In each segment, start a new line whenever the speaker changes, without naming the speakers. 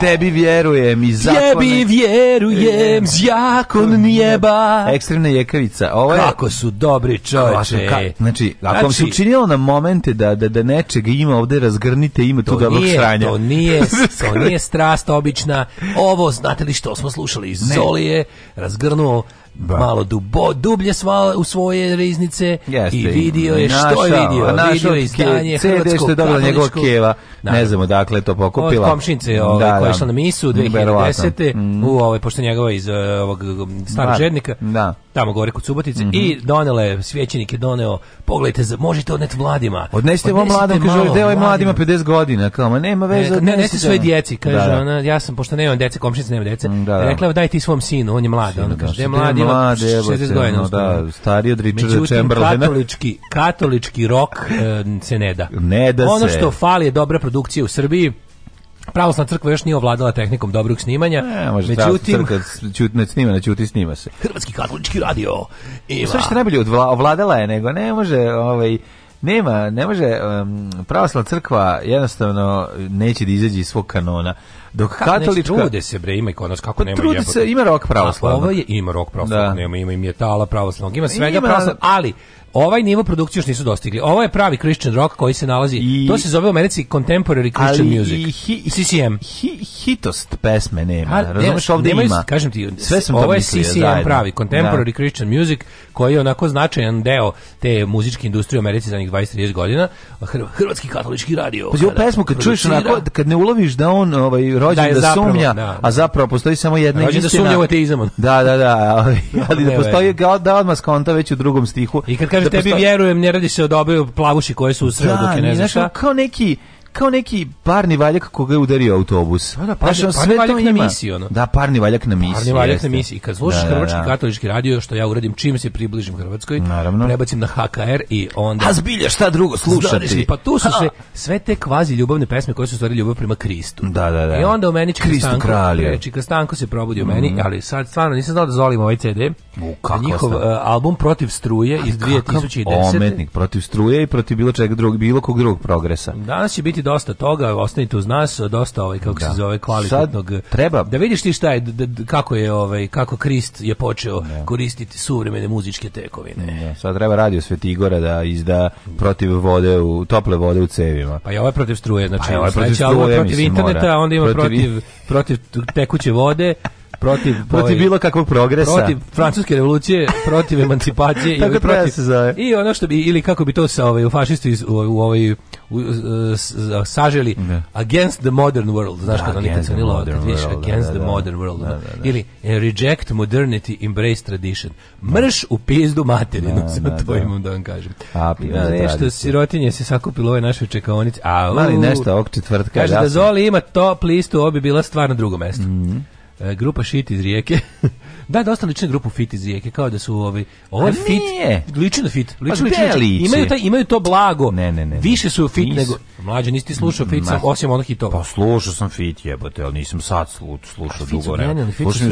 Tebi vjerujem i zakon... Tebi
vjerujem, e, zakon e, jeba.
Ekstremna jekavica. Ovo je...
Kako su dobri čoveče. Ka...
Znači, ako vam znači... se učinilo na momente da, da, da nečeg ima ovde, razgrnite ima tu dobrog sranja.
To nije, to nije strast obična. Ovo, znate li što smo slušali iz Zolije, razgrnuo Ba. Da. malo dubo, dublje svala u svoje riznice Jeste, i vidio je
našao,
što
je vidio, našao, je izdanje CD što je dobila njegov keva, da. ne znamo dakle to pokupila.
Od komšinice ove, ovaj, da, da, koja je išla na misu 2010. Mm. u ove, ovaj, pošto njegova iz eh, ovog eh, starog da. žednika, da. tamo gore kod Subotice, mm -hmm. i donela je, svjećenik je doneo, pogledajte, možete odneti mladima.
Odnesite vam mladom, kaže, gde ovaj mladima 50 godina,
kao, nema veze. Ne, ne, ne svoje djeci, kaže, da, ona, ja sam, pošto nemam djece, komšince nema djece, rekla, daj ti svom sinu, on je mlad, ona kaže, je mladi, ima mlade, No, da,
stariji od Richarda Chamberlaina.
katolički, katolički rok e, se ne da. Ne da ono se. što fali je dobra produkcija u Srbiji. Pravoslavna crkva još nije ovladala tehnikom dobrog snimanja. Ne,
može Međutim, crkva čut, ne snima, ne čuti, snima se.
Hrvatski katolički radio.
Ima.
Sve što
najbolje ovladala je, nego ne može ovaj, Nema, ne može, um, pravoslavna crkva jednostavno neće da izađe iz svog kanona.
Dok kako katolička... Trude se bre, ima ikonos, kako pa,
nema trude se, ima rok pravoslavlja. Ovo je,
ima rok pravoslavnog, da. nema, ima i mjetala pravoslavnog, ima svega pravoslavlja, ali ovaj nivo produkcije još nisu dostigli. Ovo je pravi Christian rock koji se nalazi, I, to se zove u Americi contemporary Christian ali music. Hi, CCM. Hi,
hitost pesme nema, razumeš ovde nema, ima.
Kažem ti, Sve sam ovo je CCM mislio, pravi, da. contemporary da. Christian music koji je onako značajan deo te muzičke industrije u Americi zadnjih 20-30 godina, Hrvatski katolički radio.
Pa pesmu kad čuješ onako, kad ne uloviš da on ovaj, rođen da, da zapravo, sumnja, da. a da. zapravo postoji samo jedna
rođen da
istina. Rođen da sumnja u
ateizam.
Da, da, da, ali, ali da postoji ga, da odmah skonta već u drugom stihu.
I kad kaže
da
tebi postoji... vjerujem, ne radi se o dobe plavuši koje su u sredu, da, dok je ne znaš.
Kao neki, kao neki parni valjak koga je udario autobus. Da, da,
parni, Znaš, on parni valjak to na misiji, ono.
Da, parni valjak na misiji. Parni
valjak jeste. na misiji. Kad slušaš da, da, hrvatski da. katolički radio, što ja uradim čim se približim Hrvatskoj, Naravno. prebacim na HKR i onda...
A zbilja šta drugo slušati? Zdoris,
pa tu su sve, sve te kvazi ljubavne pesme koje su stvari ljubav prema Kristu. Da, da, da. I e onda u meni Čika Stanko, kralje. Čika Stanko se probudio u meni, mhm. ali sad stvarno nisam znao da zolim ovaj CD. U, kako njihov uh, album Protiv struje iz 2010.
Ometnik, protiv struje i protiv bilo čega drugog, bilo kog drugog progresa.
Danas će biti biti dosta toga, ostanite uz nas, dosta ovaj kako da. se zove kvalitetnog. Sad treba da vidiš ti šta je da, kako je ovaj kako Krist je počeo da. koristiti suvremene muzičke tekovine.
Da. Sad treba radio Sveti Igora da izda protiv vode u tople vode u cevima.
Pa i ovaj protiv struje, znači pa ovaj protiv, struje, ovaj protiv mislim, interneta, mora. onda ima protiv protiv, tekuće vode
protiv protiv ovaj, bilo kakvog progresa
protiv francuske revolucije protiv emancipacije i ovaj da protiv i ono što bi ili kako bi to sa ovaj u fašisti u, u ovaj u, uh, saželi ne. Da. Against the Modern World, znaš kada nikad se nilo, kad vidiš Against da, the da, Modern World, da, da, da. ili e, Reject Modernity, Embrace Tradition. Mrš u pizdu materinu, da, sa to imam da vam kažem. A, da, nešto sirotinje se sakupilo ove naše čekaonice.
A, Mali nešto ovog četvrtka. Kaže
da Zoli ima top listu, ovo bi bila stvar na drugo mesto. Mm -hmm. e, grupa shit iz Rijeke Da, dosta da, lične grupu Fit iz Rijeke, kao da su ovaj, ovaj fit, liči na fit, liči, liči, pa liči. Imaju, taj, imaju to blago, ne, ne, ne, više su fit nego, mlađe, nisi ti slušao fit, sam, osim onih to.
Pa slušao sam fit, jebote, ali nisam sad slušao dugo vremena.
Fit su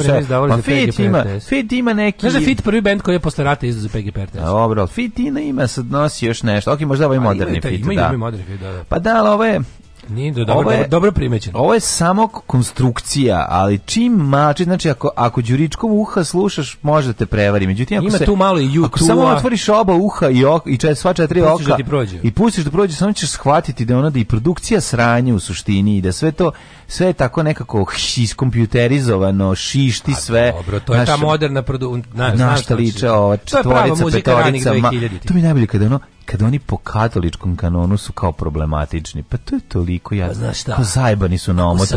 pa fit ima, fit ima neki... Znaš da fit prvi band koji je posle rata izdao za PGP RTS?
Dobro, fit ima, sad nosi još nešto, ok, možda ovaj moderni fit, da. Ima, ima moderni fit, da, da.
Pa da, ali ovo je, Nije do, dobro, je, dobro primećeno.
Ovo je samo konstrukcija, ali čim mači, znači ako, ako đuričkom uha slušaš, možda te prevari. Međutim, ako Ima
se, tu malo i YouTube. Ako
samo otvoriš oba uha i, ok, i sva četiri oka da prođe. i pustiš da prođe, samo ćeš shvatiti da ona da i produkcija sranje u suštini i da sve to sve je tako nekako iskompjuterizovano, šišti pa sve.
Dobro, to je naš, ta moderna produ... Na,
liče ova četvorica, petorica. Ma, to mi je najbolje kada ono, kad oni po katoličkom kanonu su kao problematični. Pa to je toliko ja. Pa znaš šta? Pa zajbani su na omotu.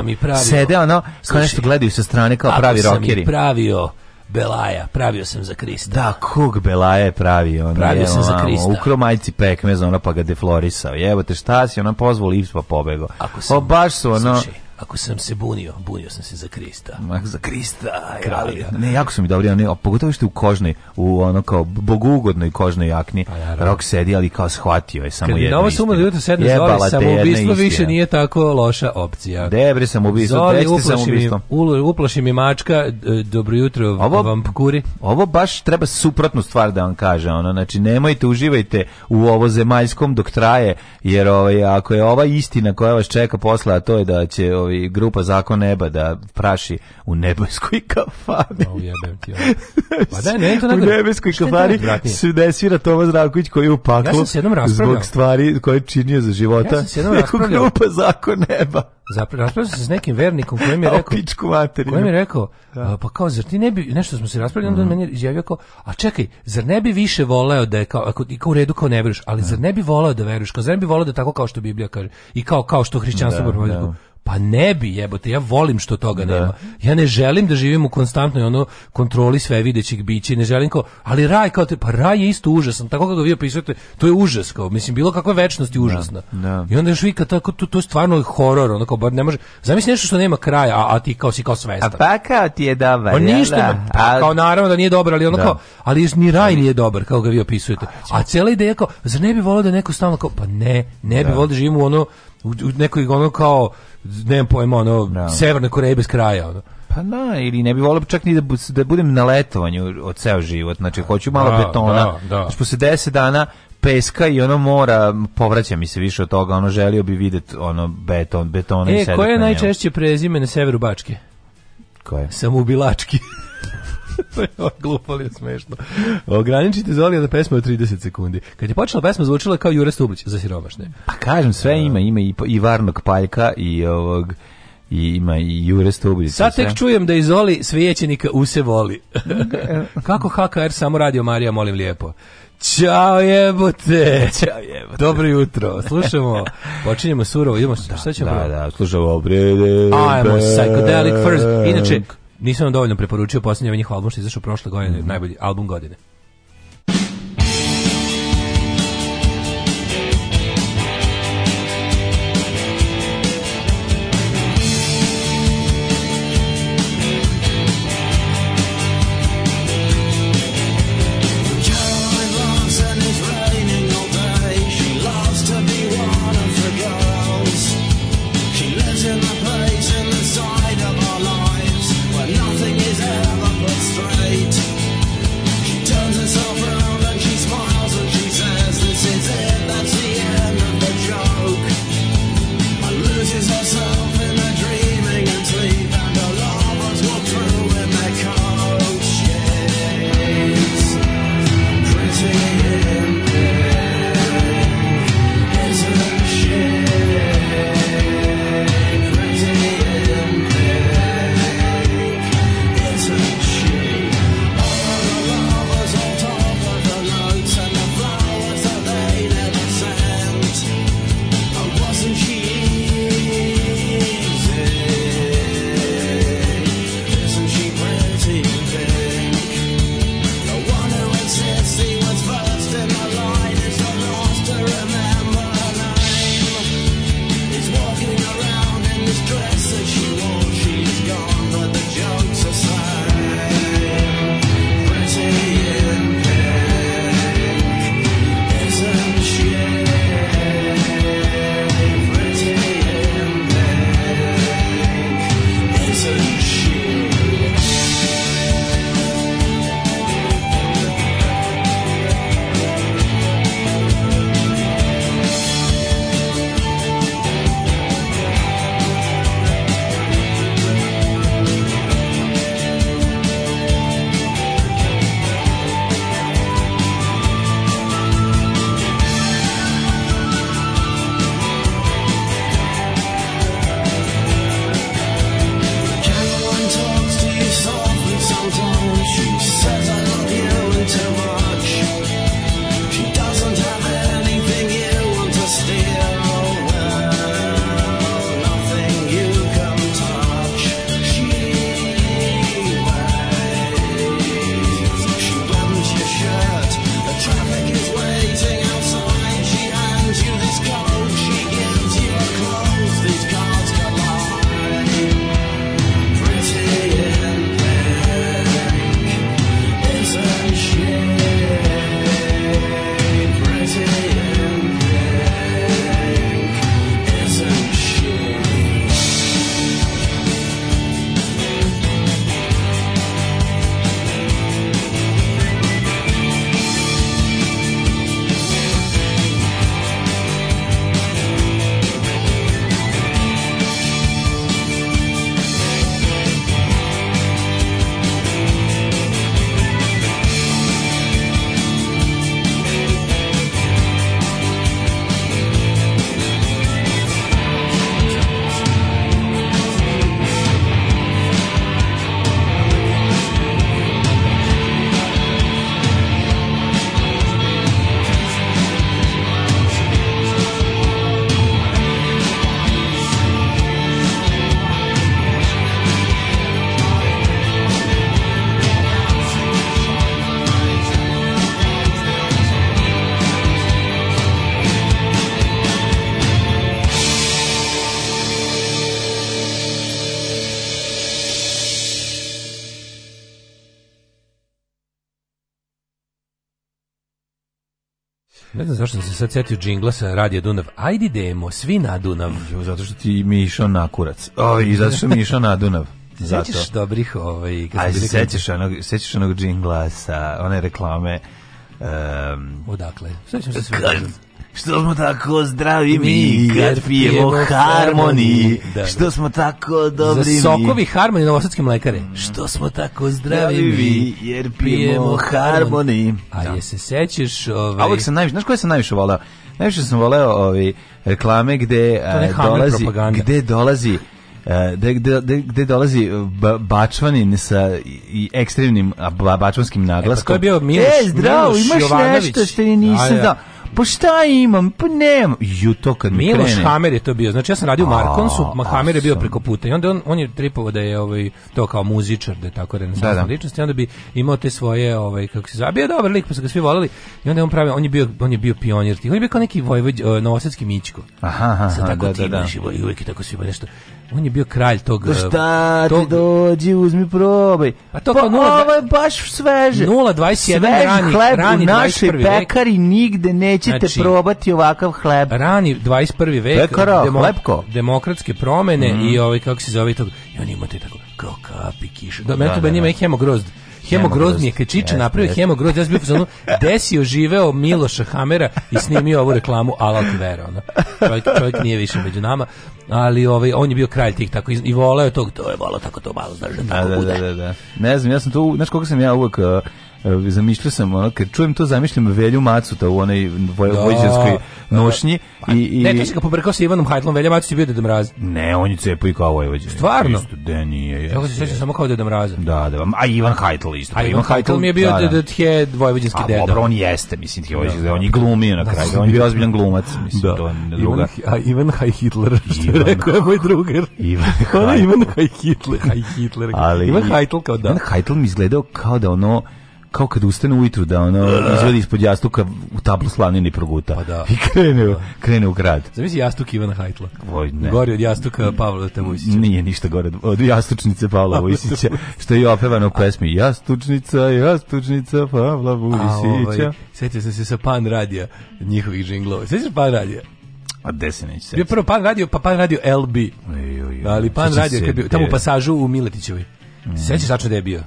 Sede ono, kao nešto gledaju sa strane kao pravi rokeri.
pravio Belaja, pravio sam za Krista. Da,
kog Belaja je pravio? On pravio sam za
Krista.
Ukro majci pekmez, ono pa ga deflorisao. te, šta si? Ona pozvao lift pa pobegao. Ako pa sam, o, baš su ono... Slušaj
Ako sam se bunio, bunio sam se za Krista. Mak
za Krista, kralja. Ne, jako su mi dobri, ne, pogotovo što u kožnoj, u ono kao bogugodnoj kožnoj jakni, pa, rok sedi, ali kao shvatio je samo Kad jedno.
Kad bi Nova da jutro sedne zove, samoubistvo više nije tako loša opcija. Debre samoubistvo,
trećete
samoubistvo. Uplaši mi mačka, dobro jutro ovo, vam pkuri.
Ovo baš treba suprotnu stvar da vam kaže, ono, znači nemojte, uživajte u ovo zemaljskom dok traje, jer ovaj, ako je ova istina koja vas čeka posle, a to je da će ovaj, ovaj, grupa Zakon neba da praši u nebeskoj kafani. O, jebem ti. Pa da, ne, to u nebeskoj kafani se ne svira Toma Zdravković koji je u ja zbog stvari koje je činio za života. Ja sam se jednom raspravljao. grupa Zakon neba.
Zapravo, raspravljao sam se s nekim vernikom koji mi je rekao... pičku materinu. Koji mi je rekao, da. a, pa kao, zar ti ne bi, nešto smo se raspravljali, onda mm. meni izjavio kao, a čekaj, zar ne bi više voleo da je kao, ako, i kao u redu kao ne veruješ, ali da. zar ne bi voleo da veruješ, kao zar ne bi voleo da tako kao što Biblija kaže, i kao, kao što da, hrišćanstvo da, da. Pa ne bi, jebote, ja volim što toga da. nema. Ja ne želim da živim u konstantnoj ono kontroli sve videćih bića, ne želim kao, ali raj kao te, pa raj je isto užasan, tako kako vi opisujete, to je užas kao, mislim bilo kakva večnost je da, užasna. Da. I onda još vika tako to, to je stvarno horor, onda kao bar ne može. Zamisli nešto što nema kraja, a, a ti kao si kao svestan.
A pa kao ti je dobar.
Pa ništa, da? pa, kao naravno da nije dobar, ali da. kao ali ni raj nije dobar kako ga vi opisujete. A cela ideja kao, zar ne bi volio da neko stalno kao, pa ne, ne bi voleo da živimo u ono u, u nekoj ono kao nemam pojma ono no. Severna Koreja bez kraja ono.
Pa na, ili ne bi volio čak ni da, da budem na letovanju od ceo život. Znači, hoću malo da, betona. Da, da. Znači, posle 10 dana peska i ono mora, povraća mi se više od toga, ono želio bi videti ono beton, betona e, i E,
koje je najčešće prezime na severu Bačke?
Koje?
Samoubilački. Glupo li je smešno. Ograničite Zoli da pesma od 30 sekundi. Kad je počela pesma zvučila kao Jure Stublić za siromašne.
Pa kažem sve ima, ima i, i varnog paljka i ovog i ima i Jure Stublić.
Sad tek čujem da izoli svijećenika use voli. Kako HKR samo radio Marija, molim lijepo. Ćao jebote. Ćao jebote. Dobro jutro. Slušamo. Počinjemo surovo. Idemo da, šta ćemo.
Da, da, slušamo obrede. Ajmo psychedelic
first. Inače nisam vam dovoljno preporučio poslednji ovaj njihov album što je izašao prošle godine, mm -hmm. najbolji album godine. sad setio džingla sa radija Dunav. Ajde idemo, svi na Dunav.
Zato što ti mi išao na kurac. Oj, zato što mi išao na Dunav. Zato. Sećaš
dobrih ovaj... Ajde,
Aj, sećaš onog, sećaš onog džingla sa one reklame.
Um, Odakle? Sećam se sve.
Što smo tako zdravi mi kad pijemo harmoniji da, Što da. smo tako dobri mi
Za sokovi harmoniji novosadske mlekare
Što smo tako zdravi mi jer pijemo harmoniji
da. je se sećaš... Ovaj... A
uvijek sam
najviše,
znaš koje sam najviše voleo? Najviše sam voleo ovi ovaj, reklame gde, uh, dolazi, gde dolazi eh, gde, gde, gde dolazi eh, Bačvanin sa i ekstremnim bačvanskim naglaskom. E, pa to
je bio Miloš, e, zdravo, Miloš imaš Jovanović. nešto
što nisam da, da. znao pa šta imam, pa nemam. Ju, to kad mi Miloš krene.
Hamer je to bio, znači ja sam radio u Markonsu, ma Hamer je bio preko puta i onda on, on je tripovao da je ovaj, to kao muzičar, da je tako renesansna da, da. ličnost i onda bi imao te svoje, ovaj, kako se zove, bio dobar lik, pa su ga svi volili i onda je on pravio, on je bio, on je bio pionir, on je bio kao neki vojvođ, uh, e, novosadski Mićko. Aha, aha, Sad tako da, da, da. i uvijek je tako svi nešto. On je bio kralj tog... Da
šta tog, dođi, uzmi probaj. A pa to pa, kao 0, ovo je baš sveže. 0,21 rani, hleb rani u našoj pekari nigde neće Nećete znači, probati ovakav hleb.
Rani 21. vek, Pekara, demo, hlebko. demokratske promene mm. i ovaj, kako se zove to, i oni imate tako, kao kapi kiša. Da, da meni to da, meni da. ima i hemogrozd. Hemogroz mi je Kečiča napravio hemogroz, ja sam bio fazonu, desio oživeo Miloša Hamera i snimio ovu reklamu Alal ti vera, ono. Čovjek, čovjek, nije više među nama, ali ovaj, on je bio kralj tih tako i voleo
tog, to
je
volao tako to malo, znaš da tako da, bude. Da, da, da. Ne znam, ja sam tu, znaš koliko sam ja uvek uh, zamišljao sam ono kad čujem to zamišljam Velju Macuta u onoj voj, da, vojđanskoj da, da. nošnji i i Ne,
to se ga pobrkao sa Ivanom Hajdlom, Velja Macuta je bio Deda Mraz.
Ne, on je cepo i kao vojvođa.
Stvarno? Isto, da
nije. Ja se sećam samo kao Deda Mraz.
Da, da, a Ivan Hajdl isto. A pa Ivan Hajdl mi je bio da, da. je vojvođanski deda. A dobro,
on jeste, mislim, ti vojvođanski, da, on je glumio na kraju, on
je bio ozbiljan glumac, mislim, da. to je
druga. A Ivan Haj Hitler, što je rekao je moj drugar. Ivan Haj Hitler. Ivan Haj Hitler. Ivan Hajdl kao da. Ivan Hajdl mi izgledao kao da ono kao kad ustane ujutru da ono da. izvadi ispod jastuka u tablu slanini proguta. Pa da. I krene, da. krene u grad.
Zamisli jastuk Ivana Hajtla. Voj, ne. Gori od jastuka Pavla Vojsića.
Nije ništa gore od jastučnice Pavla Vojsića, što je opevano u pesmi Jastučnica, jastučnica Pavla Vojsića. Ovaj,
Sjetio sam se sa Pan Radija njihovih džinglova. Sjetio se Pan Radija?
A gde se neće
Bio prvo Pan Radio, pa Pan Radio LB. Ej, oj, oj. Ali Pan Radio, kad bio, tamo u pasažu u Miletićevoj. Mm. Sećaš tačno gde je bio?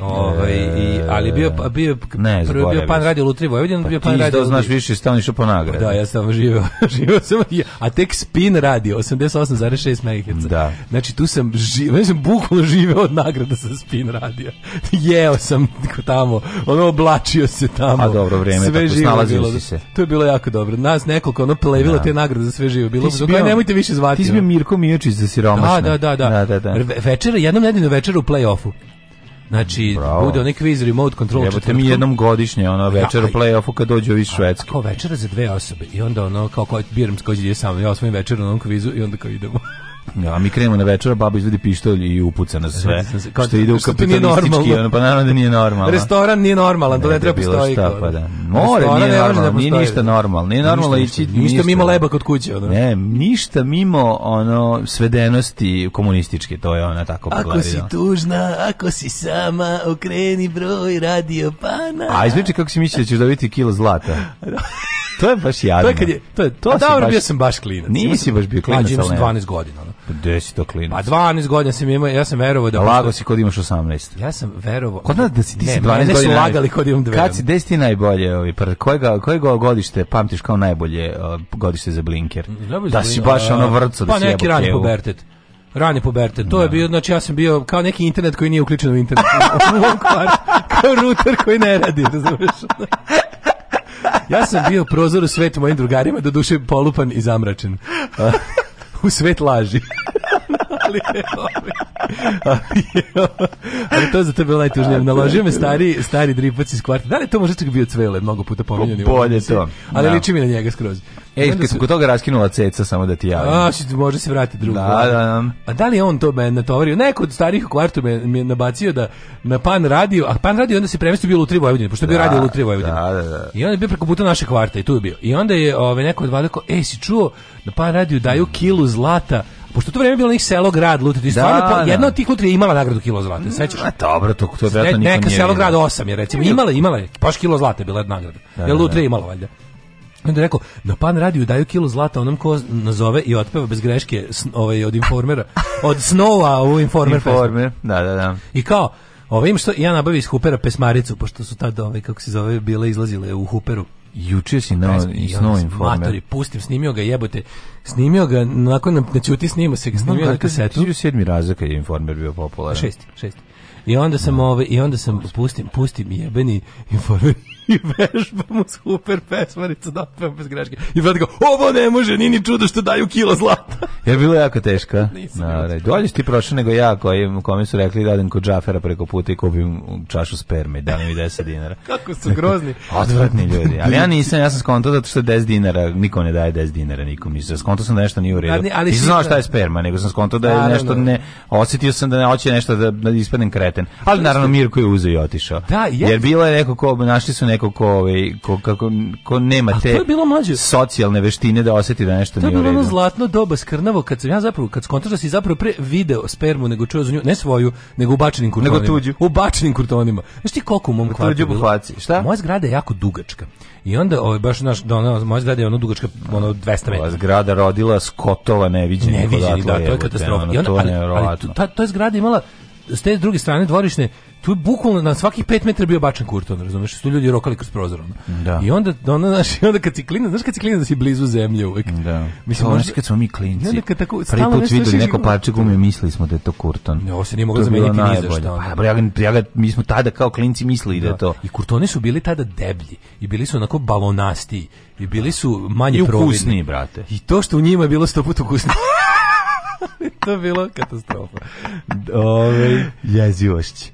Ovaj i ali bio pa, bio ne, prvi bio pa pan radio Lutri Vojvodina, pa bio pan radio. Ti
znaš više stalno išao po nagrade.
Da, ja sam živeo, živeo sam a tek spin radio 88,6 MHz. Da. Znači tu sam živeo, ja znači, bukvalno živeo od nagrada sa spin radio. Jeo sam tamo, ono oblačio se tamo.
A dobro vreme, sve tako snalazio si se.
To je bilo jako dobro. Nas nekoliko ono plevilo da. te nagrade za sve živo. Bilo, je bio, nemojte više zvati.
Ti si bio Mirko Mijočić za siromašne.
Da, da, da, da. da, da, da. Večera, jednom nedeljno večeru u plej-ofu. Znači, Bravo. bude onaj kviz remote control
Jebote četvrtkom. mi jednom godišnje, ono, večer u play-offu kad dođe ovi švedski. Kao
večera za dve osobe i onda ono, kao, kao biram s koji sam, ja osvojim večer na onom kvizu i onda kao idemo.
Ja, mi krenemo na večera, baba izvedi pištolj i upuca na sve. Znači, znači, kao, što ide u kapitalistički, ono, pa naravno da nije normalno.
Restoran nije normalan, ne, to ne treba postoji.
Šta, pa da. More Restoran nije da normalno, nije ništa normalno. Nije normalno ništa,
ići... Ništa, mimo leba kod kuće,
ono. Ne, ništa mimo, ono, svedenosti komunističke, to je ona tako pogledala.
Ako si tužna, ako si sama, okreni broj radio
pana. A izliči kako si mislio da ćeš dobiti kilo zlata. To je baš jadno. To je kad je, to je, to a pa
dobro, bio sam baš klinac.
Nisi baš bio klinac,
ali ne. 12 godina, ono.
Gde si to klinac? Pa
12 godina sam imao, ja sam verovao da...
Lago si kod imaš 18.
Ja sam verovao...
Kod nas da si ti ne, si 12 godina... Ne, mene su lagali kod
imam 12. Kad si, gde si ti najbolje? Ovi, par, kojega, kojega godište pamtiš kao najbolje godište za blinker? Ljubi mm, da si baš uh, ono vrcu da pa da si jebo Pa neki rani pubertet rani puberte. To je da. bio, znači ja sam bio kao neki internet koji nije uključen u internet. u kvar, kao router koji ne radi, razumiješ? ja sam bio prozor u svetu mojim drugarima, do duše polupan i zamračen. u svet laži. ali, ovaj. ali, ovaj. ali to za tebe bilo najtužnije. Naložio me stari, stari dripac iz kvarta. Da li to možda čak bio Cvele, mnogo puta pominjeni? Bolje to. Ali da. liči mi na njega skroz.
Ej, kad sam kod toga raskinula ceca, samo da ti javim.
A, što može se vratiti drugo. Da, da, da. A da li on to me natovario? Neko od starih u kvartu me, me nabacio da na pan radio, a pan radio onda se premestio bio u Lutri Vojvodine, pošto je bio da, radio u Lutri Vojvodine. Da, da, da. I onda je bio preko puta naše kvarta i tu je bio. I onda je ove, ovaj, neko od vada ej, si čuo, na da pan radio daju kilu zlata, pošto to vreme je bilo njih selo grad Lutri, da, stvarno da, jedna od tih Lutri je imala nagradu kilo zlata, sećaš?
A dobro, to to je
verovatno
niko
nije. Neka selo grad 8 je recimo, imala, imala je, baš kilo zlata je bila nagrada. Da, Jel Lutri imala valjda onda je rekao, na pan radiju daju kilo zlata onom ko nazove i otpeva bez greške ovaj, od informera, od Snowa u informer. informer
da, da, da.
I kao, ovaj, što, ja nabavi iz Hupera pesmaricu, pošto su tad, ovaj, kako se zove, bile izlazile u Huperu.
Juče si na i Snow Informer. Matori,
pustim, snimio ga, jebote. Snimio ga, nakon nam na ćuti snima se ga, snimio no, na kasetu. Ti sedmi
kad je Informer bio popularan.
Šesti, šesti. I onda sam, no. ovaj, i onda sam, pustim, pustim jebeni Informer i vežbam u super pesmaricu da otpevam bez greške. I brat kao, ovo ne može, ni ni čudo što daju kilo zlata.
je bilo jako teško. Eh? Nisam. Dobre, da, da. dolje ti prošao nego ja, koji, kome su rekli da odem kod džafera preko puta i kupim čašu sperme, da mi 10 dinara.
Kako su grozni.
Odvratni ljudi. Ali ja nisam, ja sam skonto zato što 10 dinara, niko ne daje 10 dinara, nikom nisam. Skonto sam da nešto nije u redu. Ali, ali nisam znao šta je sperma, nego sam skonto da je naravno. nešto da. ne, osetio sam da ne hoće nešto da, da ispadnem kreten. Ali naravno Mirko je uzeo i otišao. Da, je. Jer bilo je neko ko, našli su neko neko ko, ovaj, ko, kako, ko nema te to je bilo mlađe. socijalne veštine da oseti da nešto nije u redu.
To je
bilo ono
zlatno doba skrnavo kad sam ja zapravo, kad skontaš da si zapravo pre video spermu nego čuo za nju, ne svoju, nego u bačenim kurtonima.
Nego tuđu.
U bačenim kurtonima. Znaš ti koliko u mom kvartu Tuđu
buhvaci, šta? Moja
zgrada je jako dugačka. I onda, ovaj, baš, naš, da, ono, moja zgrada je ono dugačka, ono, 200 metara. Ova
zgrada rodila skotova neviđenih. Neviđenih, da,
to je katastrofa. Ono, I onda, ali, ali, to, ta, to zgrada imala s te druge strane dvorišne tu je bukvalno na svakih 5 metara bio bačen kurton, razumeš, što ljudi rokali kroz prozor. Da. I onda onda znaš, i onda kad si znaš kad si da si blizu zemlje uvek.
Da. Mislim, možda kad smo mi klinci. I onda kad tako prvi put videli neko parče gume, mislili smo da je to kurton. Ne, ovo
se nije mogao zameniti ni za šta.
Pa, ja, ja, ja, mi smo tada kao klinci mislili da, da je to.
I kurtoni su bili tada deblji i bili su onako balonasti i bili su manje I providni. I
brate.
I to što u njima je bilo 100 puta ukusnije. to je bilo katastrofa.
Ove, Jezivošć. E,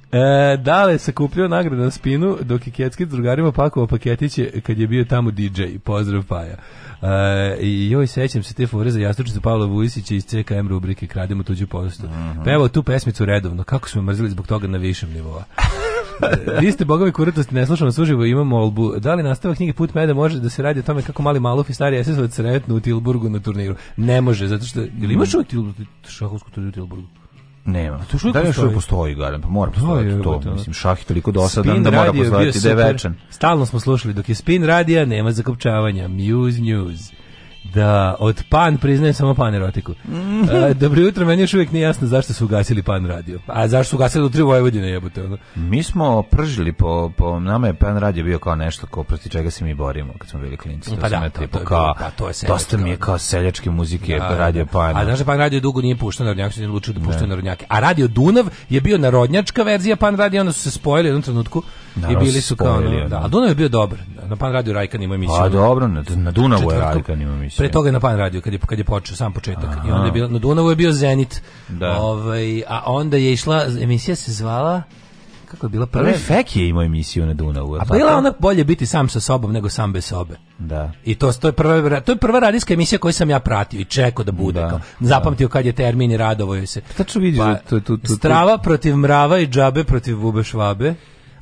dale se kupio nagradu na spinu, dok je kecki drugarima pakovao paketiće kad je bio tamo DJ. Pozdrav Paja. I joj, sećam se te fore za jastučicu Pavla Vujisića iz CKM rubrike Krademo tuđu postu. Mm -hmm. Pevao pa tu pesmicu redovno. Kako smo mrzili zbog toga na višem nivou. Vi ste bogovi kuratosti, ne slušamo suživo, imamo olbu. Da li nastava knjige Put meda može da se radi o tome kako mali Maluf i stari SS-ovac sretnu u Tilburgu na turniru? Ne može, zato što... Ili imaš u Tilburgu, šahovsku turniju u Tilburgu?
Nema. To što da li još postoji, postoji garan, pa mora postojati to. to. Mislim, šah je toliko dosadan da mora postojati da je večan.
Stalno smo slušali, dok je spin radija, nema zakopčavanja. Muse News. Da, od pan priznajem samo pan erotiku. E, dobro jutro, meni još uvijek nije jasno zašto su ugasili pan radio. A zašto su ugasili u tri Vojvodine jebote? Ono?
Mi smo pržili po, po nama je pan radio bio kao nešto ko proti čega se mi borimo kad smo bili klinci. Pa to pa da, to, to, kao, pa to je seljačka, Dosta mi je kao seljačke muzike da, pa radio
da, da. pan. A znaš da pan radio dugo nije puštao narodnjake, se odlučio da pušta da. narodnjake. A radio Dunav je bio narodnjačka verzija pan radio, onda su se spojili u jednom trenutku Naravno, i bili su kao, spojili, no, da, a Dunav je bio dobar. Na pan radio Rajkan ima emisiju. A pa
dobro, na,
na Dunavu je Rajkan ima emisiju pre toga je
na
Pan radio kad je kad je počeo sam početak Aha. i onda je bilo na Dunavu je bio Zenit. Da. Ovaj a onda je išla emisija se zvala kako je bila prva? Fek
je imao emisiju na Dunavu. A
bila ona bolje biti sam sa sobom nego sam bez sobe. Da. I to, to je prva to je prva radijska emisija koju sam ja pratio i čekao da bude. Da, kao, da. zapamtio da. kad je termin i radovao se.
Tačno vidiš pa, da tu, tu, tu,
Strava protiv mrava i džabe protiv bube švabe.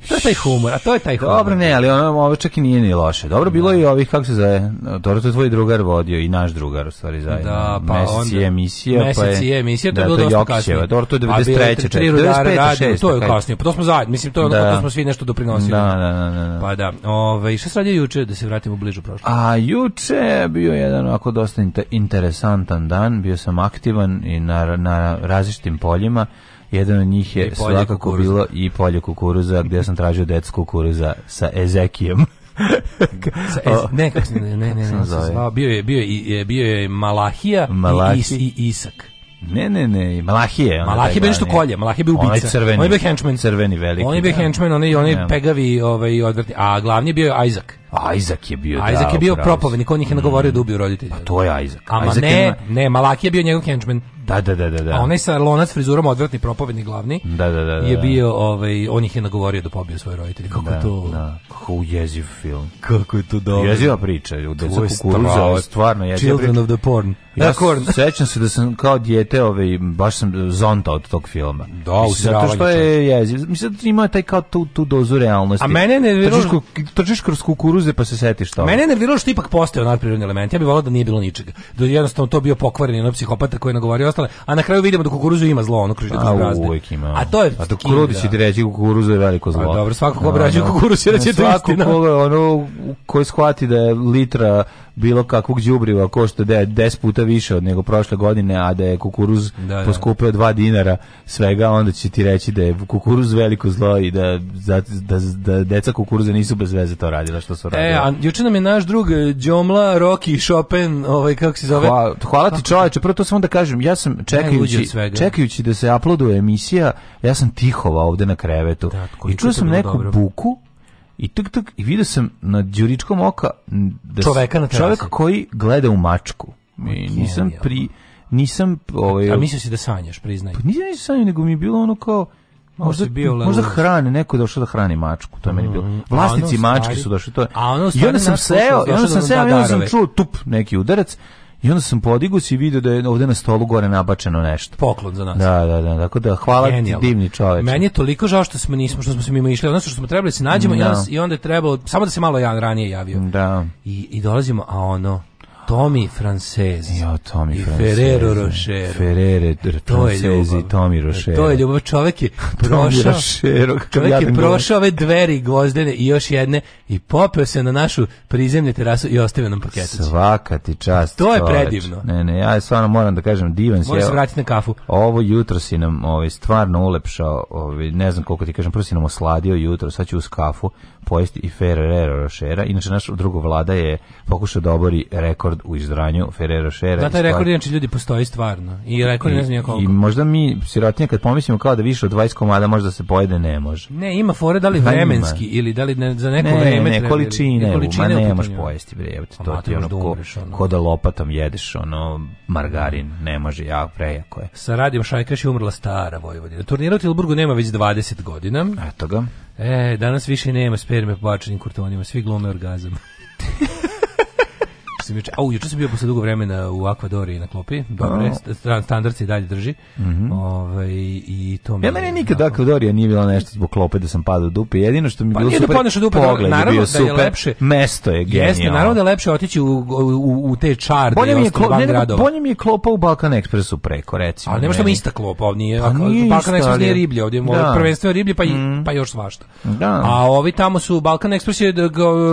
To je taj humor, a to je taj humor.
Dobro, ne, ali ono, ovo čak i nije ni loše. Dobro, bilo je i da. ovih, kako se zove, dobro, to je tvoj drugar vodio i naš drugar, u stvari, zajedno. Da, pa Mesec onda, je emisija, mesec pa je... Mesec je emisija, to je
da, bilo da, dosta kasnije. Dobro,
to je 93. 95. Da,
to je kasnije, pa to smo zajedno, mislim, to je ono, da. to smo svi nešto doprinosili. Da, da, da. da. Pa da, ove, ovaj, šta se radio juče, da se vratimo bližu prošlo? A
juče bio jedan ovako dosta interesantan dan, bio sam aktivan i na, na različitim poljima. Jedan od njih je svakako kukuruza. bilo i polje kukuruza, gdje sam tražio decu kukuruza sa Ezekijem. o,
ne,
ne,
ne, ne, ne, zvao. Bio je, bio je, bio je Malahija Malahi. i, Is, i Isak.
Ne, ne, ne, Malahije.
Malahije bi nešto kolje, Malahije bi ubica. Onaj crveni. Onaj bi henchman.
Crveni veliki.
Onaj
bi da. henchman,
onaj, onaj pegavi ovaj, odvrti. A glavni je
bio
Isaac.
Isaac
je
bio, Isaac
da. Isaac je bio propovednik, on ih je nagovorio da mm. da ubiju roditelja. Pa
to je Isaac. Ama Isaac
ne, je... ne, Malahije je bio njegov henchman.
Da, da, da, da, da. A
onaj sa lonac frizurom odvratni propovedni glavni. Da, da, da, da. Je da. bio ovaj on ih je nagovorio da pobije svoje roditelje. Kako da,
to? Da. Kako ujeziv film.
Kako je to dobro. Jeziva
priča, ljudi, za kukuruza, stvarno
jeziva. Children priča. of the porn.
Ja sećam se da sam kao dijete, ovaj, baš sam zonta od tog filma. Da, mislim, zato što je jeziv. Mislim da ima taj kao tu, tu dozu realnosti. A mene je nerviralo... Trčiš kroz kukuruze pa se setiš to. Mene je
nerviralo što ipak postao nadprirodni element. Ja bih volao da nije bilo ničega. Da jednostavno to bio pokvaren ono psihopata koji je nagovorio ostale. A na kraju vidimo da kukuruzu ima zlo, ono kroz
brazde. Uvijek ima. A to je... A to kurudi će da. ti reći kukuruzu je veliko pa zlo. A dobro,
svako ko obrađuje da, da. kukuruzu je će to
istina. Svako ko, ono, koji shvati da je litra bilo kakvog đubriva košta da 10 puta više od nego prošle godine, a da je kukuruz da, da. poskupio 2 dinara svega, onda će ti reći da je kukuruz veliko zlo i da, da, da, da deca kukuruza nisu bez veze to radila što su
e,
radila.
E, a juče nam je naš drug e, Đomla, Rocky, Chopin, ovaj, kako se zove?
Hvala, hvala ti čoveče, prvo to samo da kažem, ja sam čekajući, čekajući da se uploaduje emisija, ja sam tihova ovde na krevetu. Da, I čuo sam neku dobro. buku i tuk tuk i vidio sam na đuričkom oka
da čoveka na čovjek
koji gleda u mačku. I nisam pri nisam ovaj
A misliš da sanjaš, priznaj. Pa
nisam nisam sanjao, nego mi je bilo ono kao Možda, bio možda hrane, neko je došao da hrani mačku, to je meni bilo. Mm, Vlasnici mačke su došli, to je. I onda sam seo, i onda sam seo, i onda sam čuo tup neki udarac, I onda sam podigao i vidio da je ovde na stolu gore nabačeno nešto.
Poklon za nas.
Da, da, da. Tako da hvala ti divni čoveče.
Meni je toliko žao što smo nismo što smo se mimo išli, odnosno što smo trebali da se nađemo da. i onda je trebalo samo da se malo ja ranije javio. Da. I, i dolazimo a ono Tommy Francesi. Jo, Tommy I Francesi. Ferrero da. Rocher.
Ferrere to je Francesi, Tommy Rocher.
To je ljubav. Čovek je prošao, čovjek je prošao ove dveri gvozdene i još jedne i popeo se na našu prizemlje terasu i ostavio nam paketić.
Svaka ti čast.
To
je
predivno.
Ne, ne, ja stvarno moram da kažem divan si.
Možeš vratiti na kafu.
Ovo jutro si nam ovaj, stvarno ulepšao, ovaj, ne znam koliko ti kažem, prvo si nam osladio jutro, sad ću uz kafu pojesti i Ferrero Rochera. Inače, naš drugo vlada je pokušao da obori rekord u izranju Ferrero Rochera. Da,
taj rekord, inače, ljudi postoji stvarno. I rekord I, ne znam I
možda mi, sirotinje, kad pomislimo kao da više od 20 komada možda se pojede, ne može.
Ne, ima fore da li da vremenski ili da li ne, za neko ne, vreme.
Ne, ne, količine, ne, količine ma ne možeš pojesti, bre, evo to pa, ti ono, da ko, ko da lopatom jedeš, ono, margarin, ne može, ja, prejako je.
Sa radijom Šajkaš je umrla stara Vojvodina. Turnira u Tilburgu nema već 20 godina.
Eto ga.
E, danas više nema sperme po bačenim kurtonima, svi glume orgazam. sam juče, au, juče sam bio posle dugo vremena u Akvadori na klopi, dobre, standard se dalje drži. Mm -hmm. Ove, ovaj,
i to mi Ja meni nikad da, Akvadorija nije bila nešto zbog klope da sam padao dupe. Jedino što mi je pa bilo nije da super. Da dupe, pogled, naravno bio da je lepše. Mesto je genijalno. Jeste, naravno da
je lepše otići u, u, u te čarde. Bolje mi
je
klopa, ne, ne, bolje
mi je klopa u Balkan Expressu preko, recimo. Ali
nema što ista klopa, ovdje nije, pa nije Balkan Express nije riblje, ovdje da. prvenstveno riblje, pa, mm. pa još svašta. Da. A ovi tamo su, Balkan Express je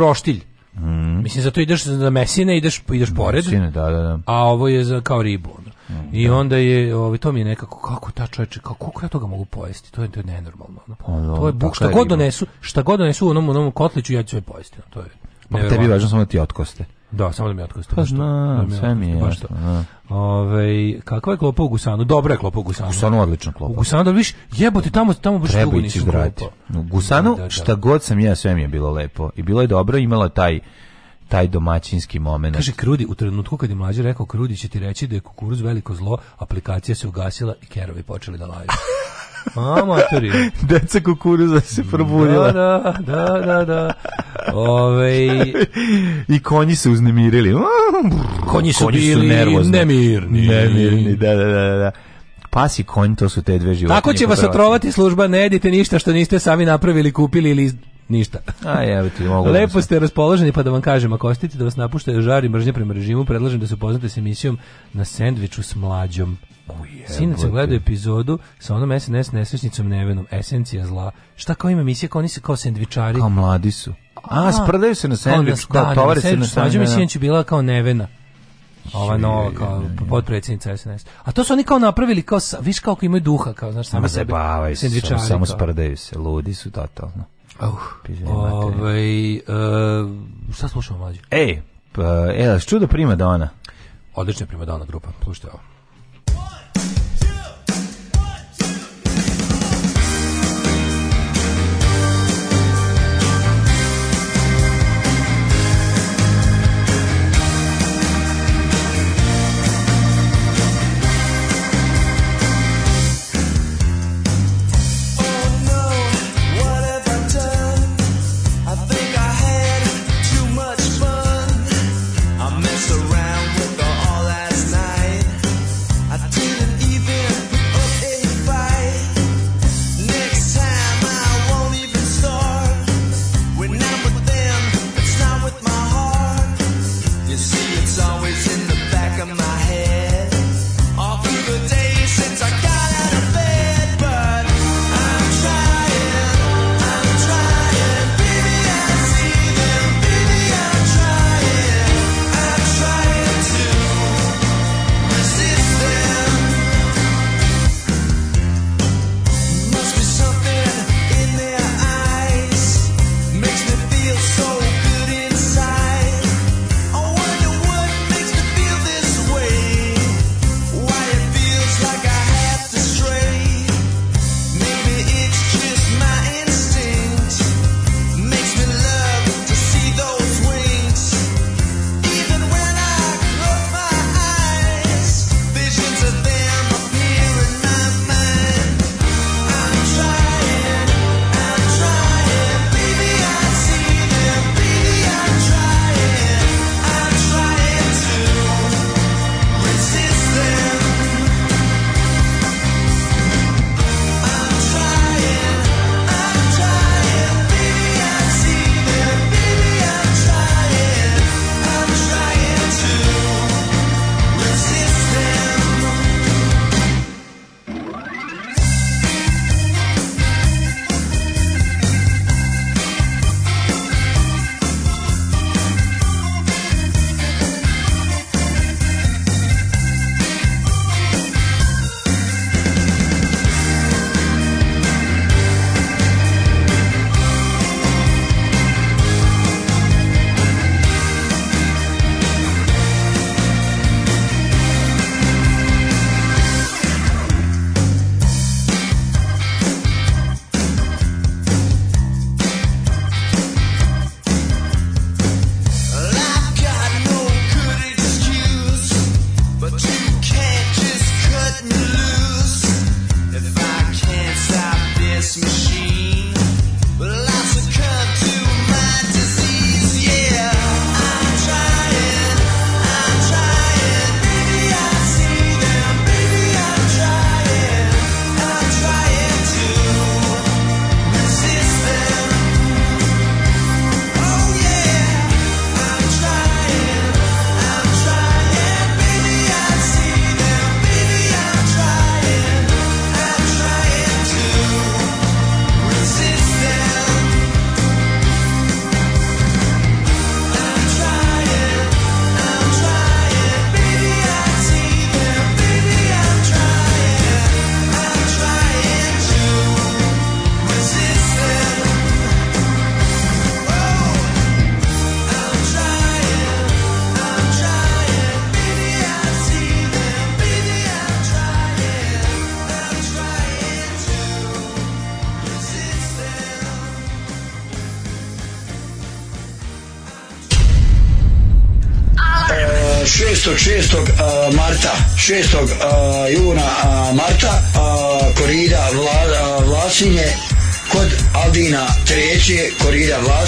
roštilj. Mm. Mislim, zato ideš za mesine, ideš, ideš pored, mesine, da, da, da. a ovo je za, kao ribu. Mm, I da. onda je, ovaj, to mi je nekako, kako ta čovječe, kako, kako ja toga mogu pojesti, to je, to je nenormalno. Ono. Pa, to je buk, šta god, donesu, šta god donesu u onom, onom kotliću, ja ću sve pojesti. No. To je
pa tebi važno samo da ti otkoste.
Da, samo da mi
otkusti.
Pa znam, da sve
mi je
baš da. Ove, kakva je klopa u Gusanu? Dobra je klopa u Gusanu. U Gusanu
odlična klopa.
U Gusanu, da viš, jebote, tamo, tamo baš Treba dugo nisam klopa.
U Gusanu, da, da, da, šta god sam ja, sve mi je bilo lepo. I bilo je dobro, imala taj taj domaćinski moment.
Kaže Krudi,
u
trenutku kad je mlađi rekao Krudi će ti reći da je kukuruz veliko zlo, aplikacija se ugasila i kerovi počeli da laju. Amatori.
Deca kukuruza se probudila.
Da, da, da, da. Ove...
I konji se uznemirili.
Konji su konji bili su nervozni.
nemirni. Nemirni, da, da, da, da. Pas i konj, to su te dve životinje.
Tako će vas otrovati služba, ne jedite ništa što niste sami napravili, kupili ili ništa.
A je, ti
mogu. Da Lepo da ste raspoloženi, pa da vam kažem, ako ostite da vas napušta žari mržnje prema režimu, predlažem da se poznate s emisijom na sendviču s mlađom. Sinoć sam gledao epizodu sa onom SNS nesvesnicom Nevenom, Esencija zla. Šta kao ima misija, kao oni
se
kao sendvičari.
Kao mladi su. A, a sprdaju se na da sendvič, kao da, tovare se na sendvič. Svađa
mi sinoć bila kao Nevena. Ova nova kao potpredsjednica SNS. A to su oni kao napravili kao viš kako imaju duha kao
znaš sama sebe. Sendvičari. Samo, samo sprdaju se, ludi su totalno.
Uh, ovaj, uh, šta slušamo mlađe?
Ej, pa, e, čudo prima dona.
Odlična prima dona grupa, slušajte ovo.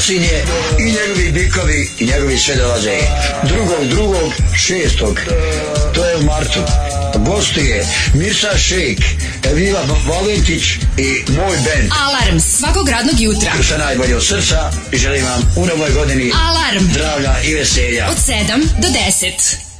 počinje i njegovi bikovi i njegovi sve dolaze. Drugog, drugog, šestog, to je u martu. Gostuje Mirsa Šejk, Evila Valentić i moj band. Alarm svakog radnog jutra. Sa najbolje od srca želim vam u novoj godini Alarm. zdravlja i veselja. Od 7 do 10.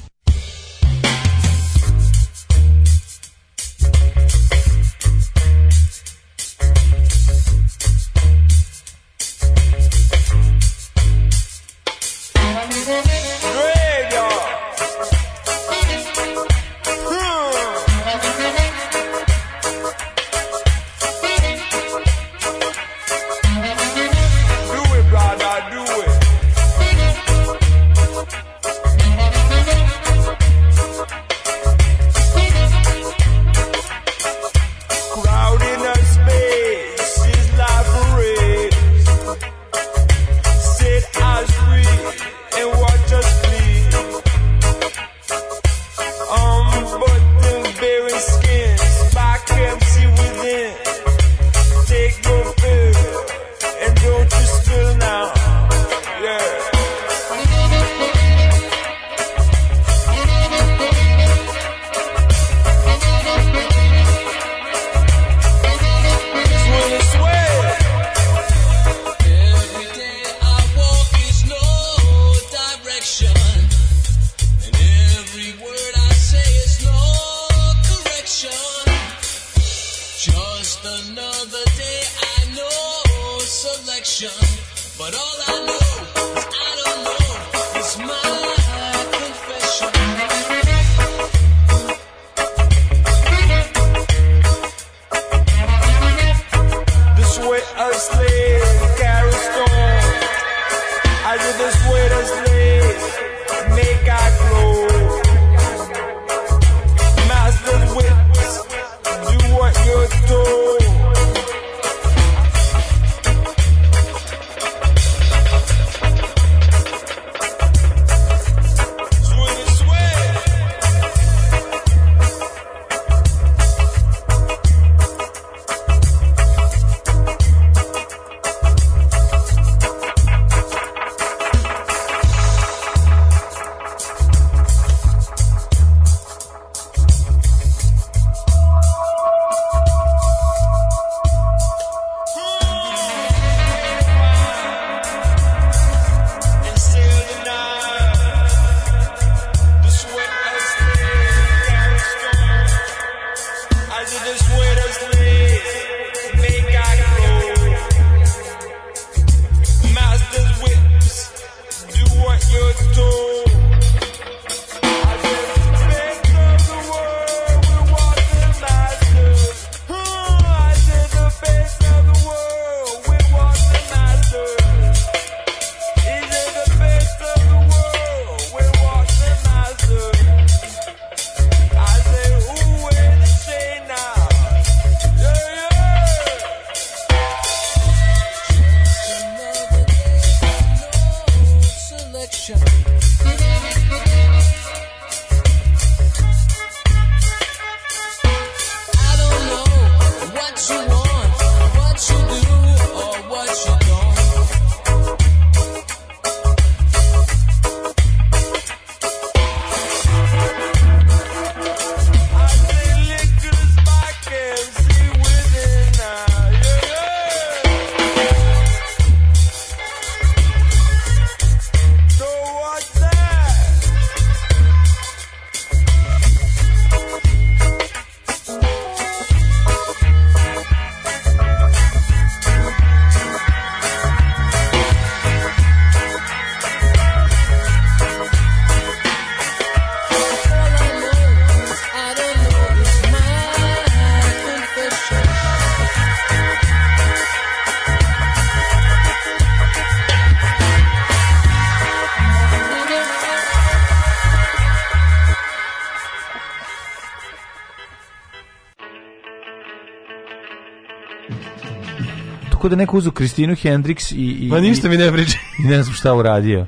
tako da neko uzu Kristinu Hendrix i... i
Ma ništa mi ne priča.
I ne znam
šta
uradio.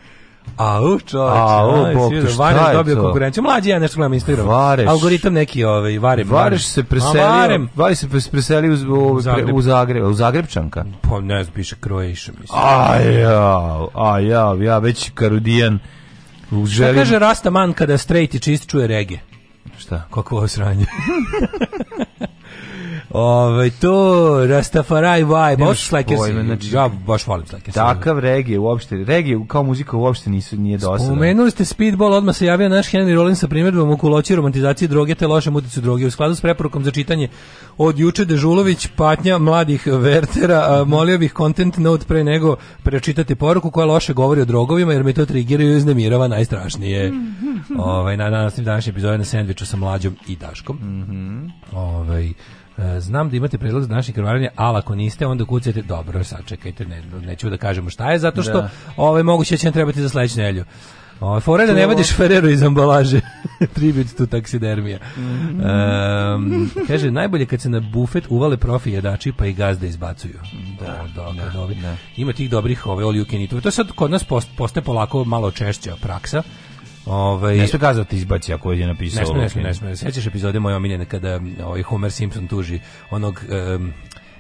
A u čoveče, a u
bok, da šta
dobio konkurenciju. Mlađi ja nešto gledam Instagram.
Vareš.
Algoritam neki ovaj varem.
Vareš se preselio. Varem. Vareš se preselio uz u Zagreb. u Zagreb, u Zagrebčanka.
Pa ne znam, piše Croatia mislim.
A ja, a ja, ja već Karudijan.
Želim... Šta kaže Rastaman kada straight i čist čuje rege?
Šta?
Kako ovo sranje? Ovaj to Rastafari vibe, baš slajke, znači ja baš volim slajke.
Takav regije uopšte, regije kao muzika uopšte nisu nije dosadna.
Spomenuli ste Speedball, odmah se javio naš Henry Rollins sa primjedbom oko loči romantizacije droge te lošem uticu droge u skladu s preporukom za čitanje od Juče Dežulović, patnja mladih Vertera, molio bih content note pre nego prečitati poruku koja loše govori o drogovima jer me to trigira i uznemirava najstrašnije. Mhm. ovaj na današnji današnji epizod na sendviču sa mlađom i Daškom. Mhm. ovaj E, znam da imate predlog za naše krvaranje, ali ako niste, onda kucajte dobro, sačekajte, ne, neću da kažemo šta je, zato što da. ove, ovaj, moguće da će nam trebati za sledeću nelju. Ovaj fore da ne vadiš Ferrero iz ambalaže. Tribut tu taksidermija. Mm. Um, kaže najbolje kad se na bufet uvale profi jedači pa i gazde izbacuju.
Da, da, da, da,
Ima tih dobrih ove all you To je sad kod nas post, postaje polako malo češća praksa.
Ovaj
Ne
sme kazao izbaci ako je napisao. Ne
sme, ne sme, ne sme. Sećaš epizode moje omiljene kada ovaj Homer Simpson tuži onog um,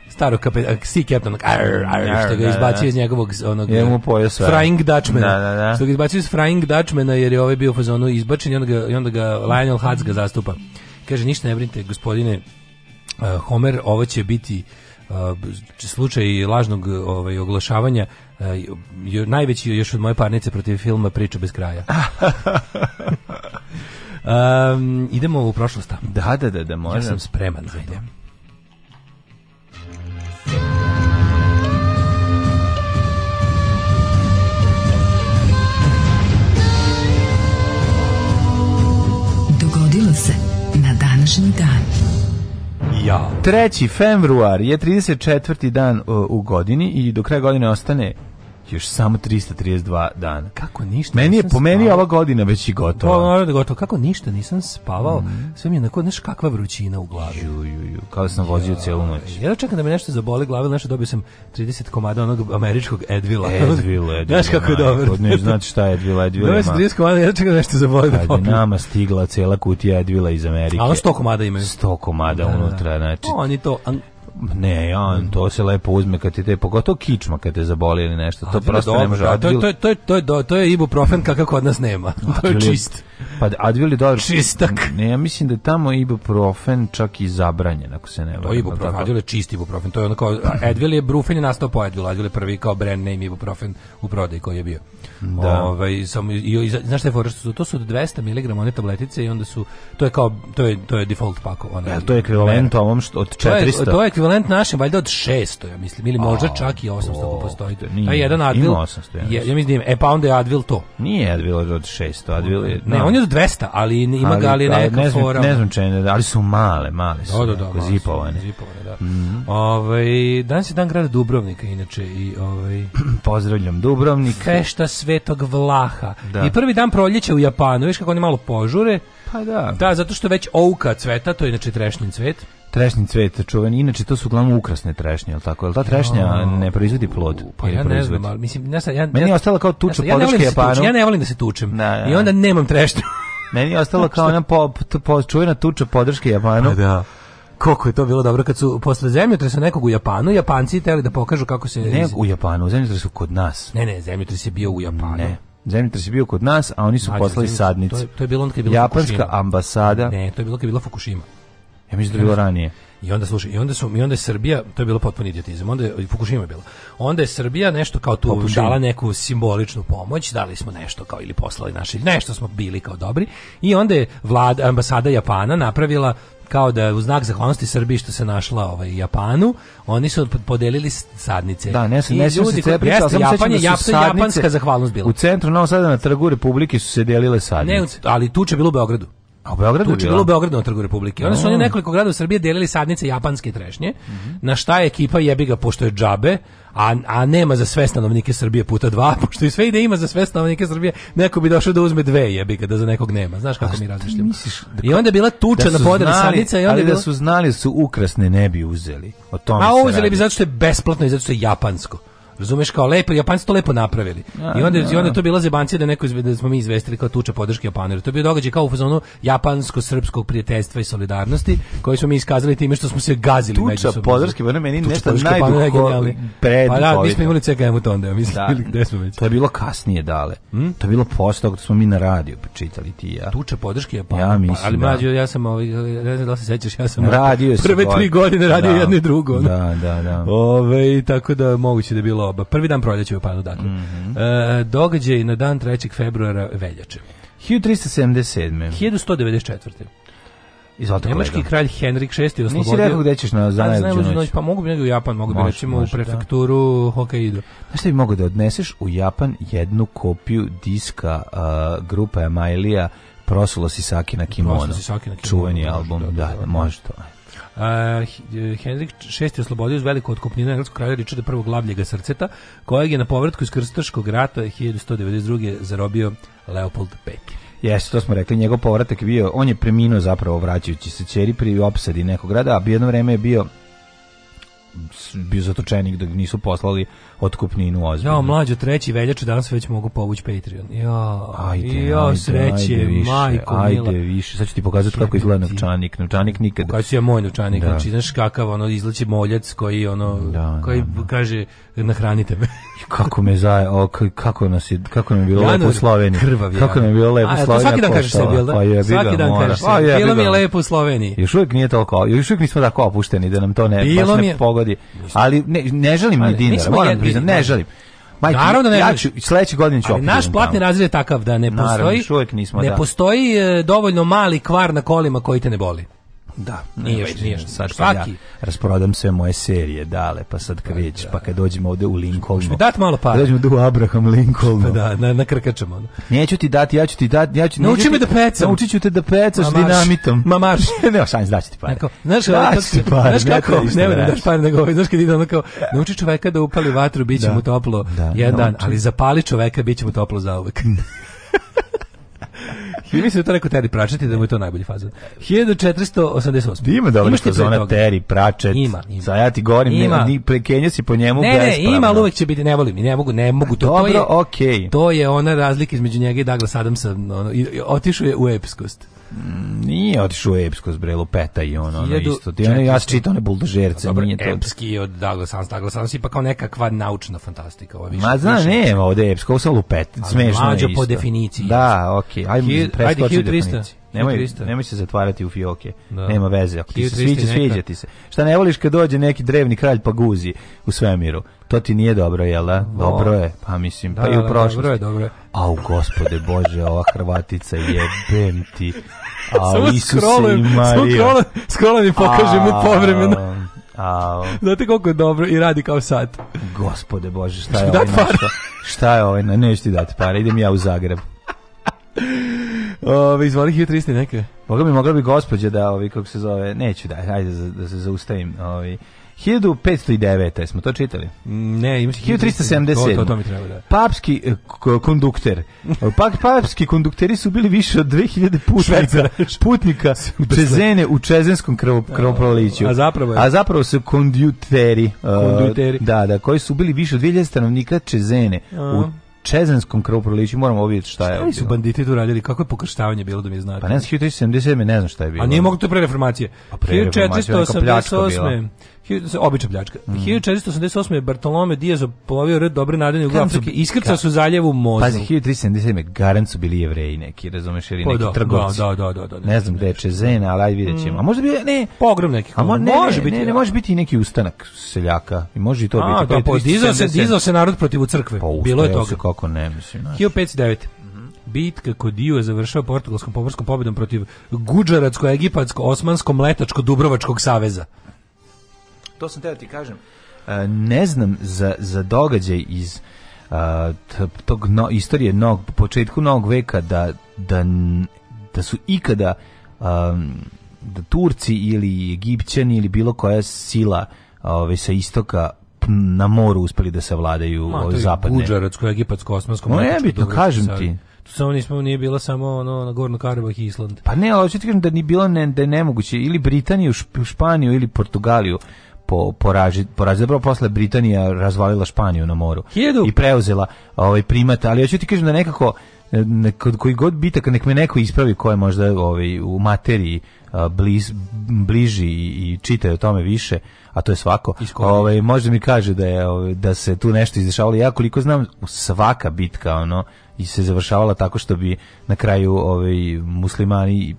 starog kapetan, sea captain, arr, arr, što ga da, da, izbacio da. iz njegovog onog je mu eh, pojasva. Frying Dutchmana. Da, da, da. Što ga izbacio iz Frying Dutchmana jer je ovaj bio u fazonu izbačen i onda ga, i onda ga Lionel Hutz ga zastupa. Kaže, ništa ne brinite, gospodine uh, Homer, ovo će biti uh, slučaj lažnog ovaj, oglašavanja Eh, najveći još od moje parnice protiv filma Priča bez kraja. um, idemo u prošlost
Da, da, da, da,
možem. Ja sam spreman za to.
Dogodilo se na današnji dan. Ja. 3. februar je 34. dan e, u godini i do kraja godine ostane još samo 332 dana.
Kako ništa?
Meni je po meni ova godina već i gotova. Pa, da gotovo.
Kako ništa nisam spavao? Mm. Sve mi je onako, znaš kakva vrućina u glavi.
Ju, ju, ju. Kao da sam vozio celu noć.
Ja čekam da me nešto zaboli glava, znači dobio sam 30 komada onog američkog Advila.
Advil, Advil. Znaš
kako je dobro.
Ne znači šta je Advil, Advil.
Dobio
sam 30
komada, ja čekam da nešto zaboli pa, da popijem.
nama stigla cela kutija Advila iz Amerike. Ali
100 komada imaju.
100 komada da, da, unutra, znači.
Oni to
Ne, on, to se lepo uzme kad ti te, pogotovo kičma kad te zaboli ili nešto, to prosto ne može.
Advil... To, to, to, je, to, to je ibuprofen kakav kod nas nema, to je čist.
Pa Advil je dobro.
Čistak.
Ne, ja mislim da je tamo ibuprofen čak i zabranjen, ako se ne varam. To je
ibuprofen, Advil je čist ibuprofen, to je ono kao, Advil je, Brufen je nastao po Advilu, Advil je prvi kao brand name ibuprofen u prodaji koji je bio. Da. Ove, ovaj, sam, i, i, znaš šta je for, su, to su 200 mg one tabletice i onda su, to je kao, to je, to je default pako. Onaj, e, to
je ekvivalent ovom što,
od 400. To je, to je ekvivalent ekvivalent našem valjda od 600, ja mislim, ili možda A, čak i 800 ako postoji. Nije, Taj jedan Advil. Ima 800, ja, je, ja mislim. Da e pa onda je Advil to.
Nije Advil od 600, Advil je... Ne,
no. Da. on je od 200, ali ima ali, ga ali pa, neka ne znam, fora.
Ne znam čene, ali su male, male su.
Da,
da, da, zipovane. Zipovane,
da. Mm -hmm. Ove, ovaj, danas je dan grada Dubrovnika, inače, i ovaj
Pozdravljam Dubrovnik.
Fešta Svetog Vlaha. Da. I prvi dan proljeća u Japanu, viš kako oni malo požure,
Pa da.
Da, zato što već ouka cveta, to je znači trešnjin
cvet. Trešnji cvet čuveni, inače to su uglavnom ukrasne trešnje, je jel tako? Jel ta trešnja no. ne proizvodi plod?
Pa ja
ne
znam,
ali
mislim, ne znam, ja,
Meni je ostala kao tuča ja, podrške da Japanu.
Ja ne volim da se tučem. Da, da, I onda nemam trešnje.
Meni je ostala kao ona
po, po,
čuvena tuča podrške
Japanu. A pa da koliko je to bilo dobro kad su posle zemljotresa nekog u Japanu, Japanci teli da pokažu kako se ne
iz... u Japanu, zemljotres kod nas.
Ne, ne, zemljotres je bio u Japanu. Ne.
Zemljotres je bio kod nas, a oni su Mađe, poslali sadnicu.
To je, to je bilo onda kad je
bila Japanska Fukushima. ambasada.
Ne, to je bilo kad je bila Fukushima.
Ja mislim da je bilo ranije.
I onda slušaj, i onda su i onda je Srbija, to je bilo potpuni idiotizam. Onda je Fukushima je bilo. Onda je Srbija nešto kao tu Popušim. dala neku simboličnu pomoć, dali smo nešto kao ili poslali naši, nešto smo bili kao dobri. I onda je vlada ambasada Japana napravila kao da u znak zahvalnosti Srbiji što se našla ovaj Japanu, oni su podelili sadnice.
Da, ne, ne se ljudi koji pričao, sam da Japan je da japanska zahvalnost bila. U centru Novog Sada na trgu Republike su se delile sadnice.
Ne, ali tuče bilo u Beogradu.
A u Beogradu je bilo u da.
Beogradu na trgu Republike. Onda da, su oni da. nekoliko grada u Srbiji delili sadnice japanske trešnje. Mm -hmm. Na šta je ekipa jebi ga pošto je džabe, a, a nema za sve stanovnike Srbije puta dva, pošto i sve ide ima za sve stanovnike Srbije, neko bi došao da uzme dve jebi ga da za nekog nema. Znaš kako mi razmišljamo. I onda je bila tuča da na podeli sadnica i onda
ali je
da
su znali su ukrasne ne bi uzeli. O
tome a uzeli bi zato što je besplatno i zato što je japansko. Razumeš kao lepo, Japanci to lepo napravili. I onda da. i onda to bila zebancija da neko da smo mi izvestili kao tuča podrške Japanu. To bi događaj kao u fazonu japansko-srpskog prijateljstva i solidarnosti, koji smo mi iskazali time što smo se gazili
tuča međusobno. Tuča
podrške, bar
meni
tuča nešto najduhovnije. Pa da, mi smo imali CKM u tonda, mislim, da. gde smo već.
To je bilo kasnije dale. Hmm? To je bilo posle toga smo mi na radiju počitali ti i ja.
Tuča podrške Japanu.
Ja mislim. Pa,
ali da. mlađi, ja sam ovaj, ne znam da se sećaš, ja sam radio prve tri godine radio da. jedno i drugo.
Da, da, da.
Ove, tako da moguće da je bilo bilo Prvi dan proljeća je u padu datum. Mm -hmm. e, događaj na dan 3. februara veljače.
1377.
1194. Izvolite Nemački kolega. kralj Henrik
VI je
oslobodio... Nisi rekao
gde ćeš na zanajeđu pa, noć. Pa
mogu bi negdje u Japan, mogu bi recimo u da. prefekturu da. Hokkaido.
Znaš šta bi
mogao
da odneseš u Japan jednu kopiju diska uh, grupa Emailija Prosulo Saki na kimono. Prosulo Sisaki na kimono. Čuveni album, da da, da, da, da, može to.
Uh, Henrik VI je oslobodio uz veliku otkupninu engleskog kralja Richarda I. glavljega srceta, kojeg je na povratku iz Krstaškog rata 1192. zarobio Leopold V.
Jesi, to smo rekli, njegov povratak bio, on je preminuo zapravo vraćajući se čeri pri opsadi nekog grada, a jedno vreme je bio bio zatočenik da nisu poslali otkupninu ozbiljno. Ja,
mlađo, treći veljače danas već mogu povući Patreon. Ja, ajde, ja, ajde, sreće, ajde više, majko, ajde mila.
više. Sad ću ti pokazati kako izgleda novčanik. Novčanik nikad. Kako
si moj novčanik, da. znači, znaš kakav ono izlači moljac koji ono, da, da koji da, da. kaže, nahranite me.
kako me zaje, o, kako nas je, kako nam je bilo Januar, lepo u Sloveniji. Krvav,
ja.
Kako nam je bilo lepo u Sloveniji.
Svaki dan kažeš sebi, jel da? Pa jebi svaki dan
kažeš pa
sebi,
bilo
mi je lepo
u Sloveniji. Još uvijek nije toliko, još uvijek nismo tako opušteni da nam to ne, baš ne pogodi dogodi. Ali ne, ne želim ni dinara, moram priznam, ne da. želim.
Majke, Naravno da ne. Ja ću
sledeće godine ću
opet. Naš platni razred je takav
da
ne
postoji.
Naravno,
nismo,
ne
da.
postoji e, dovoljno mali kvar na kolima koji te ne boli. Da, nije, već, nije sad svaki.
Ja rasprodam sve moje serije, dale, pa sad kad pa već, da. pa kad dođemo ovde u Lincolnu. mi
dati malo para.
Dođemo do Abraham Lincolnu.
Pa da, na, na krkačama.
Neću ti dati, ja ću ti dati, ja ću... Nauči me
da pecam. Naučiću
te da pecaš mamaš, dinamitom.
Mamaš.
ne, šanj, daći ti pare. Neko,
znaš, daći
ti
pare. Znaš kako, ne moram da pare, nego, ovaj, znaš kad ide ono nauči čoveka da upali vatru, biće da. da, će mu toplo jedan dan, ali zapali čoveka, biće će mu toplo zauvek. I mislim da je to rekao Terry Pratchett da mu je to najbolji fazon. 1488.
Ima dobro što zona Terry Pratchett. Ima, ima. Sad ja ti govorim, ima. ni prekenja si po njemu
ne,
Ne, ima,
ali uvek će biti, ne volim, ne mogu, ne mogu.
To, dobro, to je, okay.
to je ona razlika između njega i Douglas Adamsa. Ono,
otišao
je u
epskost. Nije otišao u Epsko s Brelu Peta i ono, ono isto. Ti ono, ja sam čitao one buldožerce. Dobro, nije
to... Epski od Douglas Hans, Douglas Hans ipak kao nekakva naučna fantastika. Ova, više,
Ma zna, više. nema ovde Epsko, ovo sam lupet, smešno je isto.
po definiciji.
Da, okej, okay. ajmo preskoči definiciju. Nemoj, nemoj se zatvarati u fioke. Da. Nema veze. Ako ti se sviđa, sviđa ti se. Šta ne voliš kad dođe neki drevni kralj pa guzi u svemiru? To ti nije dobro, jel da? da. Dobro je, pa mislim, pa da,
pa i u da, prošlosti. Dobro je, dobro je.
Au, gospode Bože, ova Hrvatica jebem ti. Au, Isuse i Marija.
Skrolam i pokažem mu povremeno. Ao. Znate koliko je dobro i radi kao sat.
Gospode Bože, šta je ovo? Da ovaj šta je ovo? Ovaj, Neću ti dati pare, idem ja u Zagreb.
Ove, izvoli 1300
neke. Mogla bi, mogla bi gospođa da, ovi, kako se zove, neću da, ajde da se zaustavim, ovi, 1509. smo to čitali.
Mm, ne, imaš 1377. To, to, to mi treba
da. Papski eh, kondukter. Pak papski kondukteri su bili više od 2000 putnika,
putnika
u Čezene u čezenskom krvoproliću.
A zapravo je.
A zapravo su kondukteri. Konduteri. Uh, da, da, koji su bili više od 2000 stanovnika Čezene uh. u Čezanskom krvoproliću, moramo obaviti šta je. Šta
su banditi tu radili? Kako je pokrštavanje bilo da mi znate?
Pa ne znam, 1477 ne znam šta je bilo.
A nije mogu to pre reformacije. Pa pre reformacije, 1488 obična pljačka. Mm. 1488. je Bartolome Diaz polovio red dobre nadanje u Afrike. Iskrca su zaljevu mozu. Pazi,
1377. Garant su bili jevreji neki, razumeš, ili pa neki da, da, trgovci. Da, da,
da, da, da,
ne, znam gde je Čezena, ali ajde vidjet ćemo. Mm. A možda bi, ne,
pogrom
neki.
A mo,
ne, može biti, ne, ne, može biti i neki ustanak seljaka. I može i to biti. Da,
pa, dizao se, dizao se narod protiv crkve. Pa Bilo je toga.
kako ne, mislim.
Znači. 1509 bitka kod Dio je završava portugalskom pomorskom pobedom protiv guđaratsko-egipatsko-osmansko-mletačko-dubrovačkog saveza.
To sam teo da ti kažem. Uh, ne znam za, za događaj iz uh, tog no, istorije nog, početku novog veka da, da, da su ikada um, da Turci ili Egipćani ili bilo koja sila ove, sa istoka na moru uspeli da se vladaju to zapadne.
Guđaratsko, egipatsko, osmansko. No, nebitno,
kažem ti.
Tu samo nismo nije bilo samo ono na Gorno Karabah i Island.
Pa ne, ali hoćete kažem da ni bilo ne, da je nemoguće ili Britaniju, Španiju ili Portugaliju po, poražiti, poraži, zapravo posle Britanija razvalila Španiju na moru Hijedu. i preuzela ovaj primat, ali ja ću ti kažem da nekako e, kod koji god bitak nek me neko ispravi ko je možda ovaj u materiji bliz, bliži i, i čita o tome više, a to je svako. Ovaj možda mi kaže da je ovaj, da se tu nešto izdešavalo. Ja koliko znam, svaka bitka ono i se završavala tako što bi na kraju ovaj muslimani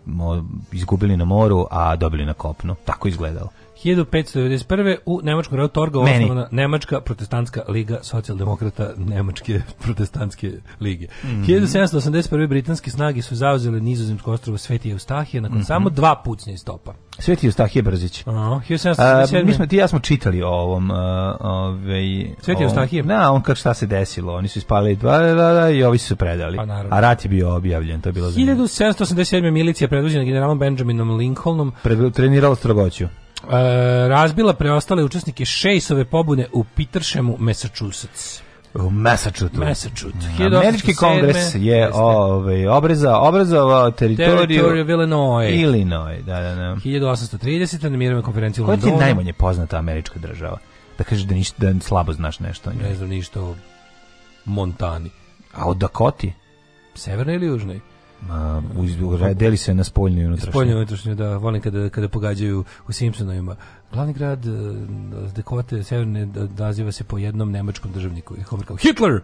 izgubili na moru, a dobili na kopnu. Tako izgledalo.
1591. u Nemačkom gradu Torga osnovana Nemačka protestantska liga socijaldemokrata Nemačke protestantske lige. Mm -hmm. 1781. britanske snage su zauzele nizozemsko ostrovo Sveti Eustahije nakon mm -hmm. samo dva pucnja stopa.
Sveti Eustahije Brzić. Uh, 1787.
A, mi
smo ti ja smo čitali o ovom uh, ovaj
Sveti Eustahije.
Na, on kako šta se desilo, oni su ispalili dva da, da, da i ovi su se predali. Pa, A rat je bio objavljen, to je bilo
1787. milicija predvođena generalom Benjaminom Lincolnom
Pre, trenirala strogoću.
E, razbila preostale učesnike Šejsove pobune u Petershemu, Massachusetts. U Massachusettsu.
Massachusetts. Da, američki kongres je ovaj obreza obrazovao
teritoriju teritoriju
Illinois. Illinois, da, da, da.
1830. na mirovnoj konferenciji u
Londonu. Koja je najmanje poznata američka država? Da kažeš da ništa da slabo znaš nešto
Ne znam ništa o Montani.
A o Dakoti?
Severnoj ili južnoj?
um, deli se na spoljnu i unutrašnju. Spoljnu
i unutrašnju, da, volim kada, kada pogađaju u Simpsonovima. Glavni grad uh, eh, Dekote, severne, da, naziva se po jednom nemačkom državniku. I Homer kao, Hitler!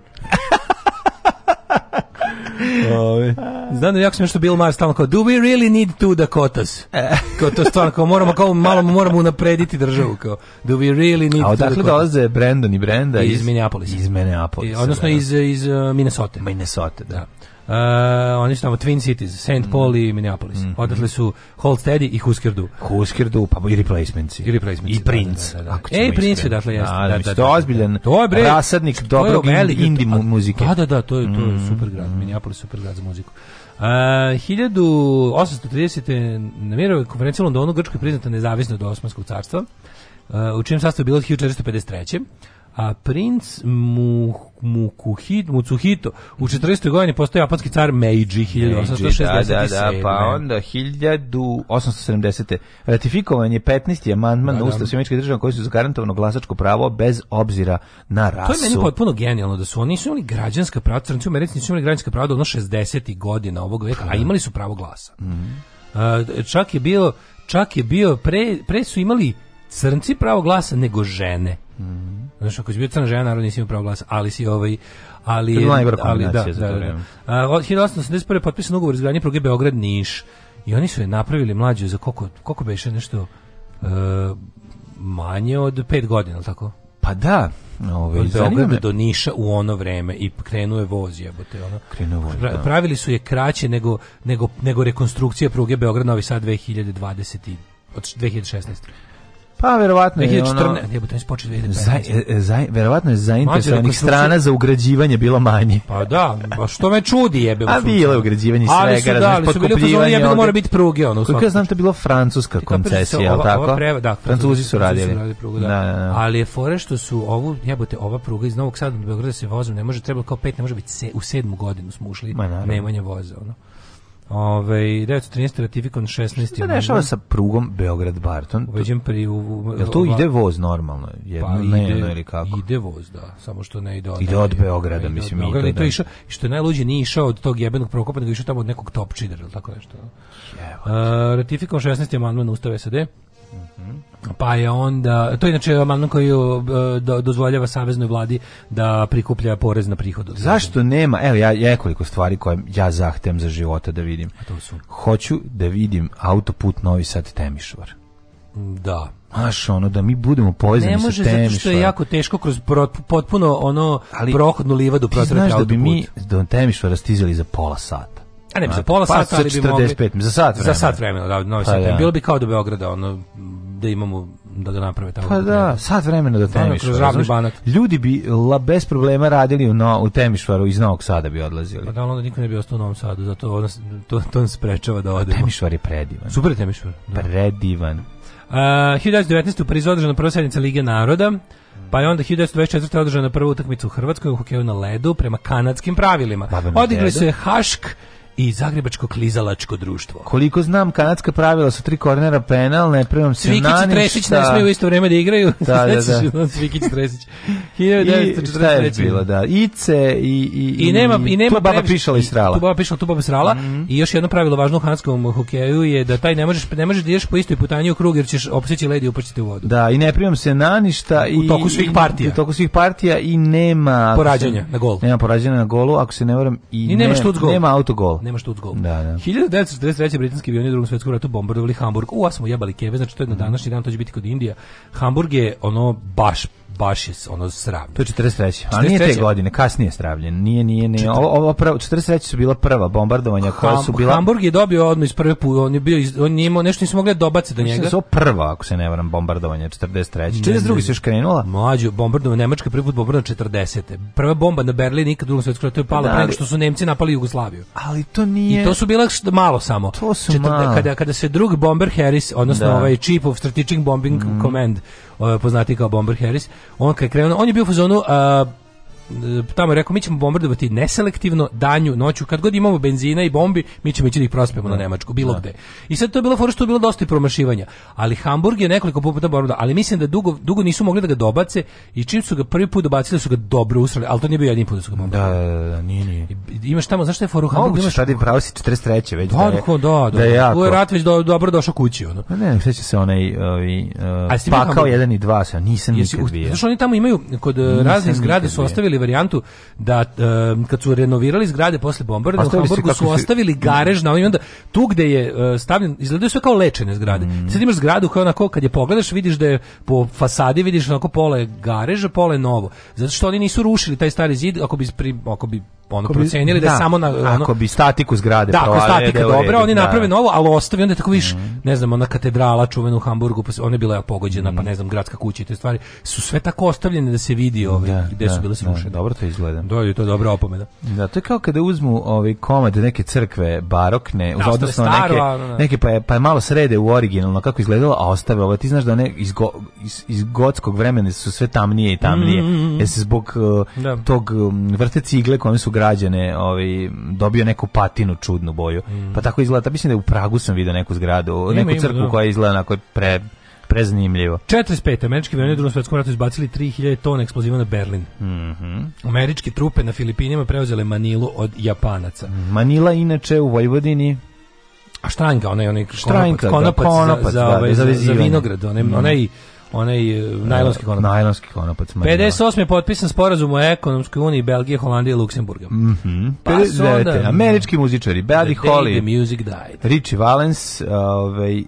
Ove. Znam da jako sam nešto Bill Maher stalno kao Do we really need two Dakotas? Kao to stvarno, kao moramo, kao malo moramo unaprediti državu, kao Do we really
need
A
odakle dolaze Brandon i Brenda?
Iz, iz Minneapolisa.
Iz Minneapolis. I, e,
odnosno da, iz, iz uh, Minnesota.
Minnesota, da. da.
Uh, oni su tamo Twin Cities, St. Mm. Paul i Minneapolis. Mm -hmm. Odatle su Holsteadi i Huskerdu.
Huskerdu, pa i Replacements. I
Replacements.
I da, Prince.
Da, da, da. da. Ej, e, Prince je
dakle, jeste. Da, da, da, da
to je
ozbiljan
to je,
bre, rasadnik dobrog indie muzike.
Da, da, da, to je, to je mm-hmm. super grad. Mm Minneapolis super grad za muziku. Uh, 1830. na mirovoj konferenciji u Londonu Grčkoj priznata nezavisno od Osmanskog carstva, uh, u čijem sastavu je bilo 1453 a princ mu, Mukuhit, Mutsuhito u 40. godini postao japanski car Meiji 1867.
Da, da, da, pa onda 1870. Ratifikovan je 15. amandman da, na da. Ustav Sjemeničke države koji su zagarantovano glasačko pravo bez obzira na rasu.
To je
meni
potpuno genijalno da su oni nisu imali građanska prava, crnici u Americi nisu imali građanska prava do ono 60. godina ovog veka, a da. imali su pravo glasa. Mm čak je bio, čak je bio pre, pre su imali crnci pravo glasa nego žene. Mm -hmm. Znaš, ako si bio crna žena, naravno nisi imao pravo glasa, ali si ovaj... Ali, to je najgora kombinacija da, za da, to da, vreme. Od 1881. potpisan ugovor izgradnje pruge Beograd-Niš i oni su je napravili mlađu za koliko, koliko beše nešto uh, manje od pet godina, ali tako?
Pa da,
Ove, ovaj, od Beograda do Niša u ono vreme i krenuo je voz jebote
ono. voz. Pra,
pravili su je kraće nego, nego, nego rekonstrukcija pruge Beograd Novi Sad 2020 od 2016.
Pa verovatno je 2014, ono... Jebote, mi počeo 2015. Za, e, e, za, verovatno je zainteresovanih strana za ugrađivanje bilo manje.
Pa da, pa što me čudi jebe.
A
bilo je
ugrađivanje ali svega, da, razumiješ, potkupljivanje.
Ali su bili, mora biti pruge, ono.
Koliko ja znam, to je bilo francuska da koncesija, je li tako? da, Francuzi su radili. Da.
da. da, Ali je fore što su ovu, jebote, ova pruga iz Novog Sada do Beograda se vozom ne može, trebalo kao pet, ne može biti se, u sedmu godinu smo ušli nemanje voza, ono. Ove, 913 ratifikon 16. Šta se
dešava sa prugom Beograd-Barton?
Uveđen pri... U, u,
Jel to ide voz normalno? Je, pa, ne, ide, ili
kako? Ide voz, da. Samo što ne ide
od... Ide od Beograda, ne, mislim. Od Beograda, i
to, da. išao, što je najluđe, nije išao od tog jebenog prokopa, nego išao tamo od nekog top cheatera, ili tako nešto. Jevo. Uh, ratifikovan 16. amandman Ustave SAD. Pa je onda, to je inače amandman koji e, do, dozvoljava saveznoj vladi da prikuplja porez na prihod.
Zašto nema? Evo ja ja nekoliko stvari koje ja zahtem za života da vidim.
A to su.
Hoću da vidim autoput Novi Sad Temišvar.
Da.
Maš, ono, da mi budemo povezani sa temišvarom. Ne može, zato što je
jako teško kroz potpuno ono Ali, prohodnu livadu protrati autoput. Ti znaš da
bi mi do Temišvara stizali
za pola
sata.
A ne, za pola pa, sata, ali bi mogli... za sat vremena. Za sat vremena, da, novi pa sat. Ja. Da. Bilo bi kao do da Beograda, ono, da imamo da ga naprave
tamo. Pa da, da sad vremena da temiš. Ljudi bi la bez problema radili u, no, u Temišvaru iz Novog Sada bi odlazili. Pa
da onda niko ne bi ostao u Novom Sadu, zato ono, to, to nas sprečava da odemo.
Temišvar je predivan.
Super Temišvar.
Da. Predivan.
Uh, 1919. u Parizu održana prva sednica Lige naroda. Pa je onda 1924. održana prva utakmica u Hrvatskoj u hokeju na ledu prema kanadskim pravilima. Odigrali su je Hašk i Zagrebačko klizalačko društvo.
Koliko znam, kanadska pravila su tri kornera penal, ne primam da. se Cvikić na ništa. Tresić
ne smiju isto vreme da igraju. Da, da, da. da i
Tresić. 1943. I šta je bilo, da. Ice i... I,
I nema, i nema
tu baba pišala i srala. Tu
baba pišala, tu baba srala. Mm -hmm. I još jedno pravilo važno u hanskom hokeju je da taj ne možeš, ne možeš da ideš po istoj putanji u krug jer ćeš opseći ledi i upačiti u vodu.
Da, i ne primam se na ništa. I, u
toku svih partija. I, u
toku svih partija i nema...
Porađanja na
golu. Nema porađanja na golu, ako se ne varam. I, I nema, nema autogol
nema što
uzgo.
Da, da. 1943. britanski avioni u drugom svjetskom ratu bombardovali Hamburg. U, a smo jebali keve, znači to je na današnji dan, to će biti kod Indija. Hamburg je ono baš baš
je
ono
sravljen. To je 43. A nije te godine, kasnije sravljen. Nije, nije, nije. Ovo, ovo pravo, 43. su bila prva bombardovanja
koja
su bila...
Hamburg je dobio odmah iz prve put, on je bio, iz, on nije imao, nešto nisu mogli da dobaciti do njega.
Mislim da prva, ako se ne varam, bombardovanja 43. 42. Da se još krenula.
Mlađo, bombardovanje Nemačka prvi put bombardovanja 40. Prva bomba na Berlin nikad u svetskom ratu je pala da, što su Nemci napali Jugoslaviju.
Ali to nije.
I to su bila malo samo.
To su Četrde, malo.
Kada, kada se drug bomber Harris, odnosno da. ovaj Chief of Strategic Bombing mm. Command Ovaj, poznati kao Bomber Harris, on kad krenuo, on je bio u fazonu, a, E, tamo je rekao mi ćemo bombardovati neselektivno danju, noću, kad god imamo benzina i bombi, mi ćemo ići da ih prospemo na da. Nemačku, bilo da. gde. I sad to je bilo fora što je bilo dosta i promašivanja. Ali Hamburg je nekoliko puta bombardovao, ali mislim da dugo dugo nisu mogli da ga dobace i čim su ga prvi put dobacili su ga dobro usrali, ali to nije bio jedini put da su ga bombardovali.
Da, da, da, nije, nije.
Imaš tamo, zašto je foru Hamburg? Moguće, imaš
tada je pravo si 43.
već da, da je. Da, da, da, da. je jako. je Rat već do, dobro došao kući, ono.
Pa ne, ne, sveća se onaj ovi, uh, pakao 1 i 2,
nisam jesi, nikad bio. Znaš, oni tamo imaju, kod raznih zgrade su ostavili varijantu da um, kad su renovirali zgrade posle bombardovanja pa u Hamburgu su ostavili si... Mm. garež na ovim onda tu gde je uh, stavljen izgleda sve kao lečene zgrade. Mm. Sad imaš zgradu koja onako kad je pogledaš vidiš da je po fasadi vidiš onako pola je gareža, pola je novo. Zato što oni nisu rušili taj stari zid ako bi pri, ako bi ono ako procenili bi, da, da, samo na ono,
ako bi statiku zgrade
da, ako statika da dobra, oni da. naprave novo, ali ostavi onda tako viš, mm. ne znam, ona katedrala čuvena u Hamburgu, pa ona je bila pogođena, pa mm. pa ne znam, gradska kuća i te stvari su sve tako ostavljene da se vidi ove ovaj, da, gde da,
su bile da.
srušene loše,
da. dobro to izgleda.
Da,
i to je
dobra opomena. Da, to je
kao kada uzmu ovaj komad neke crkve barokne, uz da, odnosno neke da. neke pa je, pa je malo srede u originalno kako izgledalo, a ostave ovo. Ti znaš da one iz, go, iz, iz gotskog vremena su sve tamnije i tamnije. Mm, mm, mm. Jesi zbog uh, da. tog mm, vrte cigle kojom su građane, ovaj dobio neku patinu čudnu boju. Mm. Pa tako izgleda. mislim da u Pragu sam video neku zgradu, neku crkvu koja izgleda na onako pre prezanimljivo.
45. američki avioni u drugom svjetskom ratu izbacili 3000 tona eksploziva na Berlin. Mm Američke trupe na Filipinima preuzele Manilu od Japanaca.
Manila inače u Vojvodini
a štranga, onaj onaj štranga, konopac, da, konopac, konopac, za, za, da, ovaj, za, za, za vinograd, onaj, mm. onaj onaj e, najlonski konopac. Najlonski konopac. 58. Da. je potpisan sporazum o ekonomskoj uniji Belgije, Holandije i Luksemburga. Mm
-hmm. pa 59. američki muzičari, Buddy Holly, the music died. Richie Valens ovaj, e,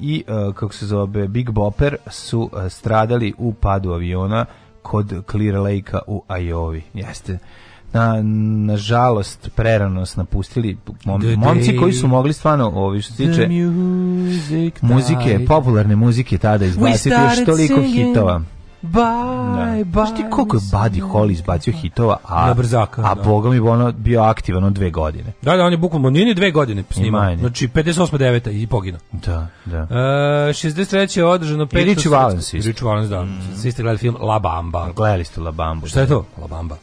i, e, kako se zove, Big Bopper su stradali u padu aviona kod Clear Lake-a u Ajovi. Jeste na, nažalost prerano nas napustili mom, momci koji su mogli stvarno ovi što se tiče muzike, popularne muzike tada izbaciti još toliko hitova. Bye, da. bye. Znaš ti koliko je Buddy Holly izbacio hitova, a, brzaka, a da. boga mi ono bio aktivan od dve godine.
Da, da, on je bukvalno, nije ni dve godine snimao. Znači, 58. 9. i pogino.
Da, da.
Uh, e, 63. je održano... I
Rich Valens
isto. Rich Valens, da. Mm. Svi ste gledali film La Bamba.
Gledali ste La Bamba.
Šta je da. to?
La Bamba.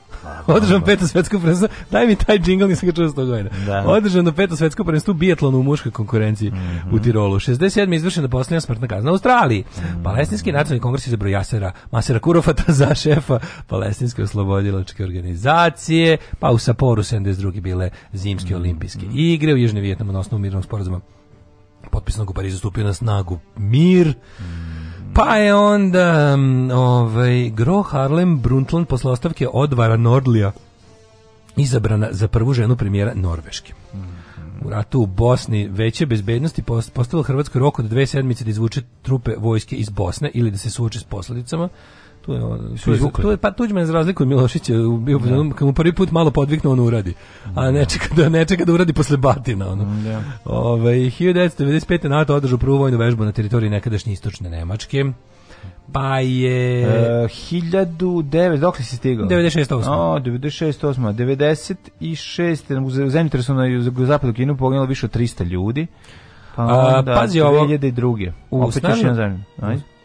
Održan da. peto svetsko prvenstvo. Daj mi taj džingl, nisam ga čuo 100 godina. Da. Održano peto svetsko prvenstvo u bijatlonu u muškoj konkurenciji mm -hmm. u Tirolu. 67. je izvršena posljednja smrtna kazna u Australiji. Mm -hmm. Palestinski nacionalni kongres izabrao Jasera Masera Kurofata za šefa Palestinske oslobodilačke organizacije, pa u Saporu 72. bile zimske mm -hmm. olimpijske mhm. igre u Južni Vijetnamu na osnovu mirnog sporazuma potpisnog u Parizu stupio na snagu mir. Mm Pa je onda um, ovaj, Gro Harlem Brundtland posle ostavke odvara Nordlija izabrana za prvu ženu premijera Norveške. Mm -hmm. U ratu u Bosni veće bezbednosti postavilo Hrvatskoj rok od dve sedmice da izvuče trupe vojske iz Bosne ili da se suoče s posledicama. Tu je tu je, tu je, pa Tuđman za razliku od Milošića, bio da. kad mu prvi put malo podvikne on uradi. A ne da. čeka da ne čeka da uradi posle batina ono. Da. Ovaj 1995 NATO održao prvu vojnu vežbu na teritoriji nekadašnje istočne Nemačke. Pa je... Uh,
1009, dok si stigao?
96.
8. O, 96. 8. 96. U zemljitresu na zapadu Kinu poginulo više od 300 ljudi. Pa onda, uh, pazi ovo.
2002.
U, u Opet još jedan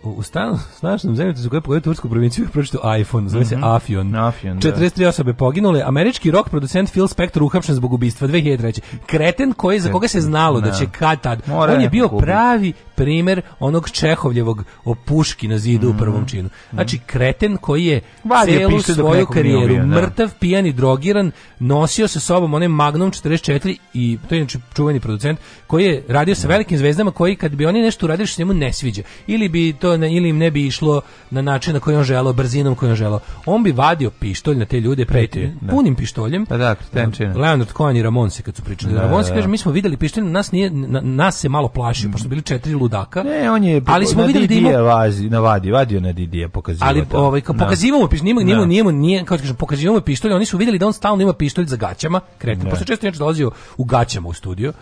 u stanu snašnom zemljotesu koja pogleda tursku provinciju pročito iPhone, zove se mm -hmm. Afion.
Afion 43 da. osobe poginule. Američki rock producent Phil Spector uhapšen zbog ubistva 2003. Kreten koji za koga se znalo ne. Da, da će kad tad. More On je bio kubi. pravi primer onog Čehovljevog opuški na zidu mm -hmm. u mhm. prvom činu. Mhm. Znači kreten koji je Vadio celu svoju karijeru ubija, da. mrtav, pijan i drogiran nosio sa sobom onaj Magnum 44 i to je inače čuveni producent koji je radio sa da. velikim zvezdama koji kad bi oni nešto uradili što njemu ne sviđa ili bi to uvjetovane ili im ne bi išlo na način na koji on želao, brzinom koji on želao. On bi vadio pištolj na te ljude pretio, da. punim pištoljem. Pa
da,
Leonard Cohen i Ramon se kad su pričali. Da, Ramon se da, kaže da. mi smo videli pištolj, nas nije na, nas se malo plašio, mm. pošto bili četiri ludaka.
Ne, on je
ali
smo videli da ima vazi, navadio, vadio na Didije
pokazivao. Ali ovaj kao pokazivao pištolj, njemu njemu njemu nije kao kažem pokazivao pištolj, oni su videli da on stalno ima pištolj za gaćama, kretanje. Pošto često inače dolazio u gaćama u studio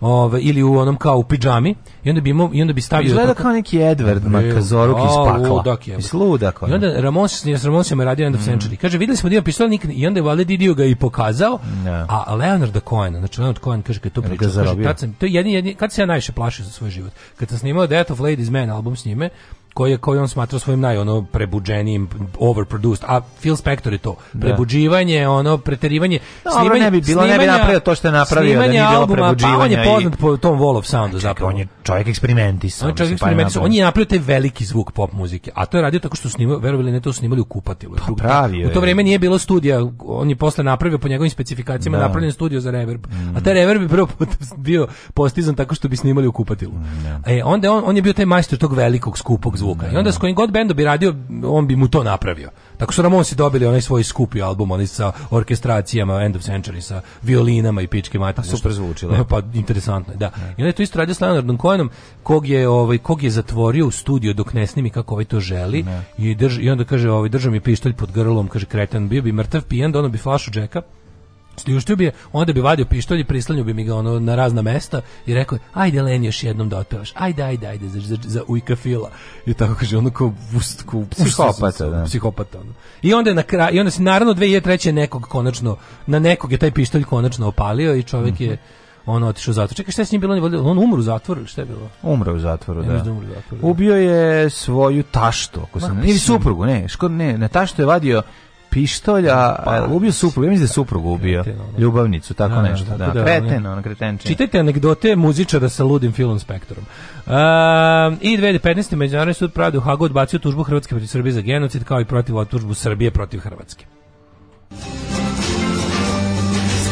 ovaj ili u onom kao u pidžami i onda bi imao, i onda bi pa stavio
izgleda kao neki Edward Makazoruk iz pakla. i sluda
Mislim, I onda Ramos, s Ramos je radio End of mm. Century. Kaže, videli smo da ima pistol nik i onda je valjda Didio ga i pokazao. No. Da. A Leonard Cohen, znači Leonard Cohen kaže
kad
to priča kaže, tad to je jedini, jedini, kad se ja najviše plašio za svoj život. Kad sam snimao Death of Ladies Man album s njime, koji je koji on smatra svojim naj ono prebuđenim overproduced a Phil Spector je to da. prebuđivanje ono preterivanje no, snimanje ne bi bilo ne bi napravio to što je napravio da nije bilo prebuđivanje pa poznat da i... po tom Wall of Soundu zapravo on je čovjek
eksperimentisao on, čovjek pa
eksperimentisao on je napravio taj veliki zvuk pop muzike a to je radio tako što snimao vjerovali ne to snimali u kupatilu
pa,
pravio u to vrijeme nije bilo studija on je posle napravio po njegovim specifikacijama da. napravljen studio za reverb mm. a taj reverb je prvo bio postizan tako što bi snimali u kupatilu mm, da. e onda on, on je bio taj majstor tog velikog skupog zvuka zvuka. I onda s kojim god bendom bi radio, on bi mu to napravio. Tako su Ramonsi dobili onaj svoj skupi album, onaj sa orkestracijama End of Century, sa violinama i pičke mati. Pa
super zvučilo.
Pa interesantno je, da. da. I onda je to isto radio s Leonardom Cohenom, kog je, ovaj, kog je zatvorio u studiju dok ne snimi kako ovaj to želi. I, drž, I onda kaže, ovaj, držao mi pištolj pod grlom, kaže kretan, bio bi mrtav pijan, ono bi flašu džeka Ljuštio bi onda bi vadio pištolj i prislanju bi mi ga ono na razna mesta i rekao, ajde Len još jednom da otpevaš, ajde, ajde, ajde, za, za, za ujka fila. I tako kaže, ono kao, kao psihopata. Da. psihopata ono. I onda je na kraju, i onda se naravno 2003. nekog konačno, na nekog je taj pištolj konačno opalio i čovjek je mhm. ono otišao u zatvor. Čekaj, šta je s njim bilo? On umro u zatvoru, šta
je
bilo?
Umro da. da u zatvoru, da. da umru u zatvoru, Ubio je svoju taštu, ako sam... Ili suprugu, ne, ško, ne, na taštu je vadio pištolj, a, pa, a ubio suprugu, ja mislim da suprugu ubio, ljubavnicu, tako da, nešto, da, da. da, da kreten, ono, kretenčin.
Čitajte anegdote muzičara sa ludim film spektrom. Uh, I 2015. Međunarodni sud pravde u Hagu odbacio tužbu Hrvatske protiv Srbije za genocid, kao i protiv tužbu Srbije protiv Hrvatske.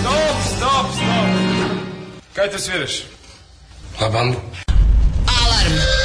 Stop, stop, stop! Kaj te sviraš? Na bandu. Alarm!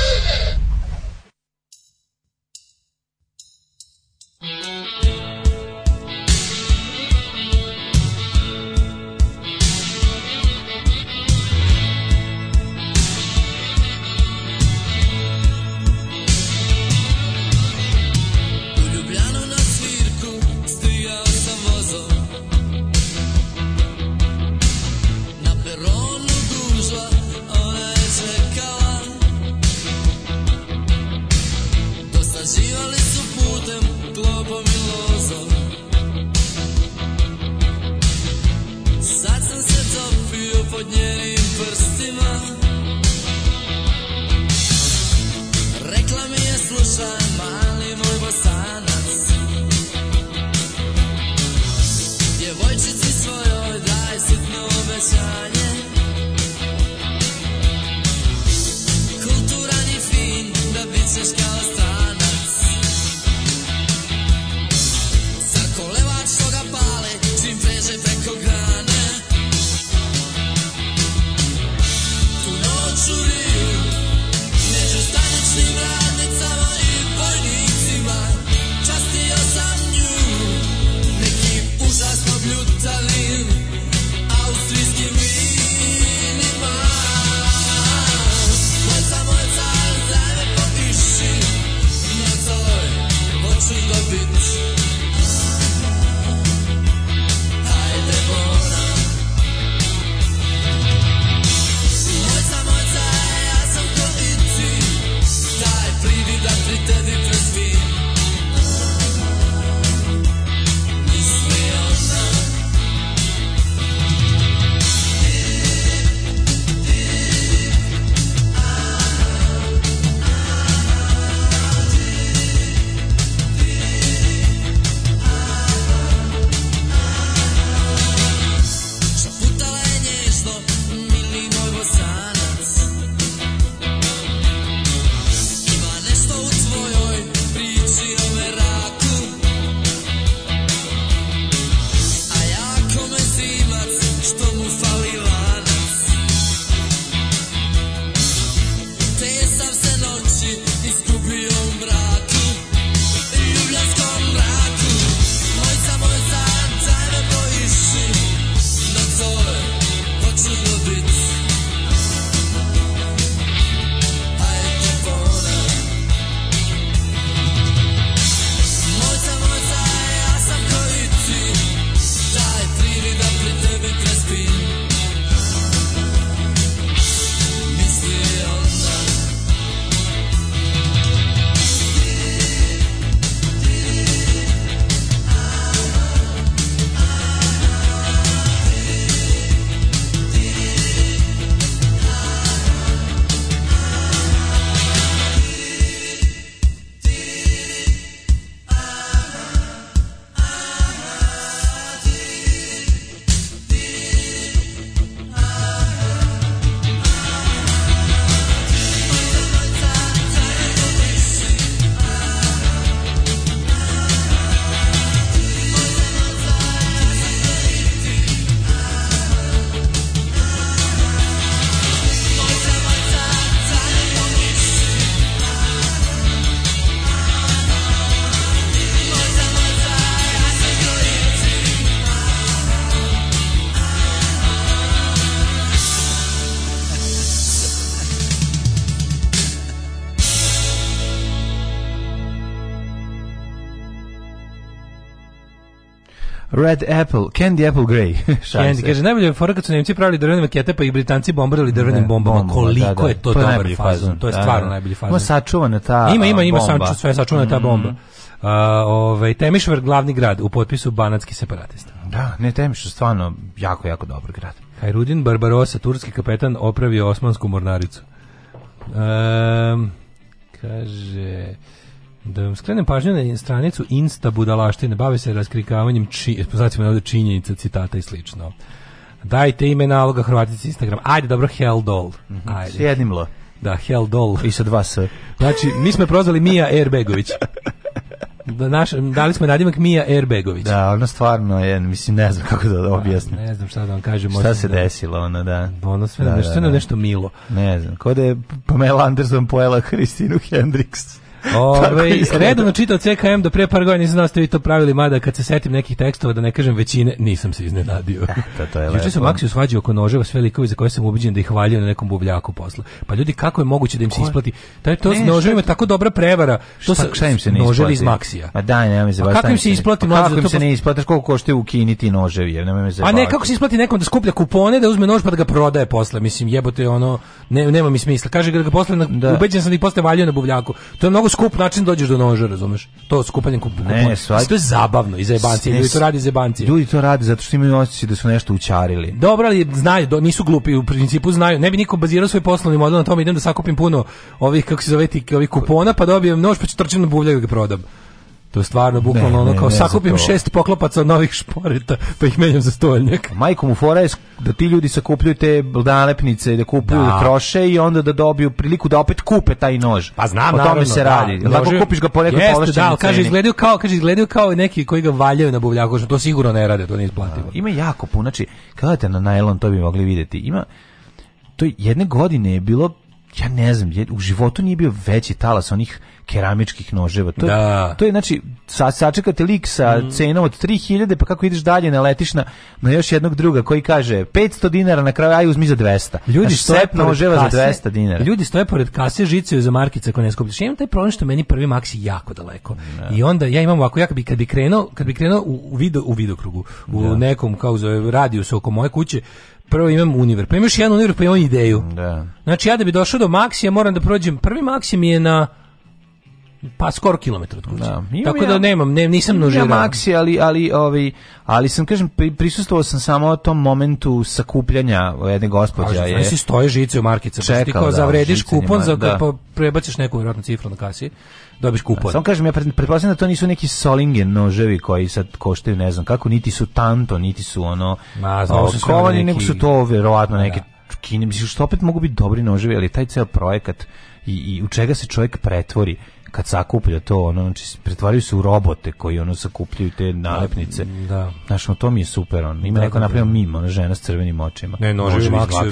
Red Apple, Candy Apple Grey.
Candy, kaže, najbolje je fora kad su Nemci pravili drvene makete, pa i Britanci bombarili drvenim bombama. Bomba, Koliko da, da. je to, to dobar fazon. fazon. To je da, stvarno da, najbolji fazon.
Ima sačuvana ta
Ima, ima, ima bomba. Sanču, sve sačuvana ta mhm. bomba. Uh, ovaj, Temišvar, glavni grad, u potpisu Banatski separatista.
Da, ne Temišvar, stvarno jako, jako dobar grad.
Hajrudin Barbarosa, turski kapetan, opravio osmansku mornaricu. Um, kaže... Da vam skrenem pažnju na stranicu Insta budalaštine, bave se raskrikavanjem či, ovde činjenica, citata i slično. Dajte ime naloga Hrvatici Instagram. Ajde, dobro, hell doll.
Mhm, Ajde. S
Da, hell doll.
I sa dva s.
Znači, mi smo prozvali Mija Erbegović. Da naš, dali smo nadimak Mija Erbegović.
Da, ona stvarno je, mislim, ne znam kako da pa, objasnim. Da,
ne znam šta da vam kažem.
Šta se
da,
desilo, ona, da.
Ono sve
da,
nešto, da, da. nešto milo.
Ne znam, kod da je Pamela Anderson pojela Kristinu Hendricks.
Ove, redovno čitao CKM do pre par godina nisam znao da ste vi to pravili, mada kad se setim nekih tekstova, da ne kažem većine, nisam se iznenadio. E,
to, to je Juče
sam Maksiju svađao oko noževa sve likovi za koje sam ubiđen da ih valjaju na nekom buvljaku posla. Pa ljudi, kako je moguće da im se isplati? Taj, to ne, noževima tako dobra prevara. To šta,
šta
im se ne isplati? Noževi iz Maksija. Ma
daj, nema pa baš. zabavati.
Kako im se isplati?
Pa kako da im se ne isplati? Koliko košte ukiniti noževi? Jer nema me
zabavati. A ne, kako se isplati nekom da skuplja kupone, da uzme nož pa da ga prodaje posle? Mislim, jebote, ono, ne, nema mi smisla. Kaže ga da ga posle, da. ubeđen sam da ih posle valjaju na buvljaku. To je mnogo skup način dođeš do noža, razumeš? To skupanje kup,
ne, svaki...
to je zabavno i zajebanci, ljudi to radi zajebanci.
Ljudi to radi zato što imaju osjećaj da su nešto učarili.
Dobro, ali znaju, do, nisu glupi, u principu znaju. Ne bi niko bazirao svoj poslovni model na tome idem da sakupim puno ovih kako se zove ovih kupona, pa dobijem nož pa ću trčim na buvljaju i ga prodam. To je stvarno bukvalno ne, ono kao sakupim šest poklopaca od novih šporeta pa ih menjam za stoljnjak.
Majko mu fora je da ti ljudi sakupljaju te nalepnice, da kupuju, da. da. i onda da dobiju priliku da opet kupe taj nož.
Pa znam, o tome naravno, se da. radi. Da,
Lako kupiš ga po nekoj da, povlašćenoj
da, kaže izgledaju kao, kaže izgledaju kao neki koji ga valjaju na buvljaku, što to sigurno ne rade, to ne isplativo.
Da, ima jako puno, znači, kada te na najlon to bi mogli videti. Ima to jedne godine je bilo ja ne znam, u životu nije bio veći talas onih keramičkih noževa. To, da. to je, znači, sa, sačekate lik sa mm. cenom od 3000, pa kako ideš dalje, naletiš na, na još jednog druga koji kaže 500 dinara, na kraju, aj uzmi za 200.
Ljudi znači, stoje pored noževa kase, za 200 dinara. Ljudi stoje pored kase, žicaju za markice ako ne skupljaš. Ja imam taj problem što meni prvi maksi jako daleko. Da. I onda ja imam ovako, ja kad bi, kad bi krenuo, kad bi krenuo u, u, video, u vidokrugu, u da. nekom, kao zove, radiju oko moje kuće, prvo imam univer, pa imaš jedan univer, pa imam ideju. Da. Znači ja da bi došao do Maksija moram da prođem, prvi Maksim je na pa skoro kilometar od kuće. Da. Tako da ja, da nemam, ne, nisam nužan. Ja
maksi, ali, ali, ovi, ali sam, kažem, prisustovao sam samo o tom momentu sakupljanja jedne gospođa. Pa, znači, je... si
stoje žice u markice, pa čekao, pa ti kao da, zavrediš kupon, za, da. pa prebaciš neku vjerojatnu cifru na kasi
dobiš kupon. Samo kažem, ja pretpostavljam da to nisu neki solingen noževi koji sad koštaju, ne znam kako, niti su tanto, niti su ono... Ma, znam, su kovani, neki... nego su to verovatno da, neke da. kine, mislim što opet mogu biti dobri noževi, ali taj ceo projekat i, i u čega se čovjek pretvori kad sakuplja to, ono, znači, pretvaraju se u robote koji, ono, sakupljaju te nalepnice. Da. Znaš, to mi je super, ono. Ima da, neko da, napravio da. mim, ona žena s crvenim očima.
Ne, noževi je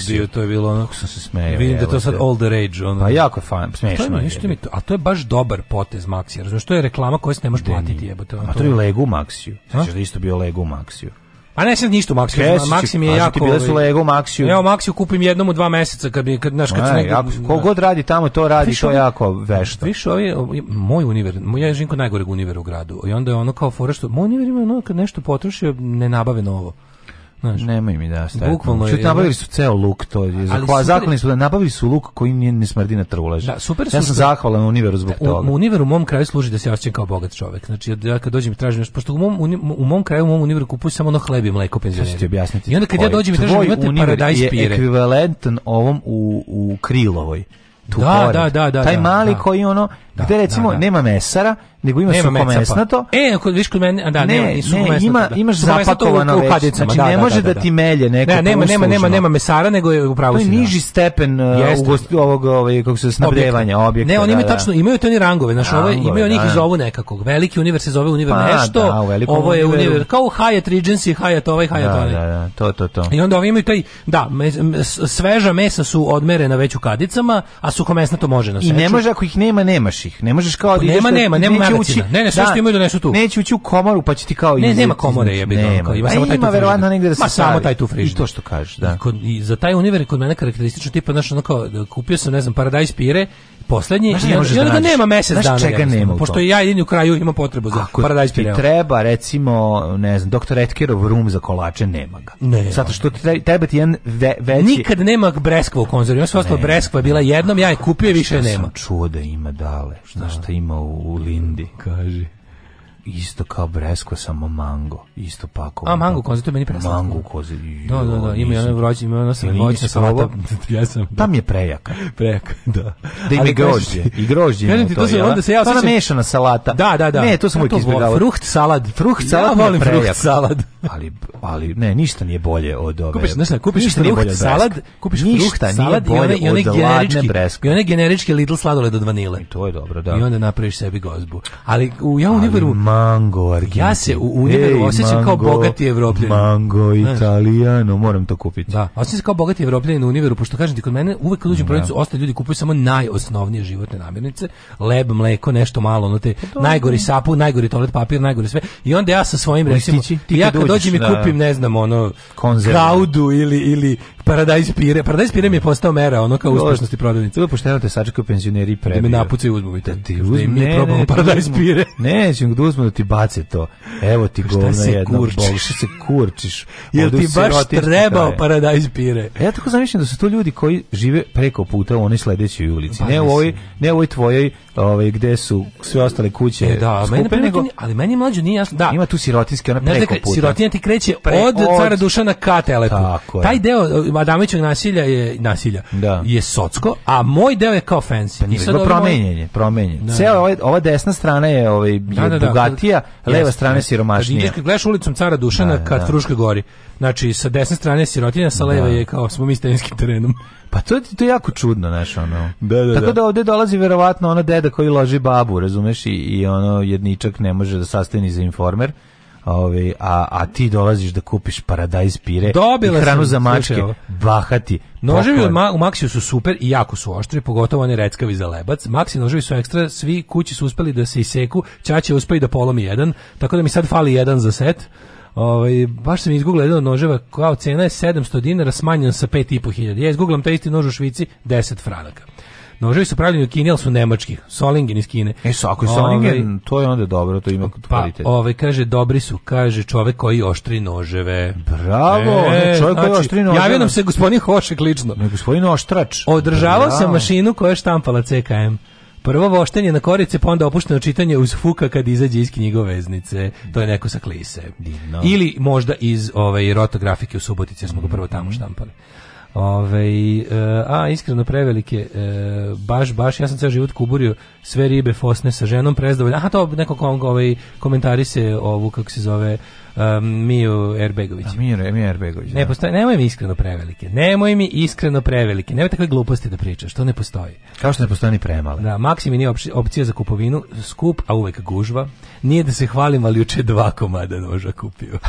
bio, to je bilo, ono,
sam se smejao.
Vidim da to sad all the rage, ono.
Pa jako fan, smešno to je. mi to,
a to je baš dobar potez Maxija, razumiješ,
to
je reklama koja se ne može platiti, jebote. Ono, a
to je Lego Maxiju, znači, da isto bio Lego Maxiju.
A ne sam ništa u Maksiju. Kesić, Maksim
je
jako...
Bile su ovaj,
Lego Maksiju. Ja u Maksiju kupim jednom u dva meseca. Kad, bi kad, znaš,
kad, ne, jako, da. god radi tamo, to radi, to jako vešto.
Viš, ovi, moj univer, ja je živim najgore najgoreg univera u gradu. I onda je ono kao fora što... Moj univer ima ono kad nešto potroši ne nabave novo.
Znaš, Nemoj mi da stavim. Bukvalno je. Nabavili su ceo luk, to je zahvala. Zakoni su da nabavili su luk koji nije ne smrdi na trulež.
Da,
super ja sam zahvalan univeru zbog da, u,
toga. U, univeru mom kraju služi da se osjećam kao bogat čovjek. Znači ja kad dođem i tražim nešto, pošto u mom, u mom kraju, u mom univeru kupuju samo ono hleb i mleko penzioneri.
objasniti.
I onda kad tvoj, ja dođem i tražim imate paradajz pire. je
ekvivalentan ovom u, u Krilovoj.
da, da, da, da,
Taj
da,
mali da, koji ono, da, gde da, recimo nema mesara, nego ima suho mesnato.
Pa. E, kod viš kod mene, da,
ne, nema, ne, suho mesnato. Ima,
da.
imaš zapakovano već. Kadicama, znači, da, ne da, može da, da, da. ti melje neko. Ne,
nema, nema, nema, nema mesara, nego je upravo
si. To je da. niži stepen uh, ugost, ovog, ovaj, kako se snabdevanja
objekta. Ne, oni imaju tačno, imaju te oni rangove, znači, ovo ovaj, imaju onih iz ovu nekakog. Veliki univer se zove univer pa, nešto, ovo je univer, kao Hyatt Regency, Hyatt ovaj, Hyatt ovaj.
Da, da, to, to, to.
I onda ovi imaju taj, da, sveža mesa su odmerena već u kadicama, a suho mesnato može na
I ne može, ako ih nema, nemaš ih. Ne možeš kao
pa da nema, nema, nema, neću ući. Ne, ne, sve što da. imaju da donesu
tu. Neću
ući u
komoru, pa će ti kao
Ne, nema komore,
jebe
Nema, pa ima
samo taj tu. Ima da Ma samo taj tu
frižider. I to što kažeš, da. I za taj univer kod mene karakteristično tipa, znaš, ono kao kupio sam, ne znam, paradajz pire poslednji znaš, i onda, da onda nema mesec
znaš, dana. čega nema
Pošto ja jedini u kraju ima potrebu za Ako paradajz ti
treba, recimo, ne znam, doktor Etkerov rum za kolače, nema ga.
Ne,
Zato što tebe ti jedan ve, veći...
Nikad nema breskva u konzervi. Ja sam ostalo breskva je bila jednom, ja je kupio više nema.
Šta čuo da ima dale? Šta da. šta ima u, u Lindi?
Kaži
isto kao Bresko, samo mango. Isto pakovan.
A, mango koze, to je meni preslatko.
Mango koze.
Da, da, da,
ima
ono vrođe, ima ono
sam voćna sa ovo. sam, da. Tam je prejaka.
Prejaka, da.
Da ima grožđe. I grožđe
ima to,
to
se, onda da? se ja osjećam...
To nam mešana salata.
Da, da, da.
Ne, to sam uvijek izbjegavao. Fruht
salad.
Fruht salad ja
volim fruht salad.
ali, ali, ne, ništa nije bolje od ove... Kupiš,
znaš, kupiš fruht salad, kupiš
fruht salad i one, i one generički,
i one generički Lidl sladoled od vanile.
I to je dobro, da.
I onda napraviš sebi gozbu. Ali u ja u Nibiru
Mango Argentino.
Ja se u univeru osjećam kao bogati evropljan.
Mango italijano, moram to kupiti.
Da, osjećam se kao bogati evropljan u univeru, pošto kažem ti, kod mene uvek kad uđem u da. prodavnicu, ostali ljudi kupuju samo najosnovnije životne namirnice, leb, mleko, nešto malo, ono te to pa najgori je. sapu, najgori toalet papir, najgori sve. I onda ja sa svojim, recimo, ja kad dođem i da. kupim, ne znam, ono, konzervu. kaudu ili, ili Paradajz Pire. Paradajz Pire mi je postao mera, ono kao uspešnosti prodavnice. To je
pošteno te da sačekaju penzioneri pre. Da me
napucaju uzmu mi da ti da uzmu. Ne,
mi ne, probamo ne, Paradajz Pire. Nećem da uzmu da ti bace to. Evo ti pa govno jedno.
Bol, šta se kurčiš? Jel ti baš trebao Paradajz Pire?
A ja tako zamišljam da su to ljudi koji žive preko puta u onoj sledećoj ulici. Pa ne u ovoj, ne u ovoj tvojoj ovaj gde su sve ostale kuće.
E, da, skupe, meni, nego, ali meni mlađu nije jasno. Da.
Ima tu sirotinski ona da preko puta. Sirotinja
ti kreće Pre, od, od cara Dušana ka Telepu. Taj deo eh, Adamovićevog nasilja je nasilja. Da. Je socsko, a moj deo je kao fancy.
Pa I sad promenjen je, promenjenje. Da, Cela da. ova, ova desna strana je ovaj je da, da, da. bogatija, da, leva strana je siromašnija.
Kad gledaš ulicom cara Dušana ka da. Fruškoj gori. Znači sa desne strane je sirotinja, sa leve je kao smo mi terenom.
Pa to, je to je jako čudno, znaš, ono.
Da, da,
Tako da.
da
ovde dolazi verovatno ono deda koji loži babu, razumeš, i, i ono jedničak ne može da sastavi ni za informer. Ovi, ovaj, a, a ti dolaziš da kupiš paradajz pire Dobila i hranu
sam,
za mačke, slušaj, bahati.
Noževi u, ma, u Maxiju su super i jako su oštri, pogotovo oni reckavi za lebac. Maxi noževi su ekstra, svi kući su uspeli da se iseku, Čače uspe i da polomi jedan, tako da mi sad fali jedan za set. Ovaj baš sam izgooglao jedan noževa kao cena je 700 dinara smanjena sa 5.500. Ja izgooglam taj isti nož u Švici 10 franaka. Noževi su pravljeni u Kini, ali su nemački. Solingen iz Kine.
E, so, ako je Solingen, ove, ovaj, to je onda dobro, to ima kvalitet. pa, kvalitet.
Ove, ovaj, kaže, dobri su, kaže, čovek koji oštri noževe.
Bravo, e, čovek znači, koji oštri
noževe. Javio nam se gospodin Hošek lično. Ne,
gospodin Oštrač.
Održavao sam mašinu koja je štampala CKM. Prvo voštenje na korice, pa onda opušteno čitanje uz fuka kad izađe iz knjigoveznice. To je neko sa klise. Divno. Ili možda iz ove ovaj, rotografike u Subotici, jer smo ga prvo tamo štampali. Ove, ovaj, e, eh, a, iskreno prevelike, e, baš, baš, ja sam ceo život kuburio sve ribe fosne sa ženom, prezdovoljno. Aha, to neko kom, ovaj, komentari se ovu, kako se zove, um, Miju Erbegović.
A, Miju, Miju Erbegović.
Ne, da. postoji, nemoj mi iskreno prevelike. Nemoj mi iskreno prevelike. Nemoj takve gluposti da pričaš, to ne postoji.
Kao
što
ne postoji ni premale.
Da, Maksim
nije
opcija za kupovinu, skup, a uvek gužva nije da se hvalim, ali juče dva komada noža kupio.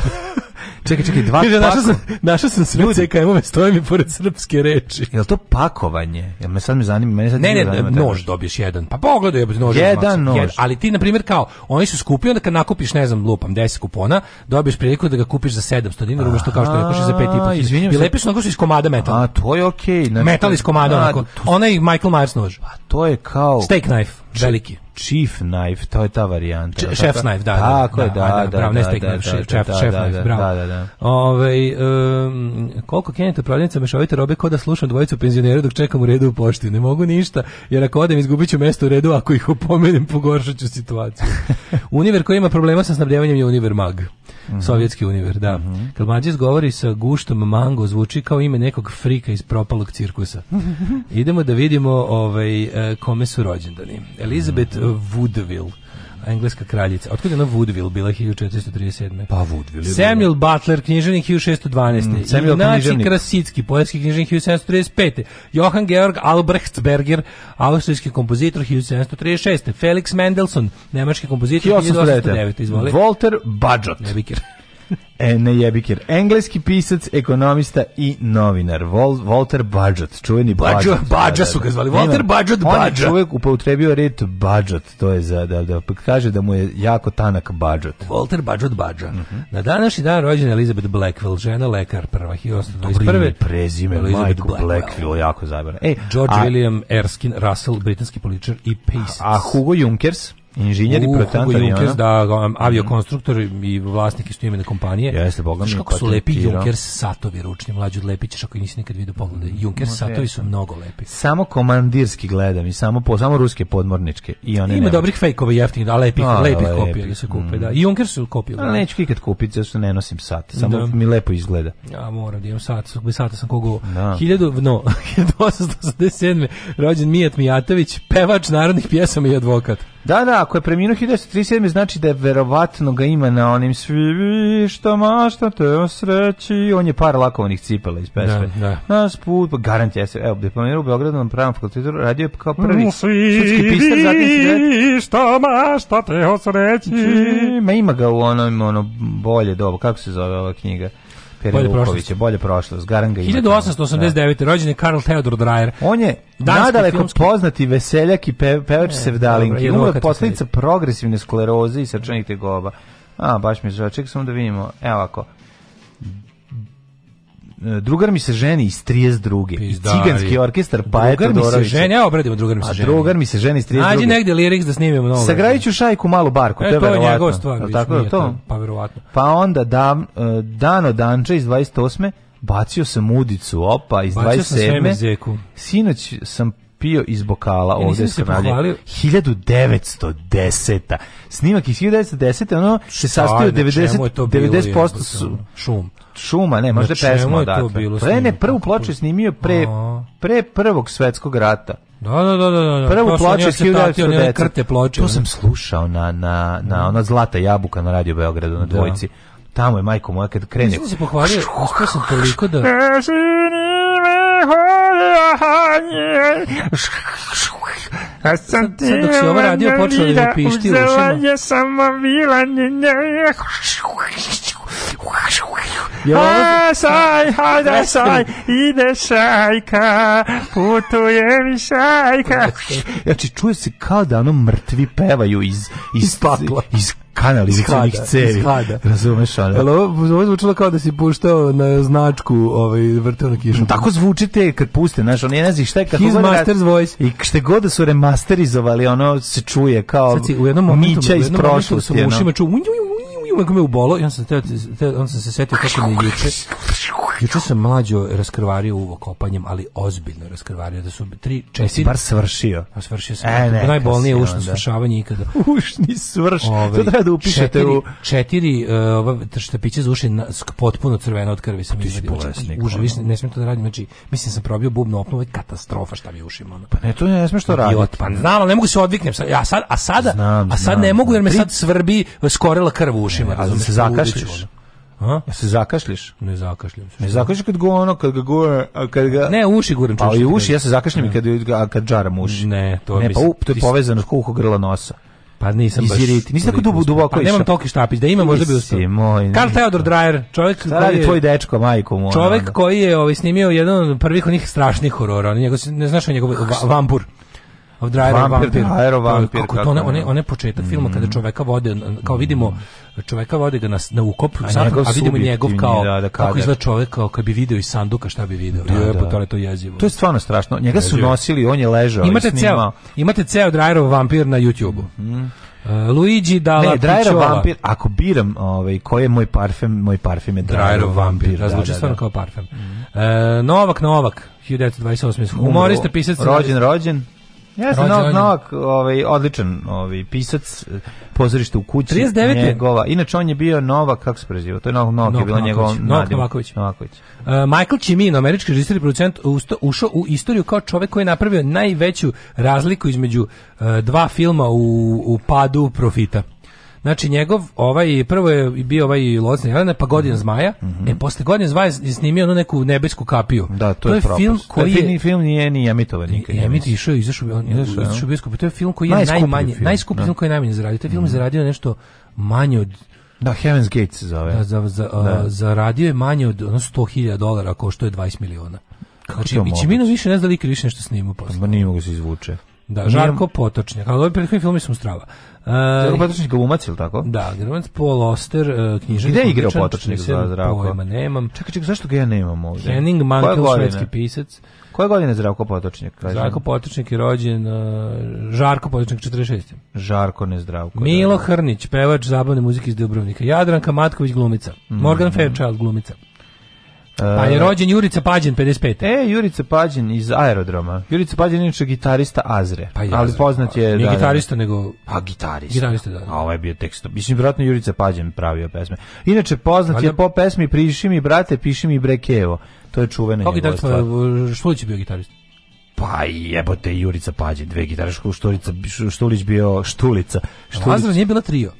čekaj, čekaj, dva Kaže,
našao sam, našao sam sve CKM-ove, stoje mi pored srpske reči.
Jel to pakovanje? Jel me sad me zanima? Mene sad
ne, ne, ne, nož dobiješ jedan. Pa pogledaj, jebote,
nož. Jedan nož. Jedan.
Ali ti, na primjer, kao, oni su skupi, onda kad nakupiš, ne znam, lupam, 10 kupona, dobiješ priliku da ga kupiš za 700 dinara, umešto kao što rekaš za 5,5. Izvinjam se. I lepiš onako iz komada metala.
A, to je okej. Okay. Znači,
metal iz komada, onako. Onaj Michael Myers nož. A
to je kao...
Steak knife veliki.
Chief knife, to je ta varijanta.
Ch chef knife, da. da tako da, je, da, da, da, bravo, da, ne steak knife, chef, chef knife, bravo. Da, da, da. Ove, um, koliko kenete prodavnica mešovite robe kod da slušam dvojicu penzionera dok čekam u redu u pošti. Ne mogu ništa, jer ako odem izgubiću mesto u redu, ako ih opomenem pogoršaću situaciju. univer koji ima problema sa snabdevanjem je Univer Mag. Mm -hmm. Sovjetski univer, da. Mm -hmm. Kad mlađe izgovori sa guštom mango, zvuči kao ime nekog frika iz propalog cirkusa. Idemo da vidimo ovaj, kome su rođendani. Elizabeth Woodville engleska kraljica. Otkud je ona Woodville bila 1437.
Pa Woodville.
Samuel Butler, književnik 1612. Mm, Samuel književnik. Krasicki, poetski književnik 1735. Johann Georg Albrechtsberger, austrijski kompozitor 1736. Felix Mendelssohn, nemački kompozitor 1809.
Izvoli. Walter Badžot. Nebikir. E, ne jebikir. Engleski pisac, ekonomista i novinar. Vol, Walter Budget, čuveni Budget. Budget,
da, da, su ga da. zvali. Walter Budget, Budget.
On čovjek upotrebio red Budget, to je za, da, da, pa kaže da mu je jako tanak Budget.
Walter Budget, Budget. Uh mhm. -huh. Na današnji dan rođena Elizabeth Blackwell, žena lekar prva, 1821.
prezime, Elizabeth Blackwell.
Blackwell, jako zajedno. Ej, George a, William Erskine Russell, britanski političar i Pace.
A
Hugo Junkers?
Inženjeri i
uh, projektant Junkers, da, um, aviokonstruktor mm. i vlasnik istoimene kompanije. Jeste,
Bogdan. Znaš kako
su lepi Junkers satovi ručni, mlađi od Lepića, ako nisi nikad vidio pogledaj. Mm, Junkers Može satovi su mnogo lepi.
Samo komandirski gledam i samo po, samo ruske podmorničke i
one Ima dobrih fejkova jeftinih, a da, lepih, a, lepih lepi. kopija da se mm. kupe, mm. da. I Junkers su kopije.
A da. neću nikad kupiti, zato što ne nosim sat. Samo da. mi lepo izgleda.
Ja moram da imam sat, bez sata sam kogo. Da. 1000, no, 1887. rođen Mijat Mijatović, pevač narodnih pjesama i advokat.
Da,
da,
ako je preminuo 1937 znači da je verovatno ga ima na onim svi što mašta te sreći. On je par lakovanih cipela iz pesme. Da, da. Nas put, pa garant jeste. Evo, diplomirao u Beogradu na pravom fakultetu, radio je kao prvi sudski pisar, zatim si što mašta te osreći. Znači, ma ima ga u onom, ono, bolje doba, kako se zove ova knjiga?
Pere Lukovića,
bolje prošlost, Garanga ima. 1889.
Da. rođen je Karl Theodor Dreyer.
On je nadaleko filmski... poznati veseljak i pe, pevač e, Sevdalinki. Umro je posledica progresivne skleroze i srčanih tegoba. A, baš mi je žao. Čekaj samo da vidimo. Evo ovako drugar mi se ženi iz 32. Pizdari. Ciganski orkestar pa eto Drugar
mi se ženi, evo obradimo
drugar mi se pa ženi. A drugar mi se ženi iz 32.
Nađi negde liriks da snimimo
novo. Sagrajiću šajku malu barku, e, to je verovatno. To
je
njegov
stvar, tako, to?
Pa verovatno.
Pa
onda dam, e, Dano Danče iz 28. Bacio sam udicu, opa, iz Bacio 27. Sam Sinoć sam pio iz bokala ja, ovde se nalje 1910. Snimak iz 1910. Ono se sastoji od 90 90% su,
šum
šuma, ne, možda pesma čemu je to bilo Pre ne, prvu ploču je snimio pre, pre prvog svetskog rata.
Da, da, da, da. da. da.
Prvu ploču ja se tatio, one 1910. krte To sam slušao na, na, na da. ona Zlata jabuka na Radio Beogradu na da. dvojci. Tamo je majko moja kad krene. Nisam
se pohvalio, uspio sam toliko da...
A
sam ti sad radio, počelo da pišti u ušima. je samo bila, ne, ne,
Jel ovo... A, saj, hajda, saj, ide šajka, putuje mi šajka. Znači, čuje se kao da ono mrtvi pevaju iz, iz, iz pakla.
Iz
kanalizacijonih
cevi.
Razumeš, ali...
Ali ovo, ovo zvučilo kao da si puštao na značku ovaj, vrtovnu kišu.
Tako zvuči te kad puste, znaš, on je ne znam šta je... Kako
His master's voice.
I šte god da su remasterizovali, ono se čuje kao si, u
jednom momentu, U jednom momentu da
sam
ušima čuo meni uvek me ubolo, ja sam teo, teo, on sam se setio kako mi juče. Juče sam mlađo raskrvario uvo kopanjem, ali ozbiljno raskrvario da su tri četiri.
bar svršio. A
pa svršio sam. E, ne, Najbolnije ušno onda. svršavanje ikada.
Ušni svrš. Ove, to ovaj, treba da upišete četiri, u
četiri e, ova štapića za uši na, potpuno crveno od krvi sam
izvadio. Znači, Užas, ne,
ne smijem to da radim, znači mislim sam probio bubnu opnu, katastrofa šta mi ušima.
Ono. Pa ne,
to
ne smeš to raditi.
Pa znam, ali ne mogu se odviknem. Ja sad, a sada, znam, a sad znam. ne mogu jer me sad svrbi skorela krv u uši ušima, ali
se zakašliš. A? Ja se zakašliš?
Ne zakašljam
se. Ne zakašljiš kad go ono, kad ga gore, kad ga...
Ne, uši guram čušiti. Pa i
uši, ja se zakašljam i kad, kad džaram uši.
Ne,
to, ne, mislim, pa, to je povezano s kuhu grla nosa.
Pa nisam
baš. Iziriti. Nisam tako dubo, duboko
pa išao. nemam toki štapić, da ima možda bi
uspio. Moj,
Karl Theodor Dreyer, čovjek
Stari radi je, tvoj dečko, majko
mu. Čovjek onda. koji je ovaj, snimio jedan od prvih onih strašnih horora. On njegov, ne znaš o njegov, Vampur
of Dryer Vampir, Vampir. Dryer
Vampir, kako, kako to, one, da. one, one početak mm. filma kada mhm. čoveka vode, kao vidimo, čoveka vode ga na, na ukop, a, sad, a vidimo njegov kao, da, da, kako izgleda čovek, kao kad bi video iz sanduka, šta bi video. Da, Jebo, da. to je
to
jezivo.
To je stvarno strašno. Njega jezivo. su nosili, on je ležao
imate i snimao. Ceo, imate ceo Dryer Vampir na YouTube-u. Mm. Uh, Luigi Dalla Ne, Dryer
Vampir, ako biram ovaj, koji je moj parfem, moj parfem je Dryer Vampir.
Da, zvuči da, stvarno da. kao parfem. Mm. Uh, Novak Novak, 1928.
Humorista, pisac. Rođen, rođen. Jeste, Novak, Novak, ovaj, odličan ovaj, pisac, pozorište u kući. 39. Njegova,
inače on je bio Novak, kako se prezivao, to je Novak, Novak, Novak je bio njegov Novak Novaković. Novaković. Uh, Michael Cimino, američki režiser i producent, ušao u istoriju kao čovek koji je napravio najveću razliku između uh, dva filma u, u padu profita. Znači njegov ovaj prvo je bio ovaj Locne Helena pa Godin zmaja, mm -hmm. e posle Godin zmaja je snimio onu neku nebesku kapiju. Da, to, to je, je film koji je
film nije ni emitovan
nikad. Je išao izašao on izašao biskup, to je film koji je najmanje, film. najskuplji da. film koji je najmanje zaradio. Taj film mm -hmm. zaradio nešto manje od
da, Heaven's Gate se zove. Da,
za, za,
da.
zaradio je manje od ono, 100.000 dolara, ko što je 20 miliona. Kako znači, minus više ne zna da lik više nešto snima posle.
Pa nije mogu se izvuče.
Da, Žarko Potočnjak, ali ovi prethodni filmi su strava.
Zdravko e, Potočnik glumac, ili tako?
Da, glumac Paul Oster, e,
književnik. Gde je igrao Potočnik za Zdravko?
Pojma, nemam.
Čekaj, čekaj, zašto ga ja nemam ovdje?
Henning Mankell, švedski pisac.
Koje godine je Zdravko Potočnik?
Zdravko Potočnik je rođen uh, Žarko Potočnik 46.
Žarko ne Zdravko.
Da, Milo da. Hrnić, pevač zabavne muzike iz Dubrovnika. Jadranka Matković glumica. Mm -hmm. Morgan Fairchild glumica. Pa je rođen Jurica Pađen 55.
E, Jurica Pađen iz aerodroma. Jurica Pađen je gitarista Azre. Pa je, ali poznat je... Nije
da, da, gitarista, nego...
Pa gitarista.
Gitarista, da, da.
A ovaj je bio tekst. Mislim, vjerojatno Jurica Pađen pravio pesme. Inače, poznat Valjda... je po pesmi Priši mi, brate, piši mi Brekevo. To je čuvena Kako
njegova stvar. Štulić je bio gitarista?
Pa jebote, Jurica Pađen, dve gitare, Štulica, Štulić bio Štulica.
Štulica. Azra nije bila trio.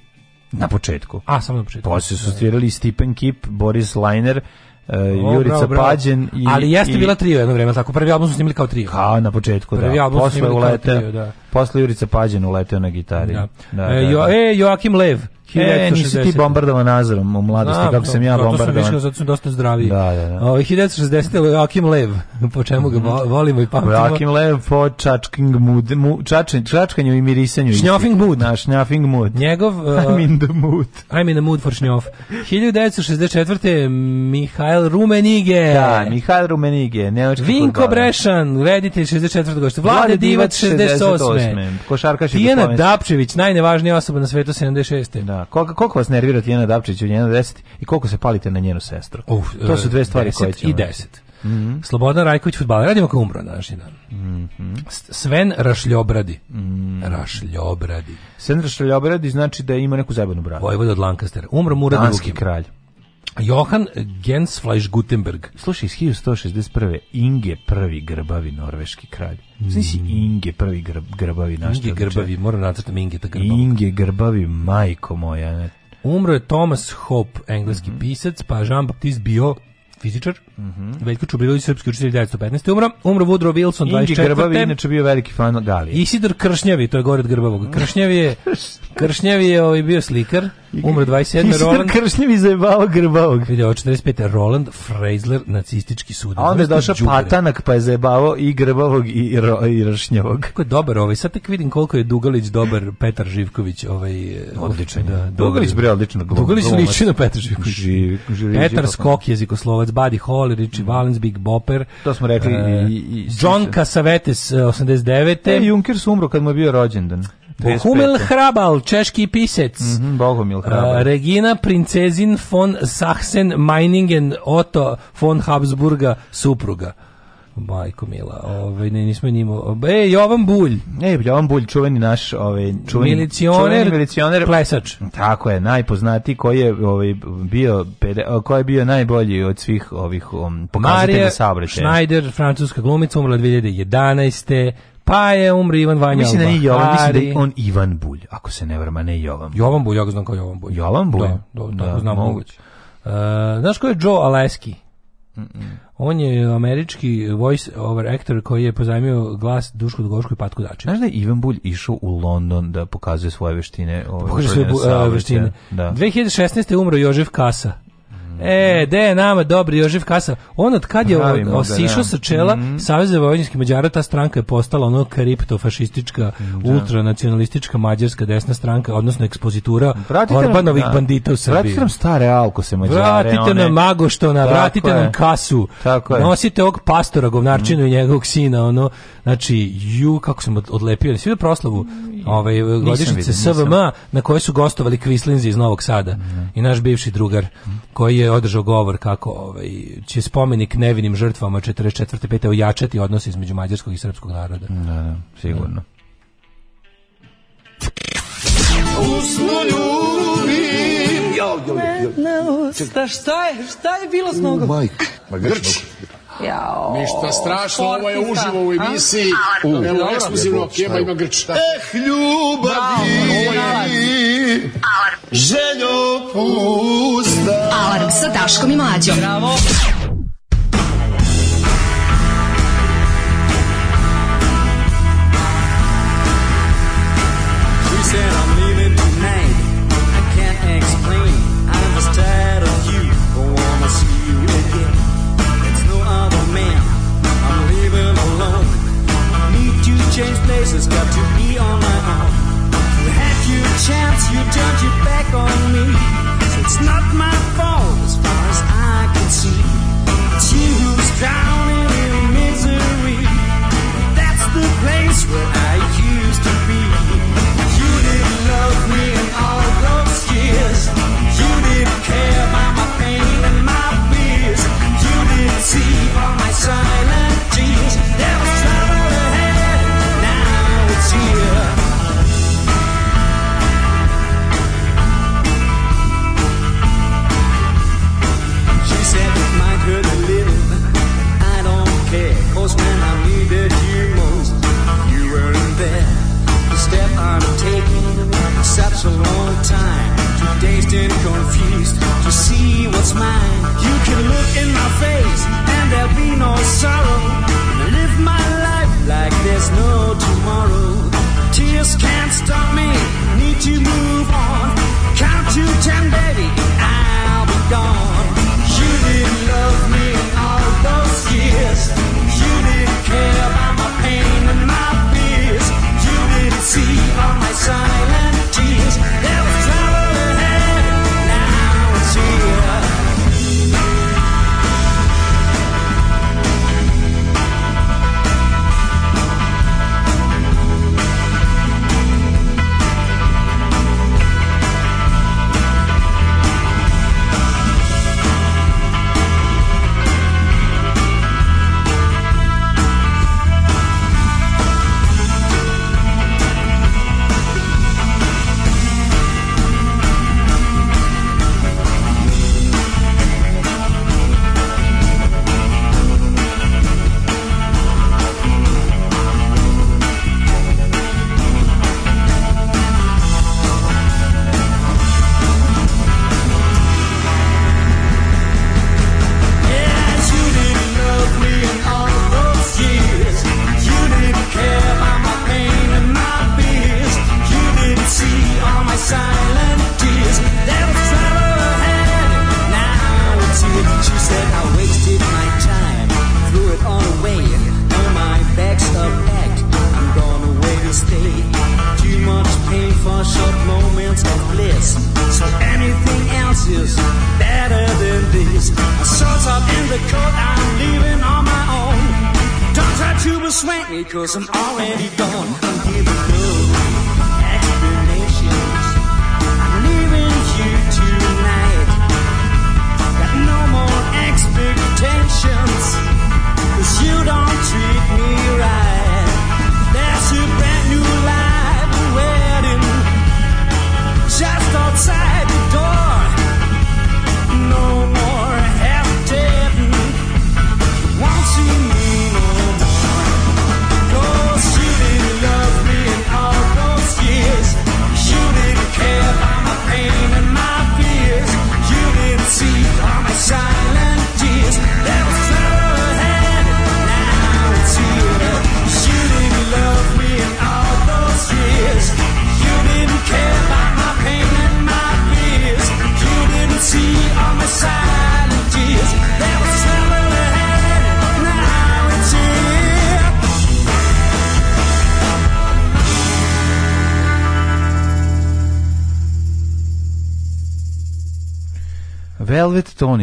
Na početku.
A, samo na početku.
Poslije pa su svirali da, Stipen Kip, Boris Lajner, Uh, Jurica Pađen i,
Ali jeste bila trio jedno vreme, tako prvi album smo snimili kao trio.
Ha, na početku prvi da.
posle ulete, trio, da.
Posle Jurica Pađen uleteo na gitari. Da.
da, e, da, da. E, jo, e Joakim Lev.
E, nisi ti bombardovan Nazarom u mladosti, da, kako sam ja bombardovan.
Zato sam zato da sam dosta zdraviji. Da, da, da. Ove, 1960. Akim Lev, po čemu ga volimo i pamtimo. Akim
Lev po čačking mood, mu, čačen, čačkanju i mirisanju.
Šnjofing mood.
Na, šnjofing mood.
Njegov...
Uh, I'm in the mood.
Uh, I'm in the mood for šnjof. 1964. Mihajl Rumenige.
Da, Mihajl Rumenige.
Vinko Brešan, reditelj 64. gošta. Vlade Divac 68. 68. Košarkaš Tijena Dapčević, najnevažnija osoba na svetu 76. Da
koliko, koliko vas nervira Tijena Dapčić u njeno 10 i koliko se palite na njenu sestru?
Uf, to su dve stvari koje ćemo. i 10. Mm -hmm. Slobodan Rajković futbaler, radimo kao umro na današnji dan. Mm -hmm. Sven Rašljobradi. Mm
-hmm. Rašljobradi. Sven Rašljobradi znači da ima neku zajebanu bradu.
Vojvod od Lancastera. Umro Murad
Danski kralj.
Johan Gensfleisch Gutenberg.
Slušaj, iz 1161. Inge prvi grbavi norveški kralj. Znaš si mm. Inge prvi grb, grbavi naš Inge znači?
grbavi, moram nacrtam Inge ta
da grbavi. Inge grbavi, majko moja.
Umro je Thomas Hope, engleski mm -hmm. pisac, pa Jean-Baptiste Biot, fizičar. Mm -hmm. Veljko Čubrilović, srpski učitelj 1915. Umro, umro Woodrow Wilson 24. Indi Grbavi,
inače bio veliki fan Galije.
Isidor Kršnjevi, to je gore od Grbavog. Mhm. Kršnjevi je, Kršnjavi je ovaj bio slikar, umro 27.
Isidor
Roland,
Kršnjevi zajebao Grbavog.
Vidio, 45. Roland Freisler, nacistički sud.
A onda je došao Patanak, pa je zajebao i Grbavog i, ro, i Rašnjavog.
Kako je dobar ovaj, sad tek vidim koliko je Dugalić dobar, Petar Živković ovaj...
Odličan, da.
Dugalić bre, odlično.
Dugalić liči
na Petar Živković. Živ, živ, Petar Skok, jezikoslovac, Buddy Holly, Richie mm. Valens, Big Bopper.
To smo rekli. Uh, i,
i, John sviče. Cassavetes, 89.
E, e Junkers umro kad mu je bio rođendan.
Bohumil Hrabal, češki pisec.
Mm -hmm, Hrabal. Uh, e,
Regina Princezin von Sachsen-Meiningen Otto von Habsburga, supruga. Majko Mila, ovaj ne nismo njima. E Jovan Bulj.
E Jovan Bulj, čuveni naš, ovaj čuveni
milicioner, čuveni milicioner plesač.
Tako je, najpoznati koji je ovaj bio koji je bio najbolji od svih ovih um, pokazatelja saobraćaja.
Schneider, francuska glumica, umrla 2011. Pa je umri Ivan Vanja
Mislim
da
nije Jovan, mislim da on Ivan Bulj, ako se ne varam, ne Jovan.
Jovan Bulj, ja ga znam kao
Jovan
Bulj. Jovan
Bulj?
Da, da, da, da znam moguće. Uh, znaš ko je Joe Aleski? Mm -mm. On je američki voice over actor koji je pozajmio glas Dušku Dugošku i Patku Dačiću.
Znaš da je Ivan Bulj išao u London da pokazuje svoje veštine?
Ove, ovaj, pokazuje svoje veštine. Da. 2016. umro Jožef Kasa, E, da je nama dobri Jožef Kasa. On od kad je Pravi, osišao da. sa čela mm. Saveza vojničkih Mađara, ta stranka je postala ono kriptofašistička, mm, ultranacionalistička mađarska desna stranka, odnosno ekspozitura vratite Orbanovih nam, da. bandita u Srbiji.
Vratite nam stare alko se Mađare. Vratite
one... nam Magoštona, tako vratite je. nam Kasu. Tako Nosite je. ovog pastora, govnarčinu mm. i njegovog sina, ono, znači, ju, kako sam odlepio, svi da proslavu ovaj, godišnjice SVM, na kojoj su gostovali kvislinzi iz Novog Sada mm. i naš bivši drugar, mhm. koji je je održao govor kako ovaj, će spomenik nevinim žrtvama 44. 5. ojačati odnose između mađarskog i srpskog naroda.
Da, da, sigurno.
Da. Usnu ljubim,
jo, jo, jo. Ne,
šta je, šta je bilo s nogom?
Majk,
grč. Jao,
Ništa strašno, ovo je uživo u emisiji. U, uh, Evo, ekskluzivno, kjeba ima grčta.
Eh, ljubavi, željo pusta.
Alarm sa Daškom i Mlađom.
Bravo. said I'm leaving tonight. I can't explain. I was tired. change places, got to be on my own. You had your chance, you turned your back on me.
So it's not my fault as far as I can see. It's you who's drowning in misery. That's the place where I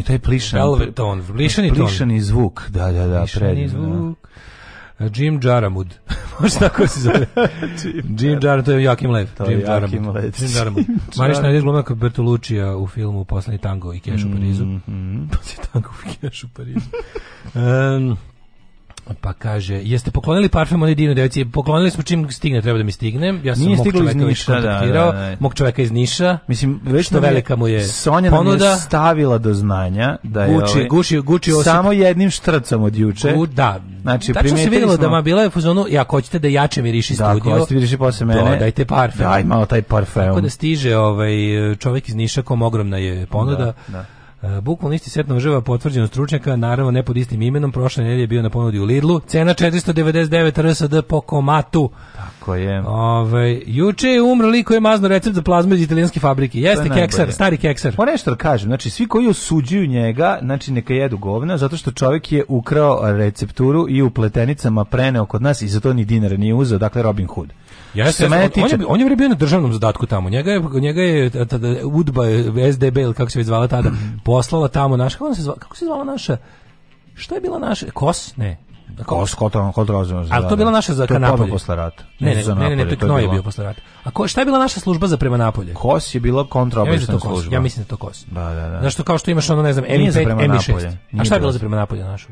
taj
plišan. Velveton, plišani, plišani
zvuk, da, da, da,
plišani
da.
zvuk. Jim Jaramud. Možda tako se zove. Jim Jaramud, to je Jakim Lev.
To
Jim Jaramud. Jim Jaramud. Mariš Nadjez glumio kao Bertoluccija u filmu Poslednji tango i keš u Parizu. Mm
-hmm. Poslednji tango i keš u Parizu.
Um, Pa kaže, jeste poklonili parfem onoj divnoj devojci? Poklonili smo čim stigne, treba da mi stigne. Ja sam Nije mog čoveka iz Niša, da, da, da, mog čoveka iz Niša.
Mislim, već što velika mu je Sonja ponuda. nam je stavila do znanja da je Guči, ovaj,
guči, guči osip.
samo jednim štrcom od juče. U,
da. Znači, Tačno se vidjelo da
smo... da
ma bila je fuzonu, fazonu, ja ako hoćete da jače miriši da,
studio. Da, ako hoćete miriši da posle mene.
dajte parfem.
Daj malo taj parfem.
Tako da stiže ovaj čovek iz Niša, kom ogromna je ponuda.
Da, da
E, bukvalno isti set noževa potvrđeno stručnjaka, naravno ne pod istim imenom, prošle nedelje je bio na ponudi u Lidlu. Cena 499 RSD po komatu.
Tako je.
Ove, juče je umro liko je mazno recept za plazmu iz italijanske fabrike. Jeste keksar, stari keksar.
Moram nešto da kažem, znači svi koji osuđuju njega, znači neka jedu govna, zato što čovjek je ukrao recepturu i u pletenicama preneo kod nas i za to ni dinara nije uzeo, dakle Robin Hood.
Ja se on, tiče... on, je, on je bio na državnom zadatku tamo. Njega je, njega je tada, Udba, SDB ili kako se već zvala tada, poslala tamo naš, kako se zvala, kako se zvala naša, Šta je bila naša, KOS? Ne,
Kos, ko to, ko
Ali
to
bila naša za Kanapolje. To je
posle
rata. Ne, ne, ne, ne, to
je
bio posle rata. A ko, šta je bila naša služba za prema Napolje?
Kos je bila da kontraobaveštajna služba.
Ja mislim
da
to Kos.
Da, da, da.
Zašto kao što imaš ono, ne znam, M5, M6. A šta je bila za prema Napolje našu?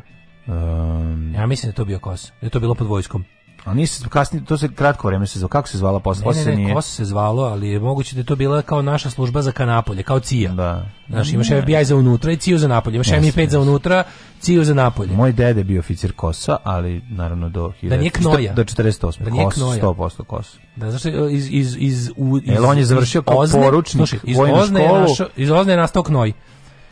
Um, ehm. ja mislim da to bio Kos. Da je to bilo pod vojskom.
A nisi kasnije to se kratko vrijeme se zvalo. Kako se zvala posle? Ne, ne,
ne, Kosa se zvalo, ali je moguće da je to bila kao naša služba za kanapolje, kao CIA.
Da.
Znaš, imaš ne. FBI za unutra i CIA za napolje. Imaš MI5 za unutra, CIA za napolje.
Moj dede bio oficir Kosa, ali naravno do
da
nije knoja. do 48.
Da nije
Kos, 100% Kos.
Da, zašto iz iz iz u iz,
on je završio kao ozne, poručnik slušaj, iz Ozne
je našo, iz Ozne je nastao knoj.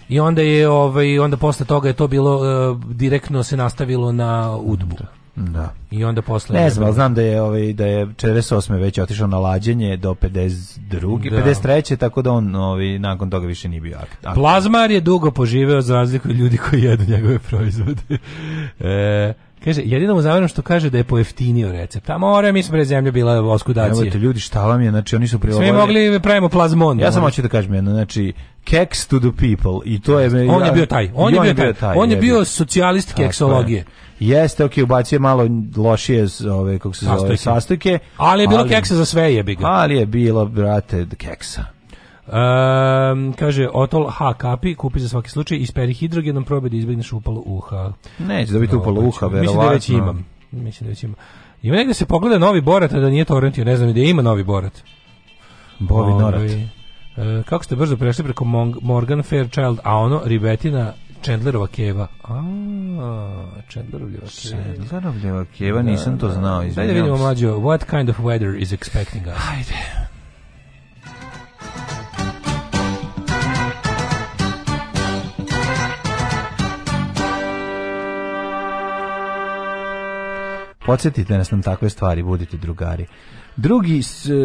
I onda je ovaj onda posle toga je to bilo uh, direktno se nastavilo na Udbu.
Da. Da.
I onda posle
Ne znam, znam da je ovaj da je 48. već otišao na lađenje do 52. Da. 53. tako da on ovaj nakon toga više nije bio akt.
Plazmar je dugo poživeo za razliku od ljudi koji jedu njegove proizvode. e, Kaže, jedino mu zamjeram što kaže da je pojeftinio recept. A more, mi smo pre zemlje bila oskudacija. Evo
te ljudi, šta vam je, znači oni su
priobali. Sve mogli da pravimo plazmon.
Ja samo hoću da kažem jedno, znači, keks to the people i to je...
On ja, je bio taj, on, je, on bio taj, taj, on je bio socijalist keksologije.
Jeste, ok, ubacio je malo lošije ove, kako se zove,
sastojke. Ali je bilo ali, keksa za sve jebiga.
Ali je bilo, brate, keksa.
Um, kaže, otol H kapi, kupi za svaki slučaj, isperi hidrogenom, probaj da izbjegneš upalu uha.
Neće dobiti da upalu pa uha, verovatno. Mislim da već
imam. Mislim da već imam. Ima negde da se pogleda novi borat, a da nije torrentio, ne znam gde ima novi borat.
Bovi Ovi, ovaj, Norat. E,
kako ste brzo prešli preko Mon Morgan Fairchild, a ono, ribetina Chandlerova keva.
A, Chandlerova keva. Chandlerova keva, nisam da, to da, znao. Daj da
vidimo mlađo, what kind of weather is expecting us?
Hajde. Podsjetite nas nam takve stvari, budite drugari. Drugi,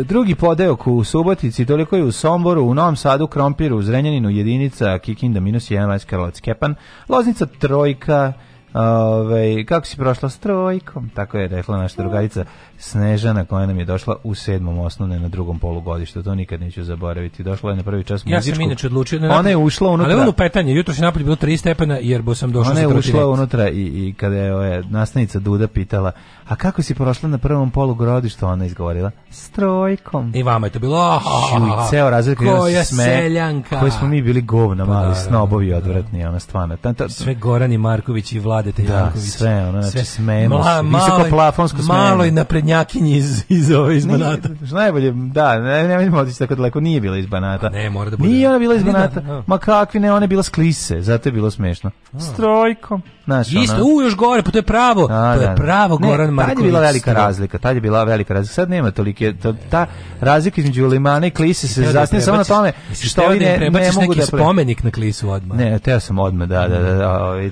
drugi podeok u Subotici, toliko je u Somboru, u Novom Sadu, Krompiru, u Zrenjaninu, jedinica, Kikinda, minus 1, Vajska, Kepan, Loznica, Trojka, Ove, kako si prošla s trojkom? Tako je rekla naša mm. drugarica Snežana koja nam je došla u sedmom osnovne na drugom polugodištu. To nikad neću zaboraviti. Došla je na prvi čas
muzičku. Ja sam inače odlučio. Da ne,
ona je ušla unutra. Ali ono petanje,
jutro se napolje bilo 3 stepena jer bo sam došao Ona
je ušla unutra i, i kada je ove, nastavnica Duda pitala A kako si prošla na prvom polu polugodištu, ona izgovorila? Strojkom.
I vama je to bilo. Šuj, ah,
ceo razred da koja sme, seljanka.
Koji smo
mi bili govna, pa, mali da, da snobovi da, da, odvratni, ona stvarno. Ta,
ta, sve Gorani Marković i Vladeta
da, Janković. sve, ona, znači sve, smemo mla, se.
Visoko plafonsko smemo. Malo i naprednjakinji iz, iz, ove, iz Banata. Nije,
najbolje, da, ne, ne vidimo otići tako daleko, nije bila iz Banata. A pa ne, mora da
bude. Nije
ona bila iz Banata, ma kakvi ne, ona je bila sklise, zato je bilo smešno. A. Strojkom.
Znaš, Isto, ono... u, još gore, pa to je pravo, A, da, to je da, da. pravo ne, Goran Marković. Tad
je bila velika razlika, tad je bila velika razlika. Sad nema tolike, to, ta razlika između Limana i Klise se zasnije samo na tome što oni ne, ne, ne
mogu da... Pre... spomenik na Klisu odmah.
Ne, teo sam odmah, da, da, da. da ovaj,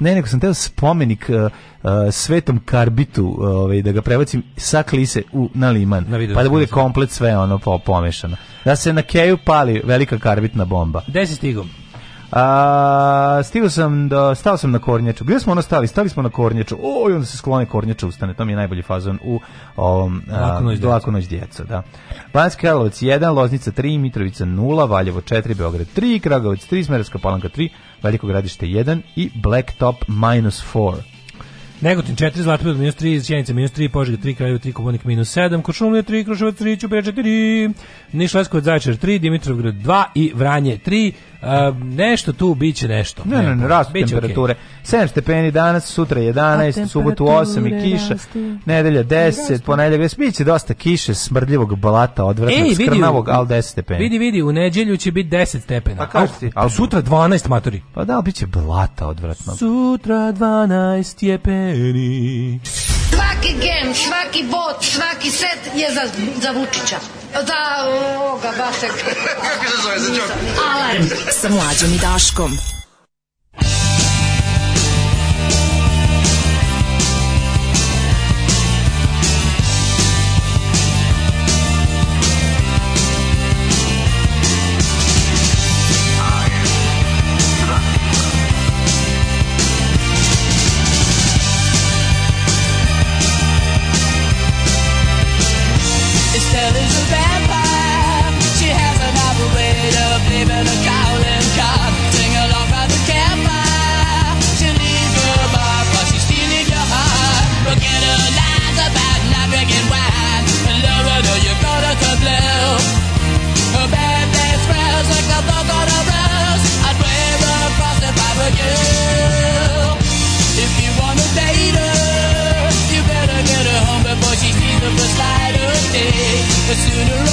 ne, neko sam teo spomenik uh, uh, svetom karbitu ovaj, da ga prebacim sa klise u, na liman, na pa da bude komplet sve ono pomešano. Da se na keju pali velika karbitna bomba.
Gde si stigom?
A, stigao sam da stao sam na kornjaču. Gdje smo ono stali? Stali smo na kornjaču. O, i onda se sklone kornjača ustane. To mi je najbolji fazon u ovom Lako noć djeca. Da. Banski Karlovac 1, Loznica 3, Mitrovica 0, Valjevo 4, Beograd 3, Kragovic 3, Smerska Palanka 3, Veliko gradište 1 i Blacktop
minus
4.
Negotin 4, Zlatibor minus 3, Sjenica minus 3, Požega 3, Kraljevo 3, Kuponik minus 7, Kočumlija 3, Kruševac 3, Ćuprija 4, Niš Zaječar 3, Dimitrovgrad 2 i Vranje 3. Um, nešto tu biće nešto.
Ne, ne, ne, rast temperature. Okay. 7 stepeni danas, sutra 11, subotu 8 i kiša, rasti, nedelja 10, ponedeljak 10. Biće dosta kiše, smrdljivog balata, odvratnog, Ej, skrnavog, al 10 stepeni.
Vidi, vidi, u nedelju će biti 10 stepena.
Pa ti,
al sutra 12 matori.
Pa da, biće blata odvratnog.
Sutra 12 stepeni
svaki gem, svaki bot, svaki set je za, za Vučića. Da, ovoga, bašeg.
Kako se zove za
Alarm sa mlađom i Daškom.
But sooner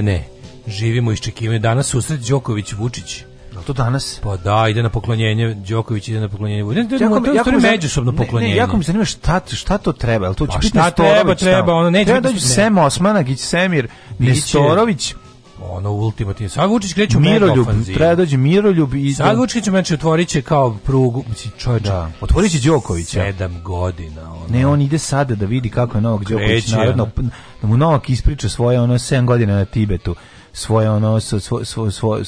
mlade Živimo iščekivanje. Danas susret Đoković Vučić.
Jel to danas?
Pa da, ide na poklonjenje, Đoković ide na poklonjenje. Ne, ne, jako, to je međusobno poklonjenje. Ne,
ne, jako mi zanima šta, šta to treba. Jel to će pa biti Nestorović? Šta treba,
treba, ono neće
treba
da dođu
Sem Osmana, Gić Semir, Nestorović,
ono ultimativno. Sad Vučić kreće u Miroljub,
treba dođe Miroljub i
Sad Vučić kreće znači otvorit će kao prugu, znači čoveče. Da.
Otvorit će Đokovića.
7 godina
ono. Ne, on ide sada da vidi kako je Novak Đoković narodno da mu Novak ispriča svoje ono 7 godina na Tibetu, svoje ono svoj svoj svoj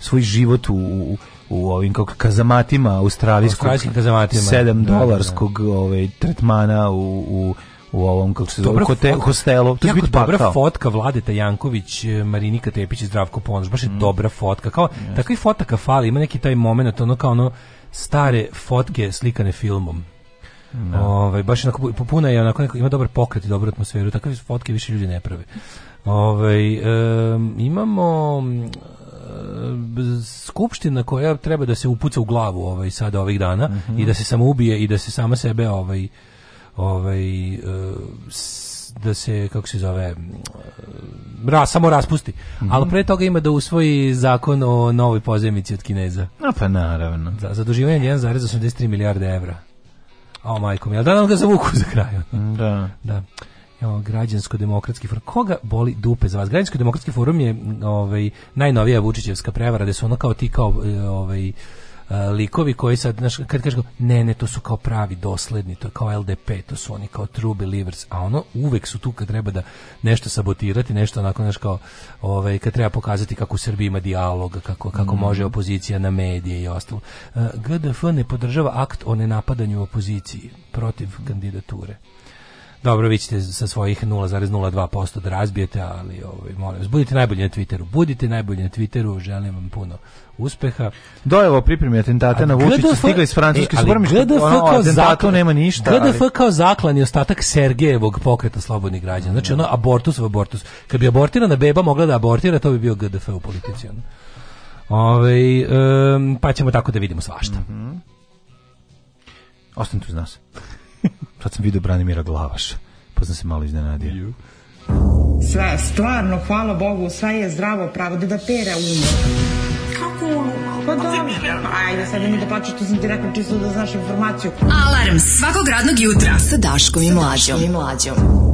svoj život u, u u ovim kako kazamatima australijskog, australijskog kazamatima 7 dolarskog da, da. da. ovaj tretmana u, u u ovom kako se zove
hote, hostelu. To je dobra pakao. fotka Vladeta Janković, e, Marinika Tepić i Zdravko Ponoš, baš je mm. dobra fotka. Kao yes. takvi fotaka fali, ima neki taj momenat ono kao ono stare fotke slikane filmom. No. Da. Ovaj baš onako popuna je onako neko, ima dobar pokret i dobru atmosferu. Takve fotke više ljudi ne prave. Ovaj um, imamo skupština koja treba da se upuca u glavu ovaj sad ovih dana mm -hmm. i da se samo ubije i da se sama sebe ovaj ovaj, e, da se, kako se zove, e, ra, samo raspusti. Mm -hmm. Ali pre toga ima da usvoji zakon o novoj pozemici od Kineza.
A pa naravno.
Za zaduživanje 1,83 milijarde evra. O, majko mi, ali da nam ga zavuku za kraj.
Da.
Da. Evo, građansko-demokratski forum. Koga boli dupe za vas? Građansko-demokratski forum je ovaj, najnovija Vučićevska prevara, gde su ono kao ti kao e, ovaj, likovi koji sad, znaš, kad kažeš ne, ne, to su kao pravi dosledni, to je kao LDP, to su oni kao true believers, a ono uvek su tu kad treba da nešto sabotirati, nešto onako, znaš, kao, ovaj, kad treba pokazati kako u Srbiji ima dijalog, kako, kako mm. može opozicija na medije i ostalo. GDF ne podržava akt o nenapadanju opoziciji protiv kandidature. Dobro, vi ćete sa svojih 0,02% da razbijete, ali ovaj, molim vas, budite najbolji na Twitteru. Budite najbolji na Twitteru, želim vam puno uspeha.
Do da, evo pripreme atentata na Vučića stigla iz Francuske. E, ali GDF
kao zaklan, nema ništa. GDF ali... kao zaklan je ostatak Sergejevog pokreta slobodnih građana. Znači ono abortus v abortus. Kad bi abortirana beba mogla da abortira, to bi bio GDF u politici. Ono. Ove, ovaj, um, pa ćemo tako da vidimo svašta. Mm -hmm. Ostanite uz nas. Sad sam vidio Branimira Glavaša, pa sam se malo iznenadio.
Sve, stvarno, hvala Bogu, sve je zdravo, pravo, da da pere umo. Kako Pa da, ajde, sad mi da plaću, što sam ti rekla, čisto da znaš informaciju.
Alarm svakog radnog jutra sa Daškom i Mlađom. Sa Daškom i Mlađom.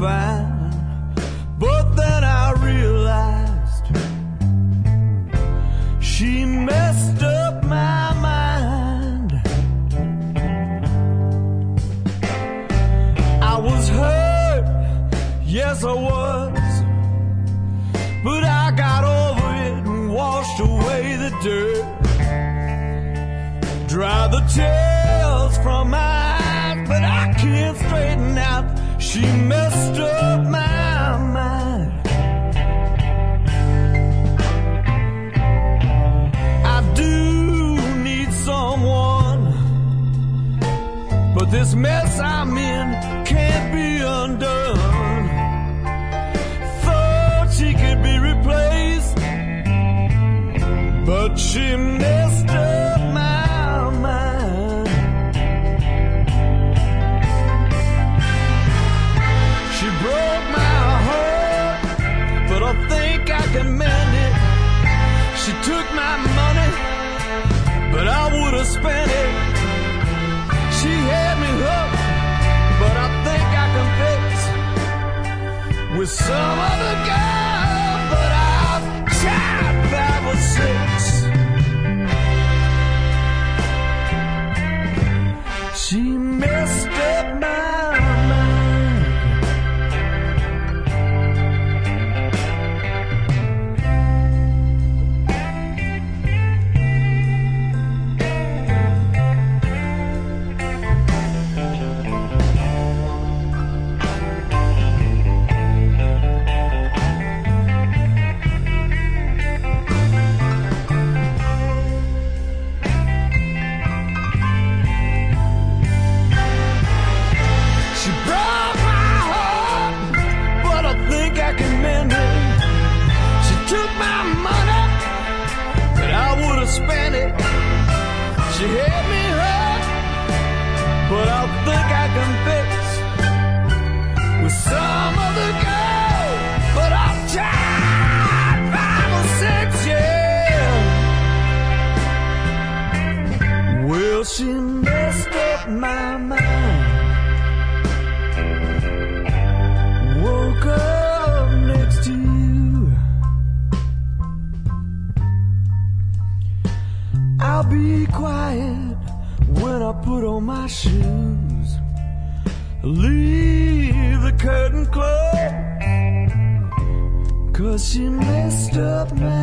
烦。She messed up my mind.
She broke my heart, but I think I can mend it. She took my money, but I would have spent it. She had me hooked, but I think I can fix it with some. she messed up now.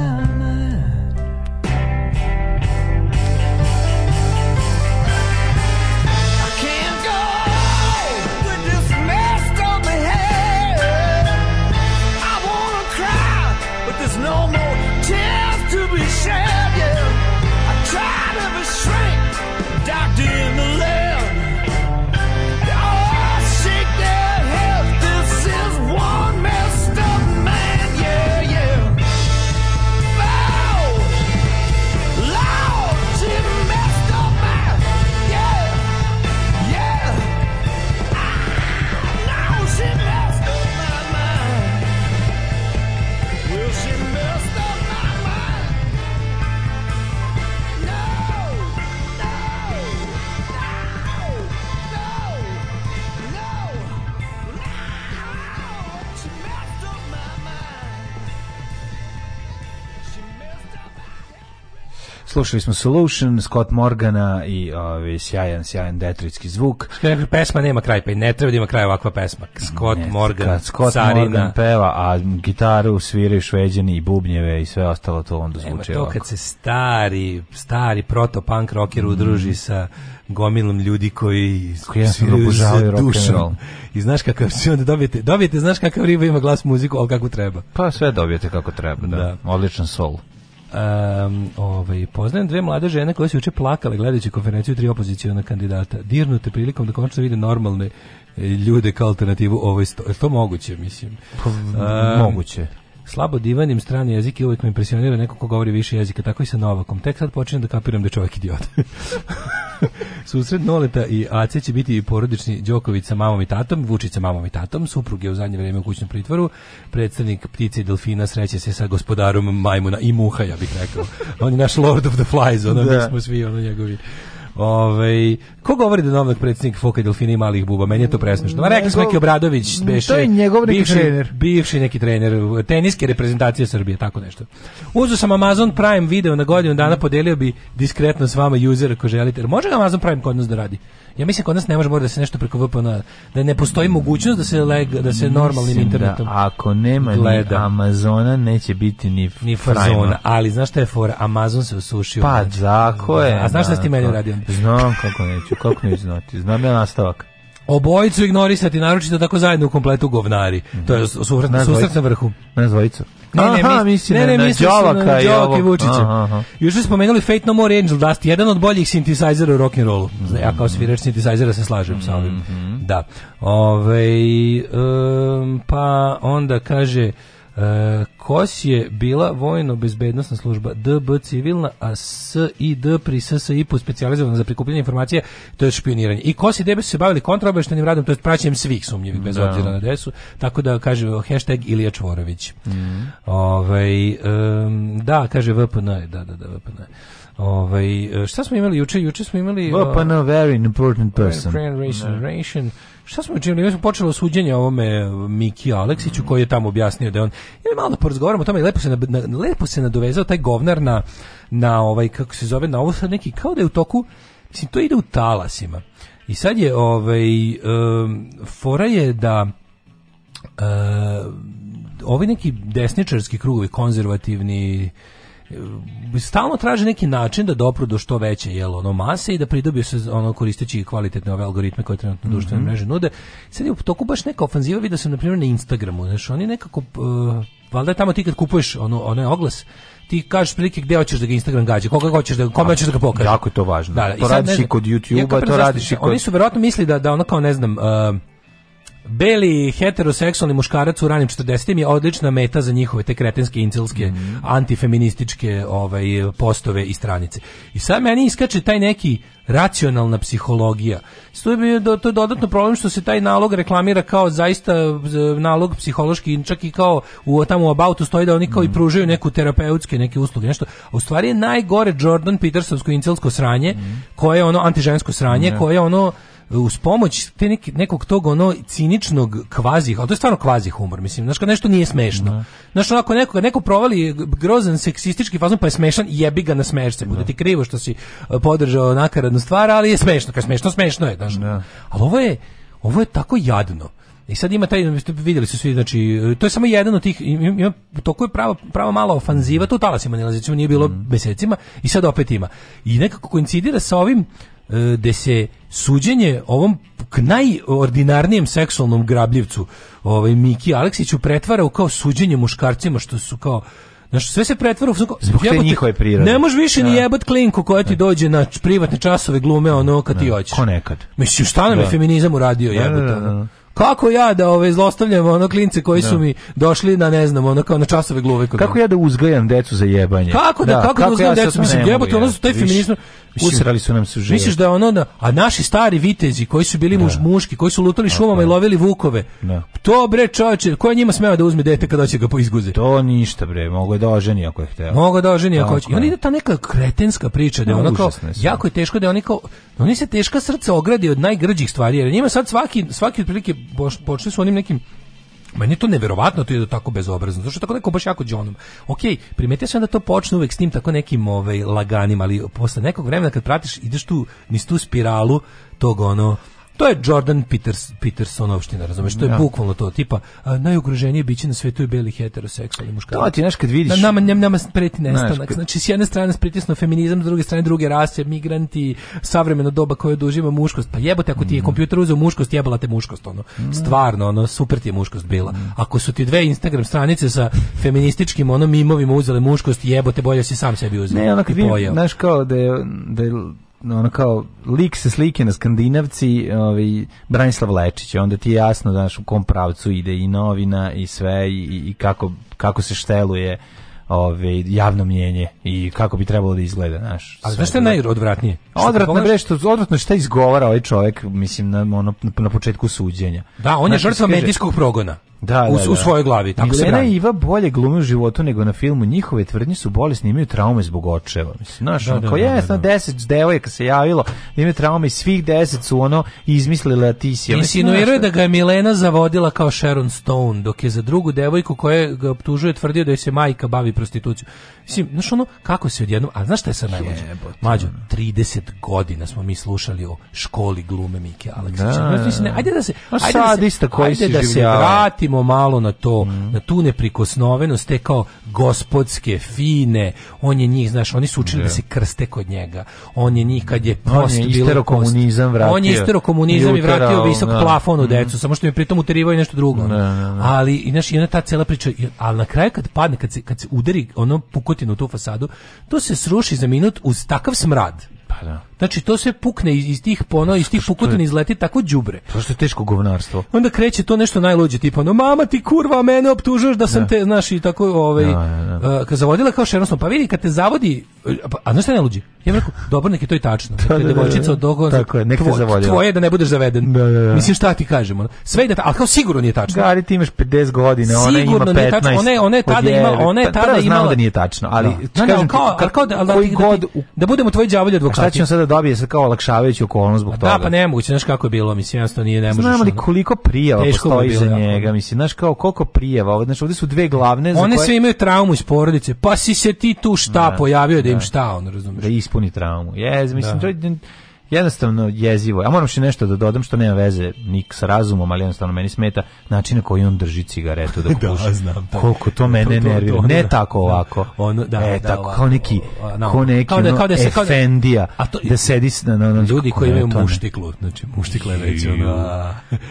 Slušali smo Solution, Scott Morgana i ovi, ovaj, sjajan, sjajan detritski zvuk. Rekli, pesma nema kraj, pa i ne treba da ima kraj ovakva pesma. Scott ne, Morgan, Scott Sarina. Morgan
peva, a gitaru sviraju šveđani i bubnjeve i sve ostalo to onda zvuči Nema
to kad se stari, stari proto-punk rocker udruži mm. sa gomilom ljudi koji
ja sviraju sa dušom.
I znaš kakav se onda dobijete, dobijete, znaš kakav riba ima glas muziku, ali kako treba.
Pa sve dobijete kako treba, da. da. Odličan sol.
Um, ovaj, poznajem dve mlade žene koje su juče plakale gledajući konferenciju tri opoziciona kandidata. Dirnute prilikom da konačno vide normalne e, ljude kao alternativu ovoj sto, je to moguće mislim
um, moguće
Slabo divanim strani jezike i uvijek me impresionira neko ko govori više jezika, tako i sa Novakom. Tek sad počinjem da kapiram da je čovjek idiot. Susret Noleta i Ace će biti porodični Đoković sa mamom i tatom, Vučić sa mamom i tatom, suprug je u zadnje vrijeme u kućnom pritvoru, predstavnik ptice i delfina sreće se sa gospodarom majmuna i muha, ja bih rekao. On je naš Lord of the Flies, ono, da. mi smo svi ono njegovi Ove, ko govori da novog predsjednika Foka Delfina i malih buba? Meni je to presmešno. Ma rekli smo neki Obradović, mm, beše, to
je njegov neki bivši, trener.
Bivši neki trener teniske reprezentacije Srbije, tako nešto. Uzeo sam Amazon Prime video na godinu dana, podelio bi diskretno s vama user ako želite. Može ga Amazon Prime kod nas da radi? Ja mislim kod nas ne može mora da se nešto preko VPN da ne postoji mogućnost da se leg, da se normalnim da internetom. Da
ako nema gleda. ni Amazona neće biti ni ni fazona,
ali znaš šta je for Amazon se usušio.
Pa tako
da,
je.
A znaš šta ste meni da, uradio?
Znam kako neću, kako neću znati. Znam ja nastavak.
Obojicu ignorisati, naročito tako zajedno u kompletu govnari. Mm -hmm. To je mhm. susret na vrhu.
Na zvojicu.
Ne, ne, mislim, ne, da mislim na, na i, ovo. Vučića. Aha, aha. spomenuli Fate No More Angel Dust, jedan od boljih sintesajzera u rock'n'rollu. Znači, ja kao mhm. svirač sintesajzera se slažem sa ovim. Mhm. Da. Ove, um, pa onda kaže... E, KOS je bila vojno-bezbednostna služba DB civilna, a SID pri SSIP-u specializovana za prikupljanje informacije, to je špioniranje. I KOS i DB su se bavili kontraobeštenim radom, to je praćenjem svih sumnjivih, bez da. obzira na desu, tako da kaže hashtag Ilija Čvorović. Mm. Ove, ovaj, e, da, kaže VPN, da, da, da, VPN. Ovaj e, šta smo imali juče? Juče smo imali
VPN, very important
person. Da. Generation, Šta smo učinili? Mi smo počelo suđenje ovome Miki Aleksiću koji je tamo objasnio da je on je malo da porazgovaramo o tome i lepo se na, na, lepo se nadovezao taj govnar na na ovaj kako se zove na ovo sad neki kao da je u toku mislim to ide u talasima. I sad je ovaj um, fora je da uh, ovi neki desničarski krugovi konzervativni E, stalno traže neki način da dopru do što veće jel ono mase i da pridobiju se ono koristeći kvalitetne ove algoritme koje trenutno društvene mm -hmm. mreže nude. Sad je u toku baš neka ofanziva vidi da se na primjer na Instagramu, znaš, oni nekako uh, valjda tamo ti kad kupuješ ono onaj oglas ti kažeš prilike gde hoćeš da ga Instagram gađa, koga hoćeš da kome hoćeš da ga pokažeš.
Jako je to važno. Da, da. to radiš i kod
YouTube-a,
to
radiš i kod Oni su verovatno misli da da ono kao ne znam uh, Beli heteroseksualni muškarac u ranim 40 im je odlična meta za njihove te kretenske incelske mm. antifeminističke ovaj postove i stranice. I sad meni iskače taj neki racionalna psihologija. To je, to dodatno problem što se taj nalog reklamira kao zaista nalog psihološki, čak i kao u, tamo u abautu stoji da oni kao i mhm. pružaju neku terapeutske neke usluge, nešto. A u stvari je najgore Jordan Petersonsko incelsko sranje, mm. koje je ono antižensko sranje, mm. koje je ono uz pomoć te neki, nekog tog ono ciničnog kvazi, a to je stvarno kvazi humor, mislim, znači kad nešto nije smešno. Da. Znaš onako neko, neko provali grozan seksistički fazon pa je smešan, jebi ga na smešce, bude da. ti krivo što si e, podržao nakaradnu stvar, ali je smešno, kad je smešno, smešno je, znači. Da. Ali ovo je, ovo je tako jadno. I sad ima taj, videli su svi, znači, e, to je samo jedan od tih, ima, toliko je pravo, pravo mala ofanziva, to u talasima nalazicima nije bilo mm. mesecima i sad opet ima. I nekako koincidira sa ovim, E, gde se suđenje ovom najordinarnijem seksualnom grabljivcu ovaj Miki Aleksiću pretvara u kao suđenje muškarcima što su kao Znaš, sve se pretvara
u... Zbog te njihove prirode.
Ne možeš više ja. ni da. jebat klinku koja ti da. dođe na privatne časove glume ono kad ja. ti da. hoćeš. Ko
nekad.
Mislim, šta nam da. je feminizam uradio jebate? Da, kako ja da ove zlostavljam ono klince koji da. su mi došli na ne znam ono kao na časove gluve kod
kako ja da uzgajam decu za jebanje
kako da, da kako, kako, da uzgajam ja decu mislim jebote ono su taj feminizam Mislim, Usrali su nam se život. Misliš da ono da, a naši stari vitezi koji su bili da. muž, muški, koji su lutali šumama da. i lovili vukove. Da. To bre čoveče, ko je njima smeo da uzme dete kad hoće ga po
To ništa bre, mogu da oženi ako je hteo.
Mogu da oženi ako hoće. I onda ide ta neka kretenska priča da, da kao jako je teško da oni kao da oni se teška srce ogradi od najgrđih stvari jer njima sad svaki svaki otprilike počeli su onim nekim Meni je to neverovatno da to je da tako bezobrazno. Zato što tako neko baš jako džonom. Okej, okay, primetio sam da to počne uvek s tim tako nekim ovaj laganim, ali posle nekog vremena kad pratiš ideš tu nisi tu spiralu tog ono To je Jordan Peters, Petersonovština, razumeš? To je da. bukvalno to, tipa a, najugroženije biće na svetu je beli heteroseksualni muškarac. To
da, ti, znaš, kad vidiš... Na,
nama, nam, nama preti nestanak. Kad... Znači, s jedne strane nas pritisno feminizam, s druge strane druge rase, migranti, savremena doba koje oduživa muškost. Pa jebote, ako ti je mhm. kompjuter uzeo muškost, jebala te muškost, ono. Mhm. Stvarno, ono, super ti je muškost bila. Mhm. Ako su ti dve Instagram stranice sa feminističkim onom imovima uzele muškost, jebote, bolje si sam sebi
uzeo. Ne, ono kad znaš, kao da je, da je ono kao lik se slike na Skandinavci, ovaj Branislav Lečić, onda ti je jasno znaš u kom pravcu ide i novina i sve i, i kako, kako se šteluje ove, ovaj, javno mnjenje i kako bi trebalo da izgleda, znaš.
Ali
znaš što
je najodvratnije?
Odvratno bre što odvratno šta izgovara ovaj čovjek, mislim na ono, na početku suđenja.
Da, on je žrtva medijskog progona da, da, da. U, da, da. svojoj glavi.
Tako Milena se i Iva bolje glume u životu nego na filmu. Njihove tvrdnje su bolesne, imaju traume zbog očeva. Mislim, znaš, da, onako, da, jesno, deset devojaka se javilo, imaju traume i svih deset su ono izmislile ti si.
Insinuiruje da ga je Milena zavodila kao Sharon Stone, dok je za drugu devojku koja ga optužuje tvrdio da joj se majka bavi prostitucijom. Mislim, znaš ono, kako se odjednom, a znaš šta je sad najvađe? Mađo, 30 godina smo mi slušali o školi glume Mike
Aleksića. Da, mislim, da, da.
ajde da se,
ajde da se, ajde
da se vratimo malo na to, mm. na tu neprikosnovenost, te kao gospodske, fine, on je njih, znaš, oni su učili da se krste kod njega. On je njih kad je post on je istero komunizam
vratio.
On je istero komunizam i, vratio visok no. plafon u mhm. decu, mm. samo što je pritom uterivao i nešto drugo. No, no, ali, i znaš, i ona ta cela priča, ali na kraju kad padne, kad se, kad se udari, ono puko Pukutinu tu fasadu, to se sruši za minut uz takav smrad. Pa da. Znači to se pukne iz, iz tih pono, iz tih pukotina izleti tako đubre.
To što je teško govnarstvo.
Onda kreće to nešto najluđe tipa, no mama ti kurva mene optužuješ da sam da. te znaš i tako ovaj da, da, uh, zavodila kao šerosno, pa vidi kad te zavodi, pa, a znaš šta je najluđe? Ja bih rekao, dobro nek je to i tačno. Da, da, da, devojčica da. od
dogo, tako je, nek te zavodila.
Tvoje da ne budeš zaveden. Mislim šta ti kažemo? Sve ide, al kao sigurno nije tačno. Gari ti
imaš 50 godina, ona sigurno ima 15. Ona ona
je tada imala, ona je pa, tada
imala.
da
nije tačno, ali
kažem kao, kao da, da budemo tvoji đavolji advokati
da dobije se kao olakšavajuću okolnost zbog
da,
toga.
Da, pa nemoguće, znaš kako je bilo, mislim, jasno nije ne možeš. Znamo li
koliko prijava postoji bilo, za njega, mislim, znaš kao koliko prijava, znaš, ovdje su dve glavne. One
za koje... sve imaju traumu iz porodice, pa si se ti tu šta ne, da, pojavio da im da. šta, on razumiješ.
Da ispuni traumu, jez, mislim, da. to je jednostavno jezivo. Ja moram še nešto da dodam što nema veze nik sa razumom, ali jednostavno meni smeta način na koji on drži cigaretu da, da puši. da, znam. Da. Koliko to mene nervira. ne da. tako da. ovako. Ono, da, e, da, tako, ovako, kao neki, no, kao neki kao da, kao da se, kao efendija, a to, da sedi na, na, na
ljudi koji e, imaju muštiklu, znači muštikla je već ono...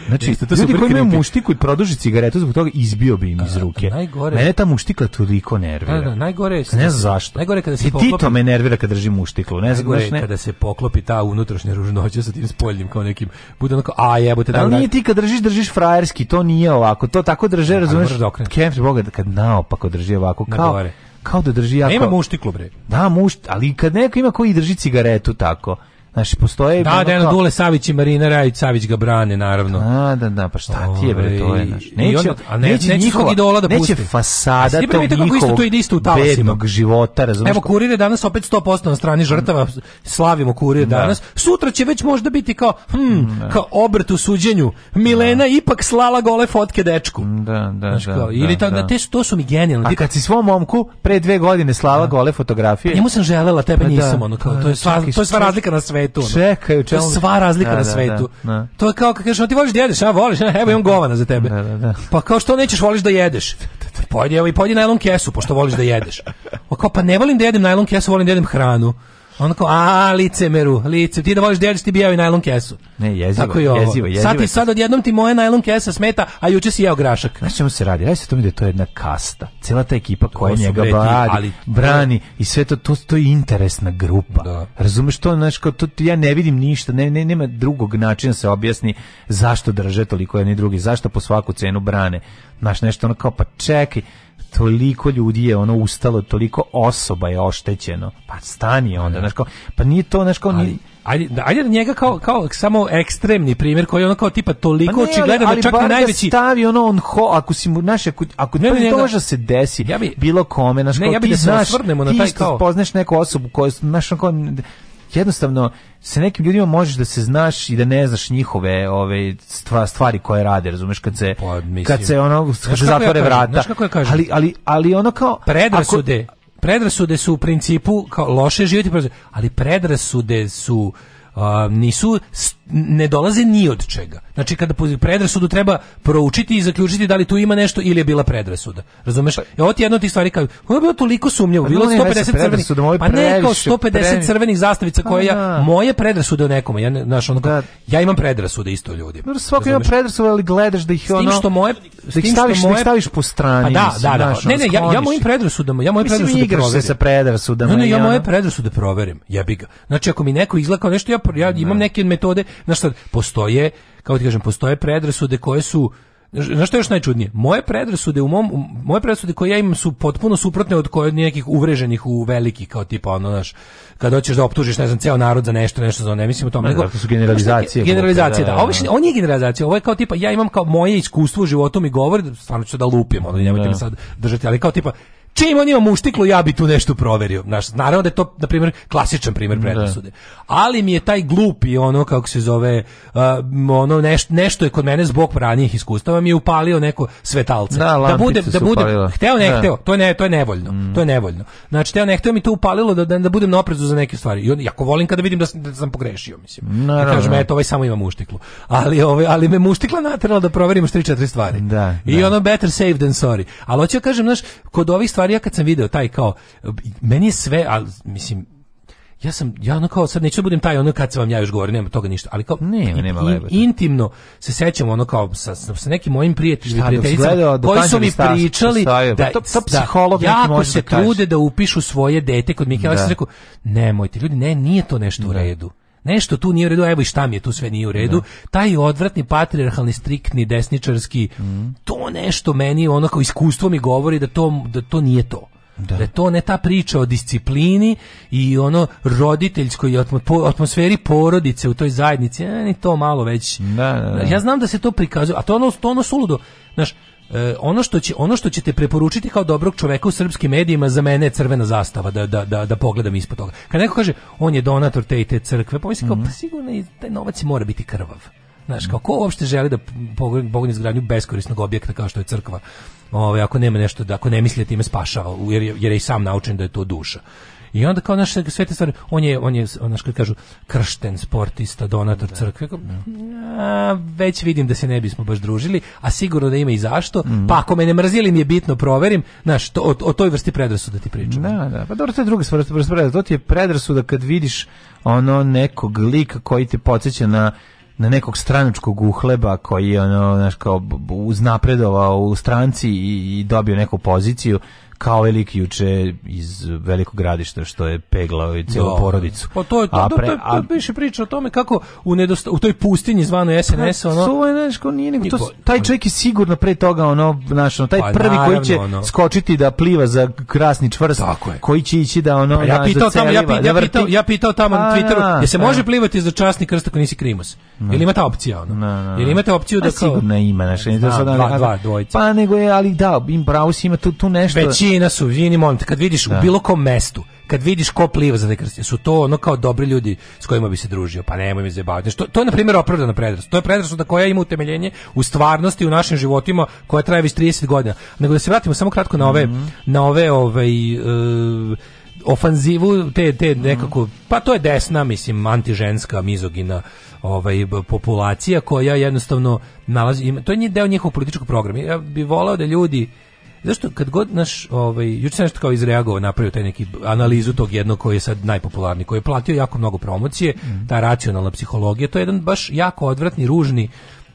Znači, Jeste, to ljudi koji imaju muštiku i produži cigaretu, zbog toga izbio bi im iz ruke. Najgore... Mene ta muštikla toliko nervira. Da, da,
najgore je...
Ne znam zašto.
Najgore kada
se
poklopi...
to me nervira kad drži muštiklu. Ne znam, najgore kada se poklopi ta unutra unutrašnja ružnoća sa tim spoljnim kao nekim bude onako a jebote
da. Ali nije ti kad držiš držiš frajerski, to nije ovako. To tako drže, da, razumeš? Da Kemf boga da kad naopako drži ovako kao kao da drži jako. Nema
muštiklo bre.
Da, mušt, ali kad neko ima koji drži cigaretu tako Znači, postoje...
Da, da, Deno Dule Savić i Marina Rajić, Savić ga brane, naravno. Da,
da, da, pa šta ti je, bre, to je, ovaj, znaš. Neće, onda, ne, neće, neće
njihova, idola da pusti.
Neće fasada tog
njihovog isto, to isto u talasima. bednog
života, razumiješ?
Evo, kurir je danas opet 100% na strani žrtava, slavimo kurir da. danas. Sutra će već možda biti kao, hm, mm, da. kao obrt u suđenju. Milena da. ipak slala gole fotke dečku.
Mm, da, da, znaš, da, kao,
da. Ili ta,
da.
Te, to su mi genijalni. A
kad si svom momku pre dve godine slala da. gole fotografije... Pa
njemu sam želela, tebe pa da. nisam, ono, kao, to je pa sva
razlika na sve svetu. Ono. Čekaj, čemu...
To je sva razlika da, na da, svetu. Da, da, to je kao kad kažeš, ti voliš da jedeš, a voliš, a, evo imam govana za tebe. Da, da, pa kao što nećeš voliš da jedeš? Pojedi, evo i pojedi najlon kesu, pošto voliš da jedeš. O kao, pa ne volim da jedem najlon kesu, volim da jedem hranu. Ono a, licemeru, lice, ti da voliš djelić, ti bijao i najlon kesu.
Ne, jezivo, je jezivo, jezivo.
Sad, ti, sad odjednom ti moja najlon kesa smeta, a juče si jeo grašak. Znaš
čemu se radi? Radi se tome da je to jedna kasta. Cela ta ekipa koja njega vredi, bradi, ali, brani i sve to, to, to je interesna grupa. Da. Razumeš to, znaš, kao, to, ja ne vidim ništa, ne, ne, nema drugog načina da se objasni zašto drže toliko jedni drugi, zašto po svaku cenu brane. Znaš, nešto ono kao, pa čekaj, toliko ljudi je ono ustalo, toliko osoba je oštećeno. Pa stani da, onda, znači kao, pa nije to, znači kao,
ali, Ajde, ajde da njega kao, kao samo ekstremni primjer koji je ono kao tipa toliko pa očigledan da čak i da najveći... Da
stavi ono on ho, ako si mu, znaš, ako, ako ne, ne, ne, to može se desi ja bi, bilo kome, znaš, ne, kao, ja bi ti da se znaš, na taj, ti kao... poznaš neku osobu koja, znaš, kao, jednostavno sa nekim ljudima možeš da se znaš i da ne znaš njihove ove stvari koje rade, razumeš kad se pa, kad se ono kad se zatvore ja vrata. kako ja kažem? Ali ali ali ono kao
predrasude. Ako, predrasude su u principu kao loše životne ali predrasude su uh, nisu ne dolaze ni od čega. Znači kada predrasudu treba proučiti i zaključiti da li tu ima nešto ili je bila predrasuda. Razumeš? Ja pa- e, ovo ti jedna od tih stvari kao, pa ovo je bilo toliko sumnjivo, bilo 150 crvenih, pa ne kao 150 crvenih zastavica pa koje ja, da. moje predrasude o nekom, ja, znaš, ono, da. ja imam predrasude isto o ljudima. Dobro,
svako ima predrasude, ali gledaš da ih ono, što moje, da ih staviš, moje, da ih staviš po strani. Pa da, da, da,
ne, ne, ja, ja mojim predrasudama, ja moje predrasude proverim.
se sa
predrasudama. Ne, ne, ja
moje predrasude
proverim, ja bi ga. Znači, ako mi neko izlakao nešto, ja, ja da. imam neke metode znaš šta, postoje, kao ti kažem, postoje predrasude koje su Znaš što je još najčudnije? Moje predrasude u mom, moje predrasude koje ja imam su potpuno suprotne od koje nekih uvreženih u velikih kao tipa ono znaš kad hoćeš da optužiš ne znam ceo narod za nešto nešto za ne mislim o tome da, nego
da, su generalizacije.
Generalizacije da.
da.
da ovo je, on je generalizacija, ovo je kao tipa ja imam kao moje iskustvo u životu mi govori stvarno ću da lupim, ono nemojte mi sad držati, ali kao tipa čim on ima muštiklu, ja bi tu nešto proverio. Znaš, naravno da je to, na primjer, klasičan primjer da. predrasude. Ali mi je taj glupi, ono, kako se zove, uh, ono, neš, nešto je kod mene zbog ranijih iskustava mi je upalio neko svetalce.
Da, da bude, da budem,
hteo ne, ne
da.
hteo, to je, ne, to je nevoljno. Mm. To je nevoljno. Znači, hteo ne hteo mi to upalilo da, da, da budem na oprezu za neke stvari. I on, jako volim kada vidim da sam, da sam pogrešio, mislim. Da kažem, eto, ovaj samo ima muštiklu. Ali, ovaj, ali me muštikla naterala da proverim 3-4 stvari. Da, I da. ono, better safe than sorry. Ali hoću kažem, znaš, kod ovih stvari stvari, ja kad sam video taj kao, meni je sve, al mislim, ja sam ja ono kao sad neću da budem taj ono kad se vam ja još govorim nema toga ništa ali kao
ne in, nema in,
intimno se sećam ono kao sa, sa nekim mojim prijateljima prijateljicama koji su mi pričali pa
da to, to da psiholog
da, jako se da trude da upišu svoje dete kod Mihajla ja sam da. rekao nemojte ljudi ne nije to nešto da. u redu nešto tu nije u redu, evo i šta mi je tu sve nije u redu, da. taj odvratni patrijarhalni, striktni, desničarski, mm. to nešto meni, kao iskustvo mi govori da to, da to nije to. Da. da. to ne ta priča o disciplini i ono roditeljskoj atmosferi porodice u toj zajednici, e, ni to malo već. Da, da, da. ja znam da se to prikazuje, a to ono, to ono suludo, znaš, E, ono što će ono što ćete preporučiti kao dobrog čoveka u srpskim medijima za mene je crvena zastava da, da, da, da pogledam ispod toga. Kad neko kaže on je donator te i te crkve, pomislim pa kao mm -hmm. pa mhm. sigurno i taj novac mora biti krvav. Znaš, kao ko uopšte želi da pogne izgradnju beskorisnog objekta kao što je crkva? Ove, ako nema nešto, da, ako ne misli da time spašava, jer, jer je i sam naučen da je to duša. I onda kao naše sve te stvari, on je, on je, onaš kad kažu, kršten, sportista, donator da. crkve, kao, a, već vidim da se ne bismo baš družili, a sigurno da ima i zašto, mm. pa ako me ne mrzili mi je bitno proverim, znaš, to, o, o toj vrsti predrasuda ti pričam.
Da, da, pa dobro, to je druga stvar, to ti je predrasuda kad vidiš ono nekog lika koji ti podsjeća na na nekog stranačkog uhleba koji je ono znaš kao uznapredovao u stranci i, i dobio neku poziciju kao velik ovaj juče iz velikog gradišta što je peglao i celu da. porodicu.
Pa to je to, da, pre, to, to, to, više priča o tome kako u, nedosta, u toj pustinji zvanoj pa, SNS ono.
To je nešto nije nego to,
taj čovjek je sigurno pre toga ono naš ono, taj pa, prvi naravno, koji će ono. skočiti da pliva za krasni čvrst koji će ići da ono pa, ja da pitao tamo ja, pi, ja pitao ja pitao tamo pa, na Twitteru je se može a. plivati za časni krst ako nisi krimos. Ili ima ta opcija ono? No, no. Jel imate opciju da pa,
kao sigurno ima naša, ne, da, dva, dva, dvojica. Pa nego je ali da, im Braus ima tu tu nešto. Većina
Fina su, fini moment. Kad vidiš da. u bilo kom mestu, kad vidiš ko pliva za nekrstje, su to ono kao dobri ljudi s kojima bi se družio, pa nemoj mi zajebavati. Što, to je, na primjer, opravdana predrasuda. To je predrasuda koja ima utemeljenje u stvarnosti, u našim životima, koja traje već 30 godina. Nego da se vratimo samo kratko na ove, mm -hmm. na ove, ovaj, uh, ofanzivu te te mhm. nekako pa to je desna mislim antiženska mizogina ovaj populacija koja jednostavno nalazi to je deo njihovog političkog programa ja bih voleo da ljudi Zašto kad god naš ovaj juče nešto kao izreagovao, napravio taj neki analizu tog jednog koji je sad najpopularniji, koji je platio jako mnogo promocije, mm. ta racionalna psihologija, to je jedan baš jako odvratni, ružni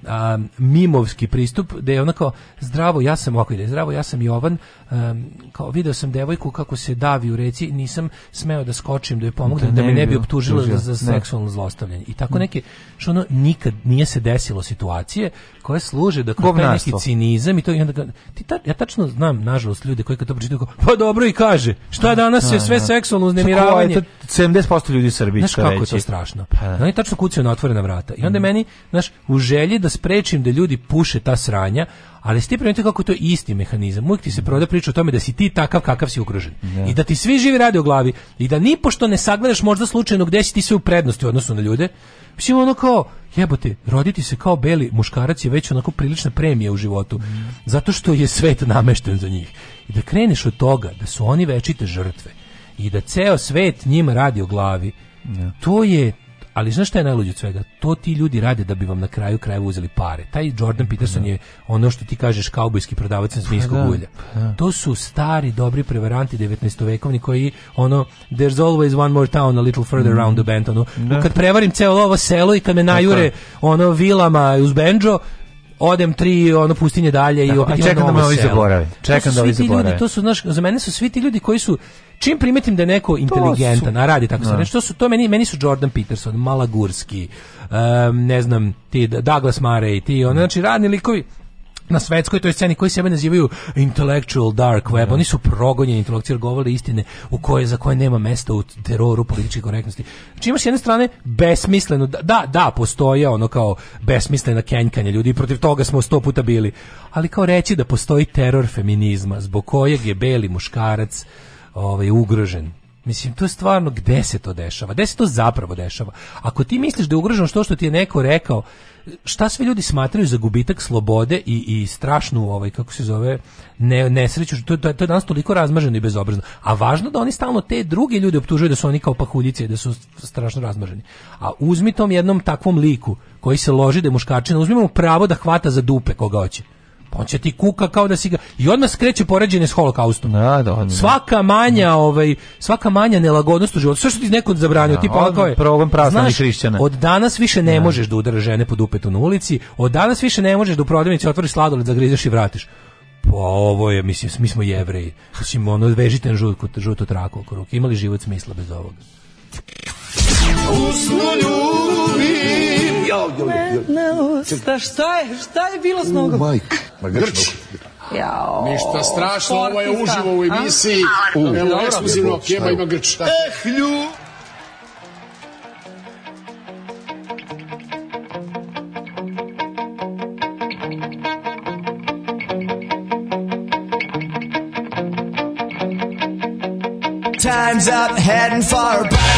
a, mimovski pristup, da je onako zdravo, ja sam ovako ide, zdravo, ja sam Jovan, um, kao video sam devojku kako se davi u reci, nisam smeo da skočim da joj pomognem da, da me ne bi optužila za, za da. seksualno zlostavljanje. I tako mm. neke što ono nikad nije se desilo situacije koje služe da kao neki cinizam i to i onda ga, ti ta, ja tačno znam nažalost ljude koji kad to pročitaju pa dobro i kaže šta danas je da, sve da. seksualno uznemiravanje.
70% ljudi u Srbiji
Znaš kako je to strašno. Pa. Oni tačno kucaju na otvorena vrata. I onda mm. meni, znaš, u želji da sprečim da ljudi puše ta sranja, ali ste primetili kako je to isti mehanizam. Uvijek ti se proda priča o tome da si ti takav kakav si ugrožen. Yeah. Da. I da ti svi živi rade o glavi i da nipošto ne sagledaš možda slučajno gde si ti sve u prednosti u odnosu na ljude. Mislim ono kao jebote, roditi se kao beli muškarac je već onako prilična premija u životu. Mm. Zato što je svet namešten za njih. I da kreneš od toga da su oni večite žrtve i da ceo svet njima radi o glavi. Yeah. Da. To je ali znaš šta je najluđe od svega? To ti ljudi rade da bi vam na kraju krajeva uzeli pare. Taj Jordan pa Peterson da. je ono što ti kažeš kaubojski prodavac na pa zmijskog da, ulja. Pa da. To su stari, dobri prevaranti 19-vekovni koji ono there's always one more town a little further mm. round the bend. Ono, da. Kad prevarim celo ovo selo i kad me najure ono vilama uz benđo, odem tri ono pustinje dalje Tako, i
opet čekam da me ovi zaborave. Čekam da
ovi zaborave. Ljudi, to su znaš, za mene su svi ti ljudi koji su čim primetim da je neko inteligentan, a radi tako no. se nešto su to meni meni su Jordan Peterson, Malagurski, um, ne znam, ti Douglas Murray, ti on znači radni likovi na svetskoj toj sceni koji sebe nazivaju intellectual dark web, da. oni su progonjeni intelektualci istine u koje za koje nema mesta u teroru političke korektnosti. Znači imaš s jedne strane besmisleno da da, da postoje ono kao besmislena kenjkanje ljudi protiv toga smo sto puta bili, ali kao reći da postoji teror feminizma zbog kojeg je beli muškarac ovaj ugrožen Mislim, to je stvarno gde se to dešava? Gde se to zapravo dešava? Ako ti misliš da je ugroženo što što ti je neko rekao, šta sve ljudi smatraju za gubitak slobode i, i strašnu, ovaj, kako se zove, ne, nesreću, to, to, to je danas toliko razmaženo i bezobrazno. A važno da oni stalno te druge ljude optužuju da su oni kao pahuljice, da su strašno razmaženi. A uzmi tom jednom takvom liku koji se loži da je muškačina, uzmimo pravo da hvata za dupe koga hoće on će ti kuka kao da si ga i odmah skreće poređenje s holokaustom.
Da, da,
Svaka manja, da. ovaj, svaka manja nelagodnost u životu, sve što ti neko zabranio, da, tipa ovako je. Problem
znaš,
hrišćana. Od danas više ne da. možeš da udaraš žene pod upetu na ulici, od danas više ne možeš da u prodavnici otvoriš sladoled, zagrizeš i vratiš. Pa ovo je, mislim, mi smo jevreji. Mislim, ono, vežite na žuto, žutu traku oko ruke. Imali život smisla bez ovoga? Usnu
ljubim. Jo, jo, jo, Na usta, šta je, šta je bilo s nogom? Majka. Ma grč.
Jao. Ništa strašno, ovo je uživo u emisiji. Evo, ekskluzivno, kjeba ima grč. Eh, ljub. Time's up, heading for a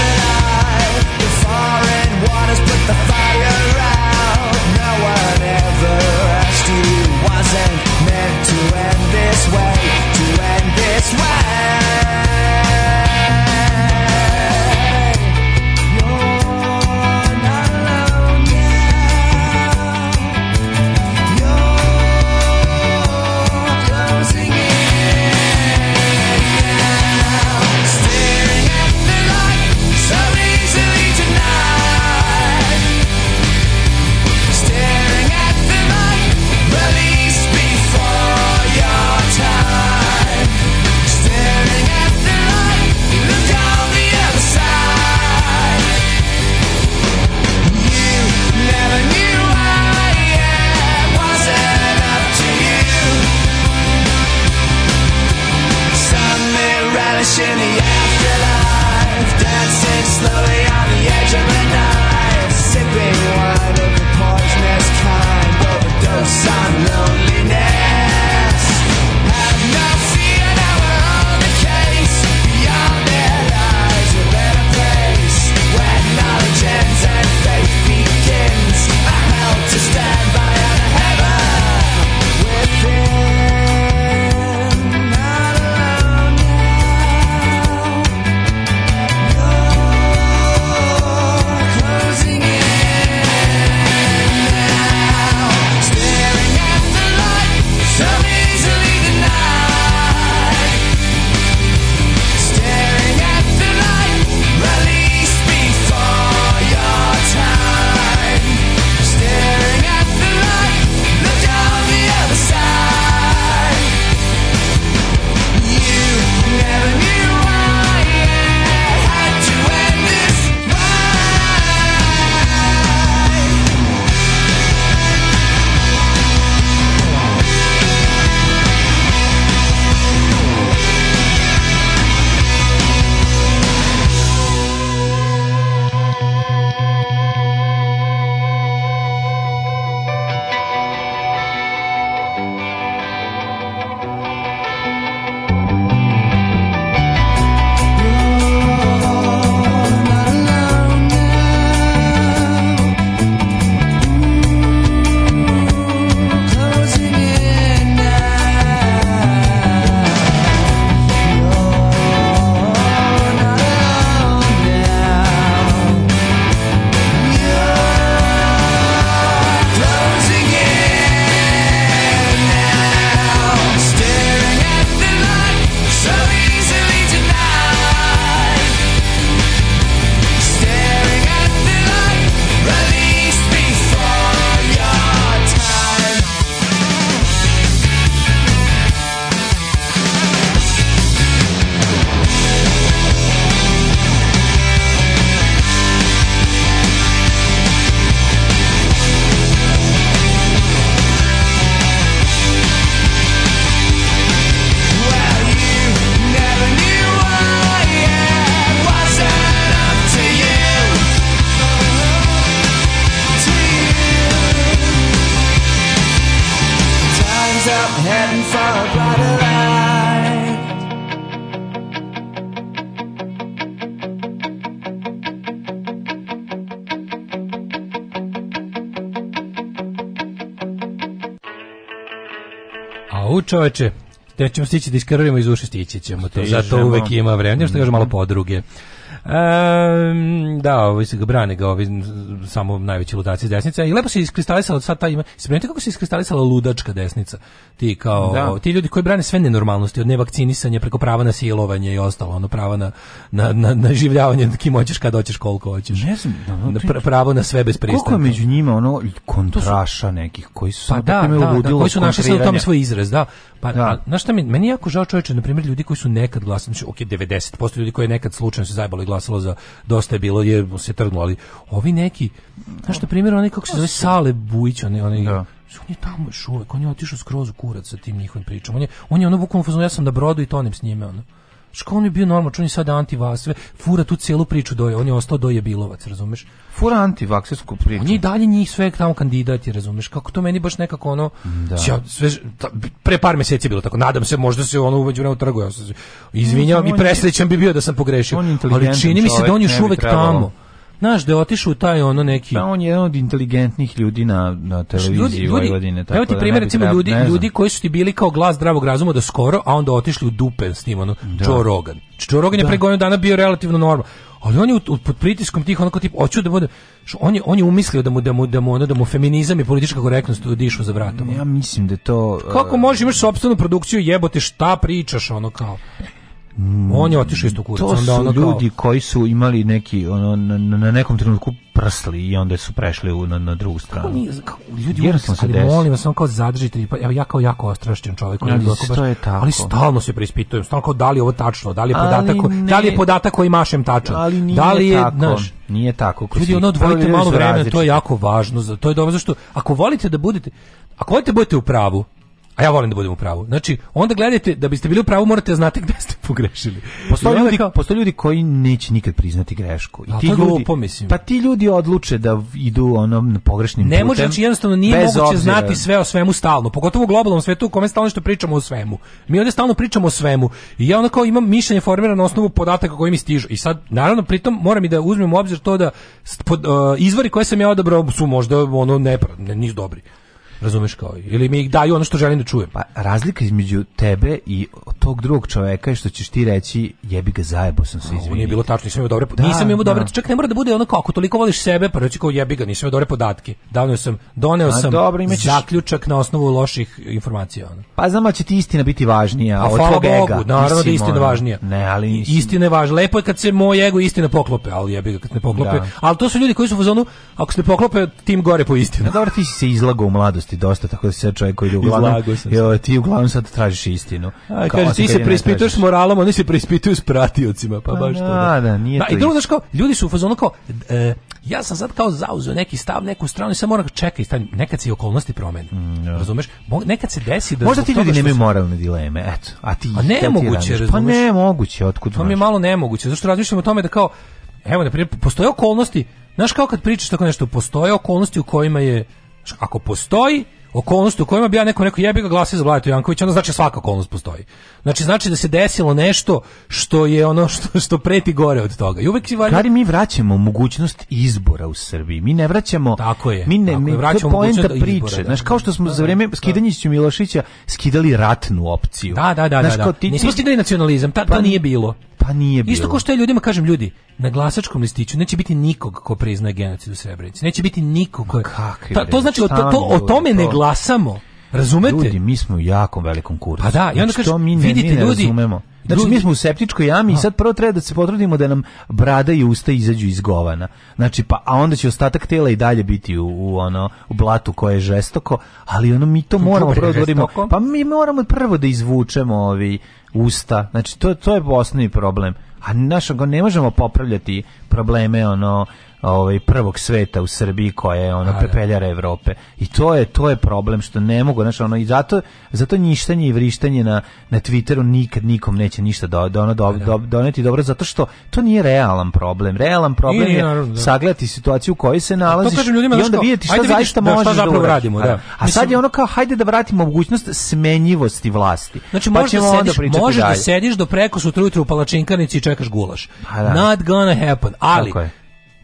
foreign waters put the fire out. No one ever
asked you, wasn't meant to end this way, to end this way. sun, no.
čoveče, nećemo stići da iskrvimo iz uši, stići ćemo to. Zato uvek ima vremena, što kaže malo mhm. podruge. Um, da, ovi se ga brane ga, ovi samo najveći ludaci s desnice. I lepo se iskristalisala sad ta ima. Smenite kako se iskristalisala ludačka desnica. Ti kao da. ti ljudi koji brane sve nenormalnosti od nevakcinisanja preko prava na silovanje i ostalo, ono prava na na na, na življavanje kim hoćeš kad hoćeš koliko hoćeš. Ne znam, da, da, pravo na sve bez pristanka. Koliko
je među njima ono kontraša nekih koji su pa da, da, da, da, koji su našli sve u tome
svoj izraz, da. Pa, da. a, znaš šta mi, meni jako žao čovječe, na primjer, ljudi koji su nekad glasali, znači, ok, 90% ljudi koji je nekad slučajno se zajbalo i glasalo za dosta je bilo, jer se trgnulo, ali ovi neki, znaš, na primjer, oni kako se zove Sale Bujić, oni, oni, da on je tamo još uvek, on je otišao skroz u kurac sa tim njihovim pričama. On je, on je ono bukvalno ja sam na brodu i tonim s njime, ono. Što on je bio normalno, on sad sada antivas, fura tu celu priču doje, on je ostao doje bilovac, razumeš? Fura antivaksersku priču. On je dalje njih sve tamo kandidati, razumeš? Kako to meni baš nekako ono, da. Ća, sve, ta, pre par meseci bilo tako, nadam se, možda se ono uveđu vremenu trguje. Izvinjavam i presrećan bi bio da sam pogrešio, ali čini mi se da on još uvek tamo. Znaš, da je otišao taj ono neki...
Pa on je jedan od inteligentnih ljudi na, na televiziji ljudi, ljudi, Vojvodine. Tako
evo ti da primjer, recimo, treba, ljudi, ljudi koji su ti bili kao glas zdravog razuma do skoro, a onda otišli u dupen s njim, ono, da. Joe Rogan. Joe Rogan je da. pre godinu dana bio relativno normalan ali on je pod pritiskom tih onako tip hoću da bude što on je on je umislio da mu da mu da mu ono da mu feminizam i politička korektnost da dišu za vratom.
Ja mislim da to
Kako možeš imaš sopstvenu produkciju jebote šta pričaš ono kao Mm, on je otišao isto kurac.
To onda su ono ljudi kao... koji su imali neki, ono, na, na nekom trenutku prsli i onda su prešli u, na, na drugu stranu. Kako nije,
kako, ljudi, Jednostavno se desi. Molim vas, samo kao zadržite, pa, evo ja kao jako ostrašćen čovjek. Ali, baš, je tako. ali stalno se preispitujem, stalno kao da li je ovo tačno, da li je podatak, ali da li je podatak koji mašem tačan.
Ali nije
da
li
je,
tako. Naš, nije tako.
Ljudi, ono odvojite malo vremena, to je jako važno. Za, to je dobro, zašto, ako volite da budete, ako volite da budete u pravu, A ja volim da budem u pravu. Znači, onda gledajte, da biste bili u pravu, morate da znate gde ste pogrešili.
Postoje ljudi, kao... postoje ljudi koji neće nikad priznati grešku. I ti ljudi, Pa ti ljudi odluče da idu onom pogrešnim ne putem. Ne može, znači jednostavno
nije moguće
obzira.
znati sve o svemu stalno. Pogotovo u globalnom svetu u kome stalno što pričamo o svemu. Mi ovdje stalno pričamo o svemu. I ja onako imam mišljenje formirano na osnovu podataka koji mi stižu. I sad, naravno, pritom moram i da uzmem u obzir to da e, izvori koje sam ja odabrao su možda ono ne, ne nisu dobri. Razumeš kao? Ili mi daju ono što želim da čujem.
Pa razlika između tebe i tog drugog čoveka je što ćeš ti reći jebi ga zajebo sam se izvinio.
Nije bilo tačno, nisam imao dobre, da, nisam imao da. dobre, čak ne mora da bude ono kako toliko voliš sebe, pa reći kao jebi ga, nisam imao dobre podatke. Davno sam doneo sam dobro, imaćeš... zaključak na osnovu loših informacija. Ono.
Pa znam da će ti istina biti važnija A, pa, od tvog ega. Bogu,
naravno Mislim, da je istina ono, važnija. Ne, ali nisam... istina je važna. Lepo je kad se moj ego istina poklope, ali jebi ga kad ne poklope. Da. Ali to su ljudi koji su u zonu, ako se ne poklope, tim gore po pa istinu. dobro,
ti si se izlagao u mladosti gluposti dosta, tako da se sad čovjek koji ide uglavnom, jo, ti uglavnom sad tražiš istinu. A, kao, kaže,
ti se preispituješ moralom, oni se preispituju s pratiocima, pa, pa baš to. Da, da, da nije da, to. I drugo, znaš kao, ljudi su u fazonu kao, e, ja sam sad kao zauzeo neki stav, neku stranu i sad moram čekaj, stani, nekad se i okolnosti promene. Mm, no. Da. Razumeš? nekad se desi da
Možda ti ljudi nemaju moralne dileme, eto. A ti A pa
nemoguće, pa razumeš? Pa
nemoguće, otkud? To mi
je malo nemoguće, zašto razmišljam o tome da kao Evo, na primjer, postoje okolnosti, znaš kao kad pričaš tako nešto, postoje okolnosti u kojima je Ako postoji okolnost u kojima bi ja nekom rekao jebi ga glasi za Vlada Janković, onda znači da svaka okolnost postoji. Znači znači da se desilo nešto što je ono što što preti gore od toga. I uvek si valjda...
Kari mi vraćamo mogućnost izbora u Srbiji. Mi ne vraćamo Tako je. Mi ne mi vraćamo mogućnost priče. Izbora, da. Znaš, kao što smo da, da za vrijeme da. Skidanjića Milošića skidali ratnu opciju.
Da, da, da, znaš, da. da. Ti, Nismo skidali nacionalizam, ta, pa, to nije bilo. Pa nije bilo. Isto kao što je ljudima kažem ljudi, na glasačkom listiću neće biti nikog ko priznaje genocid u Srebrenici. Neće biti nikog ko je... Ta, pa, to znači, to, to, o tome ne glasamo. Razumete? Ljudi,
mi smo u jakom velikom kursu.
Pa da, i onda znači, kaže, mi ne, vidite, mi ne ljudi, razumemo.
Znači,
mi
smo u septičkoj jami i sad prvo treba da se potrudimo da nam brada i usta izađu iz govana. Znači, pa, a onda će ostatak tela i dalje biti u, u ono, u blatu koje je žestoko, ali ono, mi to moramo prvo da Pa mi moramo prvo da izvučemo ovi usta. Znači, to, to je osnovni problem a našo ne možemo popravljati probleme ono ovaj prvog sveta u Srbiji koja je ono da. pepeljara Evrope. I to je to je problem što ne mogu, znači ono i zato zato njištanje i vrištanje na na Twitteru nikad nikom neće ništa do, do, ono, do, da. do doneti dobro zato što to nije realan problem. Realan problem nije, je naravno, da. sagledati situaciju u kojoj se nalaziš ljudima, i onda vidjeti šta zaista da, možeš šta da radimo, da. da. A sad je ono kao hajde da vratimo mogućnost smenjivosti vlasti.
Znači pa možeš da sediš, možeš da sediš do preko sutra ujutru u palačinkarnici i čekaš gulaš. Pa da. Not gonna happen. Ali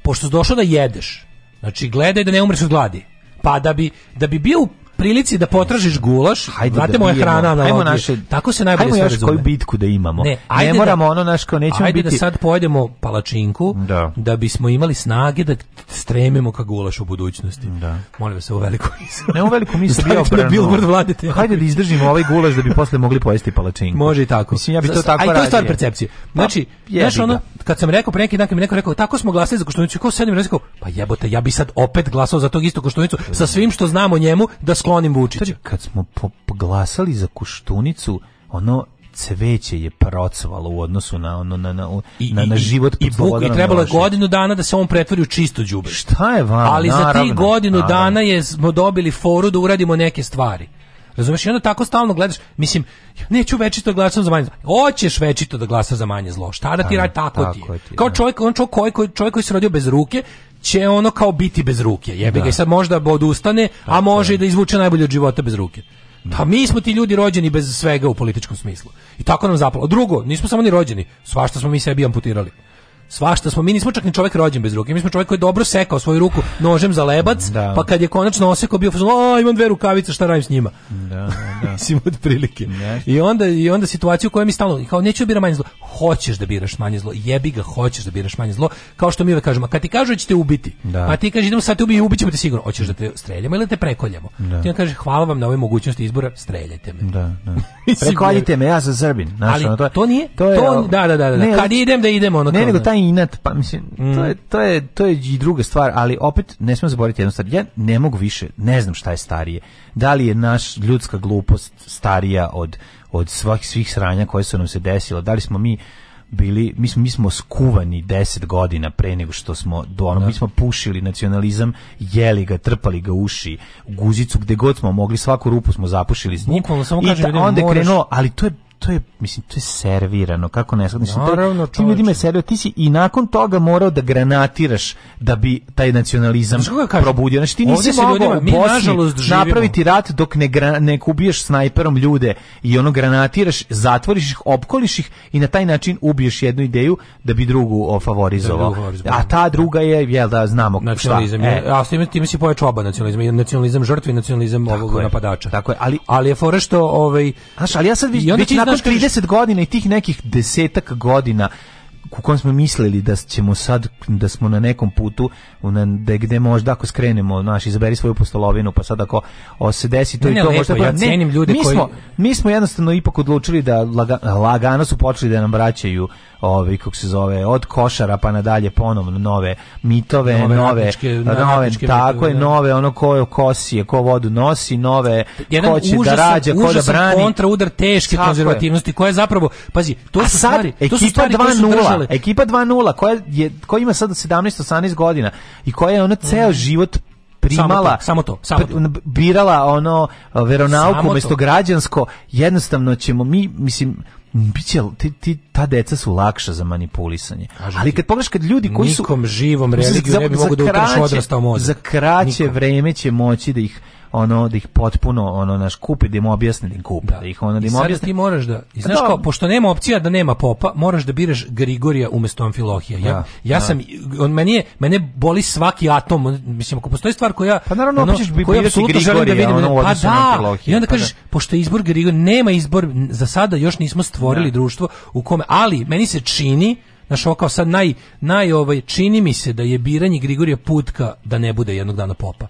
pošto si došao da jedeš, znači gledaj da ne umreš od gladi. Pa da bi, da bi bio prilici da potražiš gulaš, hajde, da znate da moja hrana na naše, tako se najbolje sve razume. koju
bitku da imamo. Ne, ajde ne da- moramo da, ono naš kao nećemo ajde biti. da sad pojedemo palačinku da. da bismo imali snage da stremimo ka gulašu u budućnosti. Da. Molim vas, u veliku misle.
Ne,
u
veliku misle bio obrano. Da
hajde da izdržimo ovaj gulaš da bi posle mogli pojesti palačinku.
Može i tako. Mislim, ja bi to tako radio. A to je stvar percepcije. Pa, znači, znaš ono, kad sam rekao pre neki dan, mi neko rekao, tako smo glasali za Koštunicu, ko sedim, rekao, pa jebote, ja bi sad opet glasao za tog istog Koštunicu sa svim što znamo njemu da sklonim Vučića.
Kad smo poglasali za Kuštunicu, ono cveće je parocovalo u odnosu na ono na na I, na, život
i, i, buk, i trebalo je godinu dana da se on pretvori u čisto đubre.
Šta je vam?
Ali
naravno, za ti
godinu naravno. dana je smo dobili foru da uradimo neke stvari. Razumeš, i onda tako stalno gledaš, mislim, neću večito da glasam za manje zlo. Hoćeš večito da glasa za manje zlo. Šta da ti radi tako, tako, ti je. Kao da. čovjek, on čovjek koji, čovjek koji se rodio bez ruke, će ono kao biti bez ruke. Jebi ga da. i sad možda bod odustane, a može i da izvuče najbolje od života bez ruke. Da mi smo ti ljudi rođeni bez svega u političkom smislu. I tako nam zapalo. Drugo, nismo samo ni rođeni, svašta smo mi sebi amputirali. Svašta smo, mi nismo čak ni čovjek rođen bez ruke. Mi smo čovjek koji je dobro sekao svoju ruku nožem za lebac, da. pa kad je konačno osekao bio fazon, imam dve rukavice, šta radim s njima? Da, da. Sim od prilike. I onda i onda situaciju koja kojoj mi stalno kao neću da biram manje zlo. Hoćeš da biraš manje zlo. Jebi ga, hoćeš da biraš manje zlo. Kao što mi uvek kažemo, kad ti kažu da ćete ubiti, da. pa ti kažeš idemo sad te ubi, ubićemo te sigurno. Hoćeš da te streljamo ili da te prekoljemo. Da. Ti on kaže hvala vam na ovoj mogućnosti izbora, streljajte
me. Da, da. Prekoljite me, ja za Zrbin.
znači, Ali, ono, to, to nije, to, je, to da, da, da, da. Ne, kad idem da idemo ono. Ne, ne, da. taj
taj inat, pa mislim, mm. to, je, to, je, to je i druga stvar, ali opet ne smemo zaboraviti jednu stvar. Ja ne mogu više, ne znam šta je starije. Da li je naš ljudska glupost starija od, od svih, svih sranja koje su nam se desilo? Da li smo mi bili mi smo mi smo skuvani 10 godina pre nego što smo do ono, da. mi smo pušili nacionalizam jeli ga trpali ga uši guzicu gde god smo mogli svaku rupu smo zapušili s njim samo kažem, da i ta, onda moraš... krenulo ali to je to je mislim to je servirano kako ne znam mislim Naravno, tim ljudima je servio ti si i nakon toga morao da granatiraš da bi taj nacionalizam znači, probudio znači ti nisi mogao ljudima, mi nažalost živimo. napraviti rat dok ne, gra, ne ubiješ snajperom ljude i ono granatiraš zatvoriš ih opkoliš ih i na taj način ubiješ jednu ideju da bi drugu da ofavorizovao a ta druga je je da znamo
nacionalizam šta, je, e. a s time, time si pojačao oba nacionalizma nacionalizam žrtvi nacionalizam tako ovog je, napadača tako je ali ali je fora što ovaj znaš
ali ja sad vi, nakon 30 godina i tih nekih desetak godina u kojem smo mislili da ćemo sad da smo na nekom putu na da gde možda ako skrenemo naš izaberi svoju postolovinu pa sad ako se desi to ne, i to
lepo, možda ja cenim ljude mi koji smo, mi smo jednostavno ipak odlučili da laga, lagano su počeli da nam vraćaju ovaj kako se zove od košara pa nadalje ponovno nove mitove nove nove, ratničke, nove, ratničke tako mitove, je da. nove ono ko je kosije ko vodu nosi nove Jedan ko će da užasan, da rađa ko da brani kontra udar teške konzervativnosti koja je zapravo pazi to A su sad, stvari to su stvari 2
ali... Ekipa 20 koja, je, koja ima sad 17-18 godina i koja je ona ceo mm. život primala samo to, samo to, samo to. birala ono uh, veronauku umesto građansko jednostavno ćemo mi mislim biće ti, ti ta deca su lakša za manipulisanje Kažu ali kad pogledaš kad ljudi koji su nikom živom religiju ne bi mogu da utraš odrastao mozak za kraće Nikom. vreme će moći da ih ono da ih potpuno ono naš kupe da im objasne da im kupe da. da ih ono da im
objasne ti moraš da i pa znaš kao pošto nema opcija da nema popa moraš da biraš Grigorija umesto Amfilohija ja da, ja da. sam on meni je mene boli svaki atom mislim ako postoji stvar koja pa naravno ono, hoćeš bi koja da Grigorija da vidim ono, pa da, pa da i onda kažeš pa pošto je izbor Grigorija nema izbor za sada još nismo stvorili da. društvo u kome ali meni se čini Znaš, ovo kao sad naj, naj ovaj, čini mi se da je biranje Grigorija putka da ne bude jednog dana popa.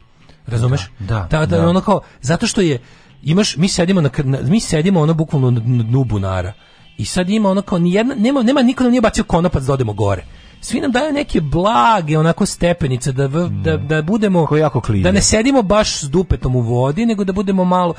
Razumeš? Da, da, da, da. ono kao, zato što je, imaš, mi sedimo, na, mi sedimo ono bukvalno na dnu bunara. I sad ima ono kao, ni jedna nema, nema niko nam da nije bacio konopac da odemo gore svi nam daju neke blage onako stepenice da da mm. da budemo jako da ne da. sedimo baš s dupetom u vodi nego da budemo malo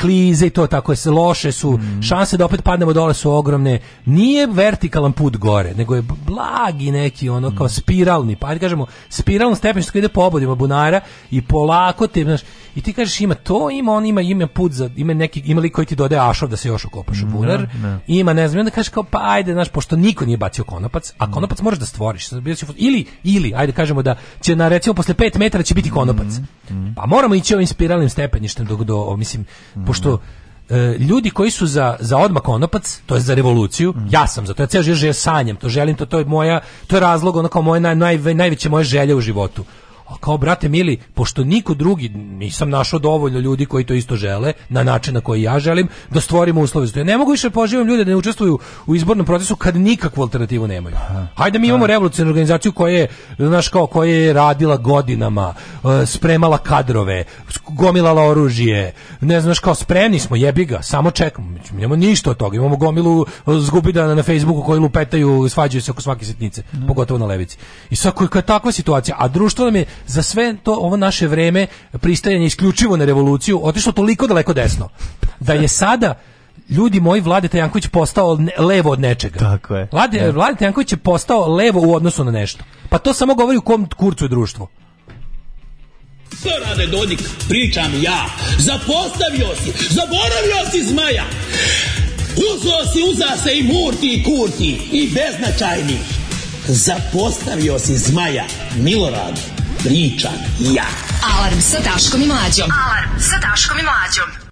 klize i to tako se loše su mm. šanse da opet padnemo dole su ogromne nije vertikalan put gore nego je blagi neki ono kao mm. spiralni pa ajde kažemo spiralni stepenice koje ide po obodima bunara i polako te znaš I ti kažeš ima to, ima on ima ima put za ima neki ima li koji ti dodaje ašov da se još ukopaš u da, bunar. No, da. no. Ima ne znam, onda kažeš kao pa ajde, znaš, pošto niko nije bacio konopac, a mm. konopac možeš da stvoriš. Ili ili ajde kažemo da će na recimo posle 5 metara će biti konopac. Mm, mm. Pa moramo ići ovim spiralnim stepeništem do do mislim pošto da. e, ljudi koji su za, za odmah konopac, to je za revoluciju, mm. ja sam za to, ja ceo želje sanjam, to želim, to, to je moja, to je razlog, ono kao moje naj, naj, najveće moje želje u životu a kao brate mili, pošto niko drugi nisam našao dovoljno ljudi koji to isto žele na način na koji ja želim da stvorimo uslove. Ja ne mogu više da poživim ljude da ne učestvuju u izbornom procesu kad nikakvu alternativu nemaju. Hajde mi imamo revolucionarnu organizaciju koja je naš kao koja je radila godinama, e, spremala kadrove, gomilala oružje. Ne znaš kao spremni smo, jebi ga, samo čekamo. Nemamo ništa od toga. Imamo gomilu e, zgubidana na Facebooku koji lupetaju, svađaju se oko svake sitnice, mhm. pogotovo na levici. I sad kad takva situacija, a društvo nam je za sve to ovo naše vreme pristajanje isključivo na revoluciju otišlo toliko daleko desno da je sada ljudi moji Vladeta Janković postao levo od nečega. Tako je. Vlade, ja. Da. Vladeta Janković je postao levo u odnosu na nešto. Pa to samo govori u kom kurcu je društvo.
Što rade Dodik? Pričam ja. Zapostavio si, zaboravio si zmaja. Uzo si, uza se i murti i kurti i beznačajni. Zapostavio si zmaja, Milorad pričam ja.
Alarm sa Daškom i Mlađom. Alarm sa Daškom i Mlađom.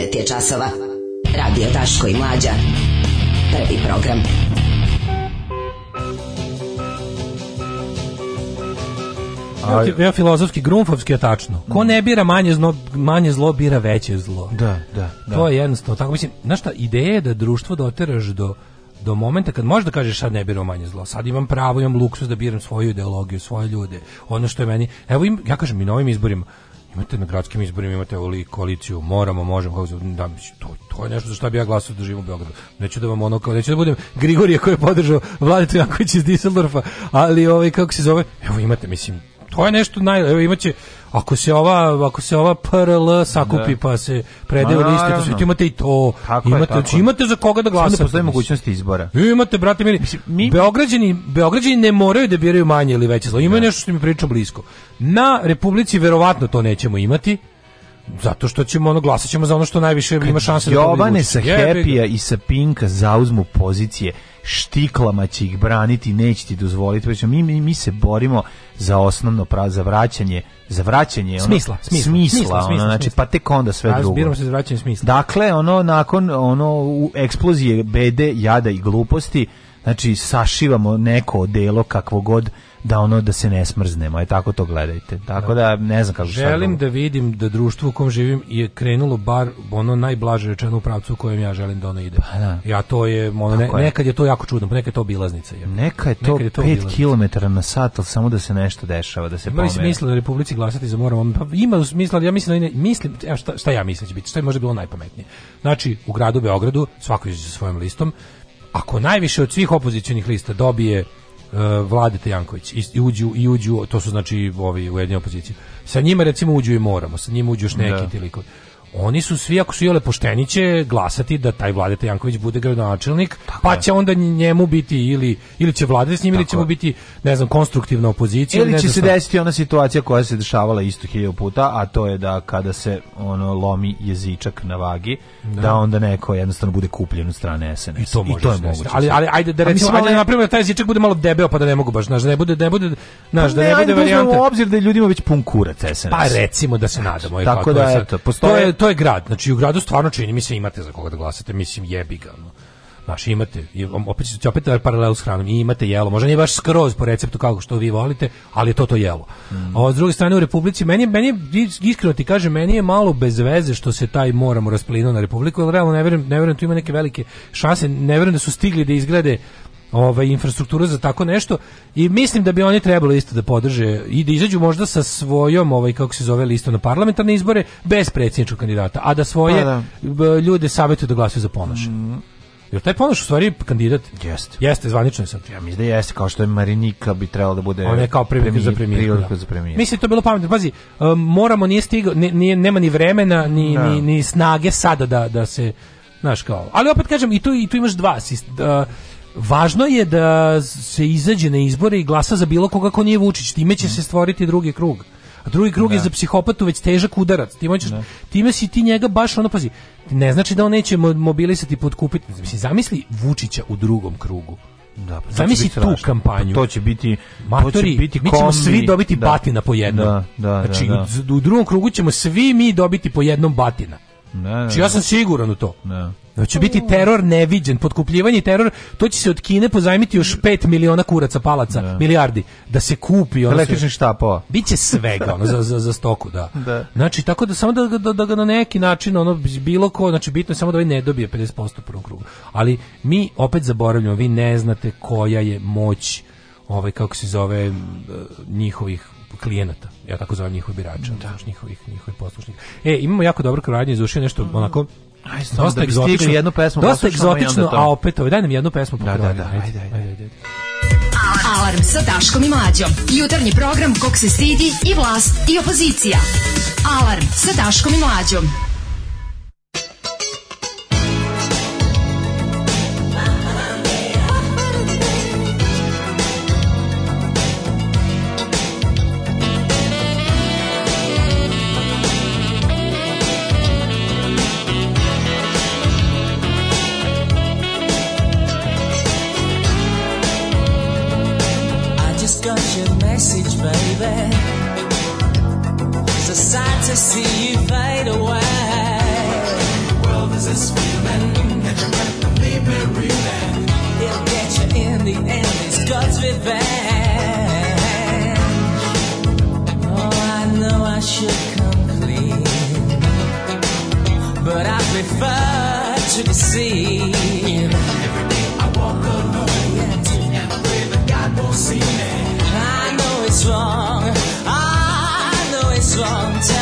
9 je časova. Radio Taško i Mlađa. Prvi program.
A, ja filozofski, grunfovski je tačno. Ko mm. ne bira manje, zlo, manje zlo, bira veće zlo.
Da, da, da.
To je jednostavno tako. Mislim, znaš šta, ideja je da društvo doteraš do, do momenta kad možeš da kažeš sad ne biram manje zlo, sad imam pravo, imam luksus da biram svoju ideologiju, svoje ljude, ono što je meni, evo im, ja kažem i novim izborima, imate na gradskim izborima imate ovu koaliciju moramo možemo da to to je nešto za šta bih ja glasao da živim u Beogradu neću da vam ono kao neću da budem Grigorije koji je podržao Vladitu Janković iz Düsseldorfa ali ovaj kako se zove evo imate mislim to je nešto naj evo imaće Ako se ova, ako se ova PRL sakupi da. pa se prede u liste, to što imate i to. Tako imate, je, tako. Znači, imate za koga da, da glasate. Sada postoji
mogućnosti izbora.
Vi imate, brate, mili, mi... Beograđani, Beograđani ne moraju da biraju manje ili veće zlo. Ima da. nešto što mi priča blisko. Na Republici verovatno to nećemo imati, zato što ćemo ono glasat ćemo za ono što najviše ima šanse da Jovane sa
happy Hepija i sa Pinka zauzmu pozicije štiklama će ih braniti neće ti dozvoliti već mi, mi, mi se borimo za osnovno pravo za vraćanje za vraćanje ono, smisla,
smisla,
smisla, ono, smisla znači pa tek onda sve drugo.
Razbiramo se za vraćanje smisla.
Dakle, ono nakon ono u eksplozije bede, jada i gluposti, znači sašivamo neko delo kakvo god da ono da se ne smrznemo, aj tako to gledajte. Tako da ne znam kako
Želim da vidim da društvo u kom živim je krenulo bar ono najblaže rečeno u pravcu u kojem ja želim da ono ide. Pa, da. Ja to je ono, ne, je. nekad je to jako čudno, pa nekad je to obilaznica.
Je.
Neka je to, nekad
5 km na sat, ali samo da se nešto dešava, da se Ima pomere.
smisla da Republici glasati za moramo? Pa ima smisla, ja mislim da ne, mislim, evo šta, šta ja mislim će biti, šta je možda bilo najpametnije. Znači, u gradu Beogradu, svako izađe sa svojim listom, ako najviše od svih opozicionih lista dobije Eh, Vladete Janković i uđu i uđu to su znači ovi u jednoj opoziciji sa njima recimo uđu i moramo sa njima uđu još neki da oni su svi, ako su jole pošteni, glasati da taj Vladeta Janković bude gradonačelnik, Tako pa je. će onda njemu biti ili, ili će vladati s njim, Tako ili će mu biti, ne znam, konstruktivna opozicija. Ili
ne će se desiti ona situacija koja se dešavala isto hiljadu puta, a to je da kada se ono lomi jezičak na vagi, da, da onda neko jednostavno bude kupljen od strane SNS.
I to, I to je moguće. Ali, ali ajde da recimo, ajde, na primjer, taj jezičak bude malo debeo pa da ne mogu baš, znaš, da ne bude, ne bude, znaš, pa da
ne,
ne bude varijanta.
obzir da ljudima već pun kurac SNS.
Pa recimo da se nadamo. Tako da, eto, postoje to je grad. Znači u gradu stvarno čini mi se imate za koga da glasate, mislim jebi ga. No. Znaš, imate, opet, opet da paralel s hranom, i imate jelo, možda nije baš skroz po receptu kako što vi volite, ali je to to jelo. Mm. A od druge strane u Republici, meni, meni iskreno ti kažem, meni je malo bez veze što se taj moramo rasplinuo na Republiku, jer realno ne verujem, ne verujem, da tu ima neke velike šanse, ne verujem da su stigli da izgrade ovaj infrastruktura za tako nešto i mislim da bi oni trebalo isto da podrže i da izađu možda sa svojom ovaj kako se zove listom na parlamentarne izbore bez predsjedničkog kandidata, a da svoje a pa da. ljude savetuju da glasaju za Ponoš. Mm. Jer taj Ponoš u stvari kandidat jeste. Jeste zvanično
je
sad.
Ja mislim da jeste kao što je Marinika bi trebalo da bude. On
je kao prilika za premijer. Da. za premijer. Mislim to je bilo pametno. Pazi, um, moramo nije stigao, nije, nema ni vremena ni, no. Da. ni, ni snage sada da da se znaš kao. Ali opet kažem i tu i tu imaš dva uh, Važno je da se izađe na izbore i glasa za bilo koga ko nije Vučić, time će se stvoriti drugi krug. A drugi krug da. je za psihopatu već težak udarac. Ti hoćeš da. time si ti njega baš ono pazi. Ne znači da on neće mobilisati podkupiti. Mislim zamisli Vučića u drugom krugu. Da, pa Zamisli tu strašno. Pa kampanju.
Pa to će biti Matori, to će biti
mi ćemo svi dobiti da, batina po jednom.
Da, da,
znači,
da,
da. u drugom krugu ćemo svi mi dobiti po jednom batina. Ne, ne, znači, ja sam siguran u to. Ne. Znači, biti teror neviđen, potkupljivanje teror, to će se od Kine pozajmiti još 5 miliona kuraca palaca, ne. Da. milijardi, da se kupi.
Ono Električni štapova.
Biće svega, ono, za, za, za stoku, da. da. Znači, tako da samo da, da, da ga na neki način, ono, bilo ko, znači, bitno je samo da ovaj ne dobije 50% prvog kruga. Ali mi opet zaboravljamo, vi ne znate koja je moć ovaj kako se zove eh, njihovih klijenata, ja tako zovem njihovih birača, da. njihovih, njihovih poslušnika. E, imamo jako dobro karadnju, izušio nešto mm. onako
Aj, dosta, da egzotično, jednu pesmu
dosta egzotično, a opet, ovaj, daj nam jednu pesmu.
Da,
da, da,
ajde,
ajde,
ajde. ajde.
Alarm sa Daškom i Mlađom. Jutarnji program kog se stidi i vlast i opozicija. Alarm sa Daškom i Mlađom. prefer to sea. Every day I walk alone and pray that God won't see me. I know it's wrong. I know it's wrong.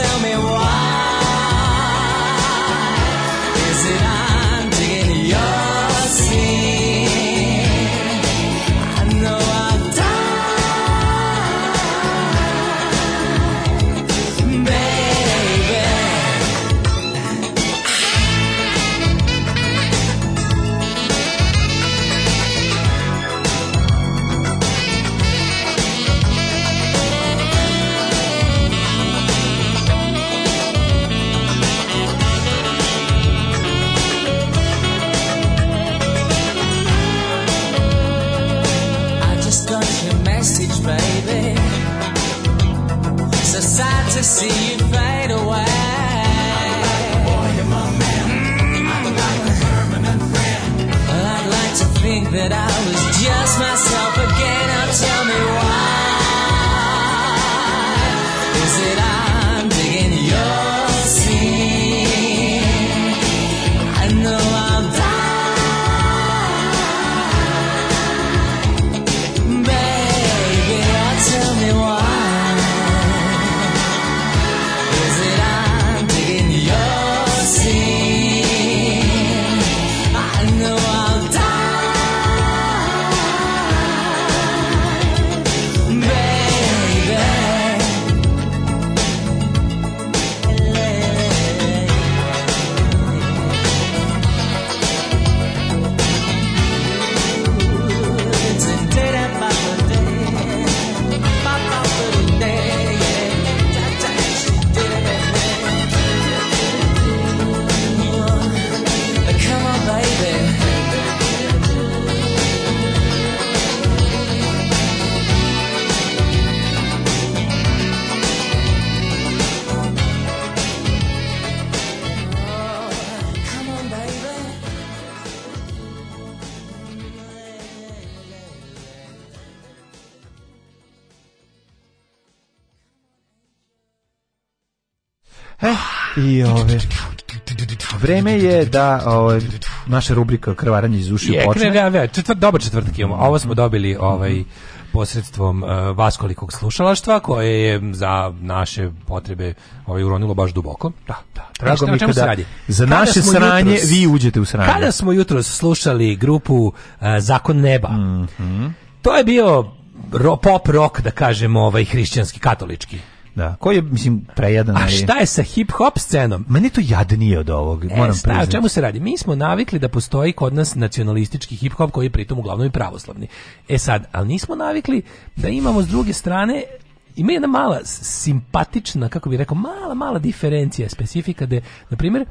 tell me why.
that I was just vreme je da ovaj naša rubrika krvaranje iz uši počne.
Ga, ja, četvr, dobar četvrtak imamo. Ovo smo dobili ovaj posredstvom uh, vaskolikog slušalaštva koje je za naše potrebe ovaj uronilo baš duboko.
Da, da.
Drago mi kada,
radi? Za kada
naše sranje jutros,
vi uđete u sranje.
Kada smo jutros slušali grupu uh, Zakon neba. Mm -hmm. To je bio ro, pop rock da kažemo, ovaj hrišćanski katolički.
Da, koji je, mislim, prejadan.
A šta je sa hip-hop scenom?
Meni to jadnije od ovog,
e,
moram
šta, O čemu se radi? Mi smo navikli da postoji kod nas nacionalistički hip-hop koji je pritom uglavnom i pravoslavni. E sad, ali nismo navikli da imamo s druge strane ima jedna mala simpatična, kako bih rekao, mala, mala diferencija, specifika, da, na primjer,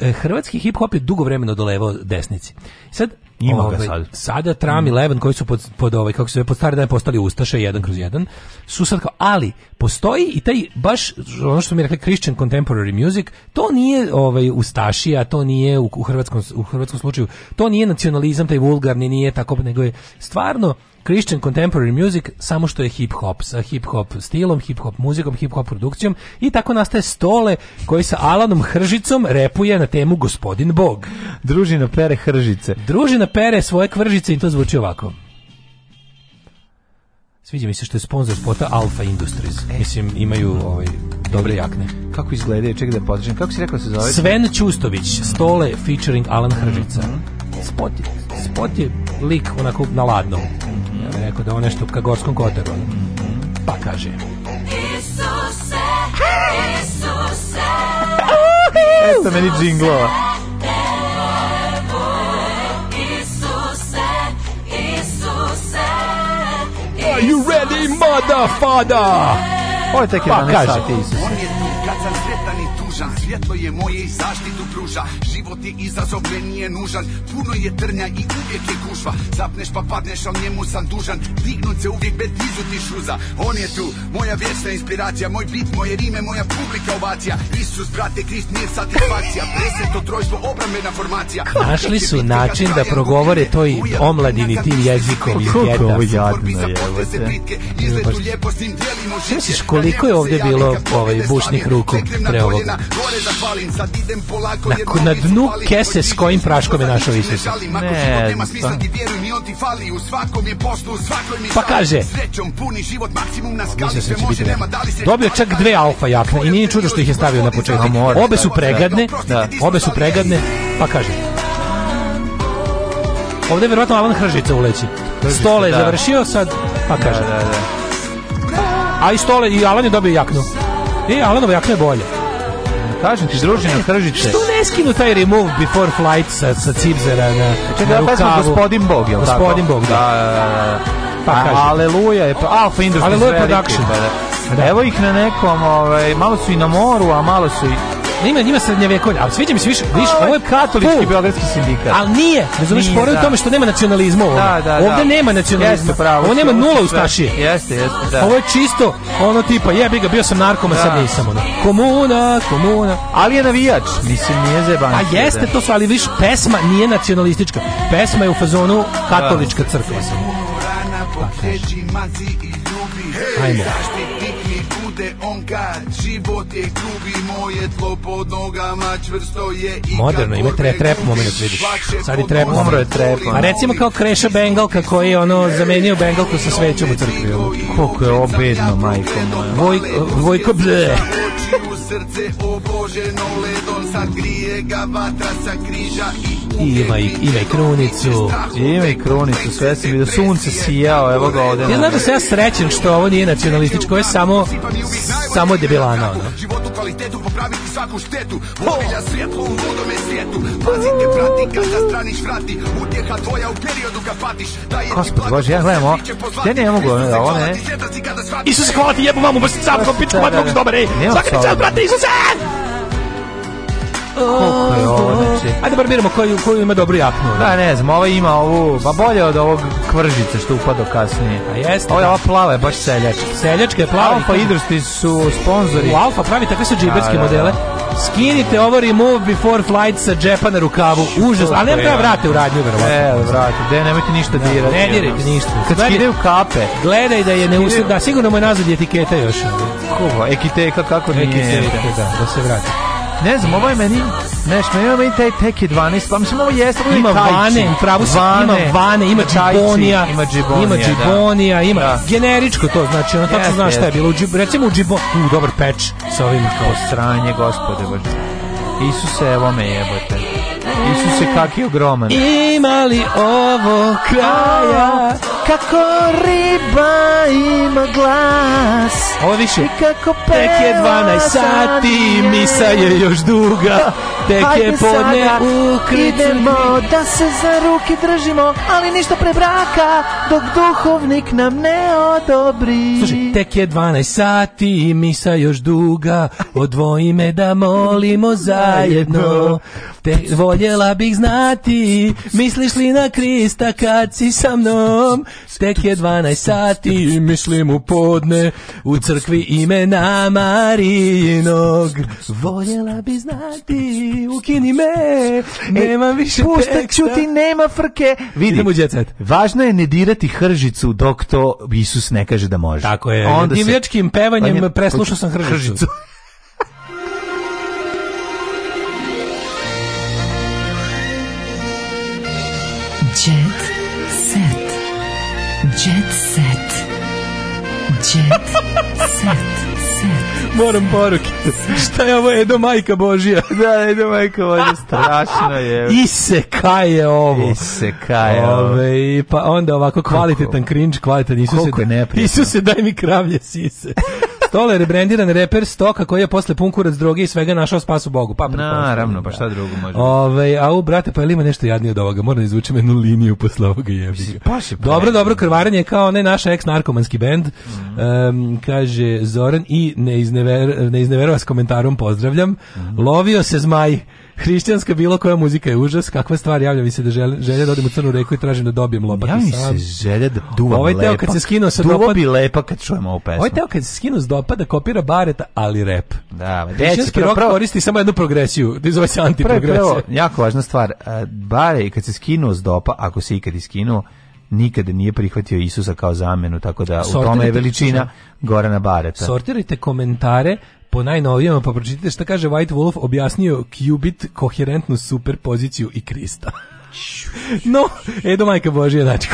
E, hrvatski hip hop je dugo vremena dolevao desnici. Sad
ima ga ovaj, sad.
Sada Tram i mm. Levan koji su pod, pod ovaj kako se zove pod stari dan postali ustaše jedan kroz jedan su sad kao ali postoji i taj baš ono što mi rekli Christian contemporary music to nije ovaj ustašija to nije u, u hrvatskom u hrvatskom slučaju to nije nacionalizam taj vulgarni nije tako nego je stvarno Christian Contemporary Music, samo što je hip-hop, sa hip-hop stilom, hip-hop muzikom, hip-hop produkcijom i tako nastaje stole koji sa Alanom Hržicom repuje na temu Gospodin Bog.
Družina pere Hržice.
Družina pere svoje kvržice i to zvuči ovako. Sviđa mi se što je sponsor spota Alpha Industries. E. Mislim, imaju ovaj, dobre jakne.
Kako izgledaju, čekaj da potičem. Kako si rekao da se zove?
Sven Ćustović, Stole featuring Alan Hržica. Mm -hmm.
Spot, je,
spot je lik onako na ladnom.
Ja bih rekao da on nešto ka Gorskom kotaru. Pa kaže...
Isuse, Isuse,
Eto
meni džinglova.
Are you ready,
mother, father? Ovo je tek 11 pa, sati, Isuse. On je tu kad sam sretan i tu nužan Svjetlo je moje i zaštitu pruža Život je izazov, meni je nužan Puno je trnja i uvijek je gužva Zapneš pa padneš, al njemu sam dužan Dignut se uvijek bez izuti šuza On je tu, moja vječna inspiracija Moj bit, moje rime, moja publika ovacija Isus, brate, Krist, mir, satisfakcija Preseto trojstvo, obrambena formacija Našli su način da progovore to i omladini tim jezikom iz
Kako
ovo
da jadno je, evo
te. Baš... koliko je ovdje bilo ovaj, bušnih ruku pre ovoga? gore da palim, sad idem polako Nakon, na dnu kese s kojim praškom je našao Isus.
Ne,
pa kaže, mislim se će biti Dobio čak dve alfa da jakne i nije čudo što ih je stavio na početak.
Obe
su pregadne, da. obe su pregadne, pa kaže, Ovde je verovatno Alan Hržica uleći. Stole je da. završio sad, pa kaže. Da, da, da. A i Stole, i Alan je dobio jaknu. E, Alanova jakna je bolje. Kažem
ti, družina Hržice. Što
ne skinu taj remove before flight sa, sa cipzera na, Čekaj, na
rukavu? gospodin Bog,
je li tako? Gospodin
Bog,
da. da, da, da,
da. Pa kažem. Aleluja je, pa, Alfa Industries Aleluja Production. Pa, da. Evo ih na nekom, ovaj, malo su i na moru, a malo su i
Nema, nema srednjevekovlja, al sviđa mi se više,
viš, ovo je katolički put. beogradski sindikat.
Al nije, razumeš, fora da. u tome što nema nacionalizma ovo. Da, da, da, Ovde nema nacionalizma. Jeste pravo. Ovo nema nula ustašije.
Jeste, jeste, da.
Ovo je čisto ono tipa, jebi ga, bio sam narkoman, da. sad nisam. Ono. Komuna, komuna.
Ali je navijač, mislim, nije zeban.
A jeste, da. to su, ali viš, pesma nije nacionalistička. Pesma je u fazonu katolička da. crkva. Pa, Ajmo bude on kad život je grubi moje tlo pod nogama čvrsto je i moderno ima trep trep moment vidiš sad i
trep umro je trep a
recimo kao Kreša Bengalka
koji je
ono zamenio Bengalku sa svećom u crkvi
koliko je obedno majko
moja Voj, Vojko ble srce oboženo ledom Sad grije ga vatra sa križa
i ima
i, ima i krunicu
ima i krunicu, sve se vidio sunce sijao, evo ga
ovde
ja
znam da se ja srećen što ovo nije nacionalističko, ovo je samo samo debilano. ono kvalitetu
popraviti svaku štetu Obilja svjetlo u ludome svijetu Pazite, prati, kad sa straniš vrati Utjeha tvoja u periodu kad patiš Da je ti blago, Bože, ja
gledam ovo Ja ne mogu, ovo ne Isuse, hvala ti jebu mamu, baš sam kapit, kod mogu dobar, ej Svaka ti čas, brate, Isuse! Koliko je ovo, znači... Ajde bar biramo koju, koju ima dobru jaknu.
Da. da, ne znam, ova ima ovu, pa bolje od ovog kvržice što upadao kasnije.
A jeste. Ova,
da. ova plava je baš
seljačka. Seljačka je plava.
Alfa Idrsti su sponzori.
U Alfa pravi takve su džiberske da, modele. Skinite ovo remove before flight sa džepa na rukavu. Užas. Ali nema treba vrate u radnju, verovatno. E,
vrate. De, nemojte ništa da, dirati.
Ne dirajte ništa.
Kad Gledaj, skidaju kape.
Gledaj da je ne usred, da sigurno mu je nazad etiketa još.
Kova, ekiteka kako nije. Ekiteka,
da, da se vrati.
Ne znam, ovo je meni, ne šmejo meni taj tek je 12, pa mislim ovo jeste,
ovo je ima
Vane,
pravo
se, ima
Vane, ima Džibonija,
ima
Džibonija, ima, da. džibonija, ima da. generičko to, znači ono yes, tačno znaš šta je bilo, u džib, recimo u Džibonija,
u dobar peč sa ovim kao
sranje, gospode, bože.
Isuse, evo me jebote. Isuse, kaki ogroman.
Imali ovo kraja, kako riba ima glas. Ovo
više.
I kako Tek
je 12 sati, misa je još duga. Tek je podne
u Idemo da se za ruke držimo, ali ništa pre braka, dok duhovnik nam ne odobri.
Slušaj,
tek je 12 sati i misa još duga, odvoji me da molimo zajedno. Tek Voljela bih znati, misliš li na Krista kad si sa mnom? Tek je 12 sati i mislim u podne u crkvi imena Marijinog. Voljela bih znati, ukini me,
e, nema
e, više
teksta. ti, nema frke.
Vidi, Idemo važno je ne dirati hržicu dok to Isus ne kaže da može.
Tako je, Onda divljačkim se... pevanjem preslušao sam hržicu. hržicu.
Jet set. Jet set. Set.
Moram poruke. Šta je ovo? Edo majka Božija.
Da, Edo majka Božija. Strašno je.
I se je ovo. I
se je ovo.
Ove, pa onda ovako
kvalitetan koliko, cringe, kvalitetan
Isuse. Koliko je neprijatno.
Isuse, daj mi kravlje sise. Stoler je reper stoka koji je posle pun kurac droge i svega našao spas u Bogu. Pa
Naravno, pa da. šta drugo može. Ove,
a u brate, pa ili ima nešto jadnije od ovoga? Moram da izvučem jednu liniju posle ovoga jebiga. Pa dobro, dobro, krvarenje kao ne naš ex-narkomanski bend. Mm -hmm. um, kaže Zoran i ne, iznever, ne izneverova s komentarom pozdravljam. Mm -hmm. Lovio se zmaj hrišćanska bilo koja muzika je užas, kakva stvar, javlja mi
se
da želja, želja da odem u Crnu reku i tražim da dobijem lopak. Ja mi se
želja
da
duvam ovaj teo
kad se skinuo sa dopada... Duvo bi
lepa kad čujemo ovu pesmu. Ovaj
teo kad se skinuo s dopada kopira bareta, ali rep.
Da,
hrišćanski rok pravo, koristi samo jednu progresiju, da zove se antiprogresija.
jako važna stvar, e, bare i kad se skinuo s dopa, ako se ikad iskinuo, nikada nije prihvatio Isusa kao zamenu, tako da sortirajte, u tome je veličina Gorana Bareta.
Sortirajte komentare po najnovijem, pa pročitajte šta kaže White Wolf, objasnio qubit, koherentnu superpoziciju i krista. no, Edo Majka Božija, znači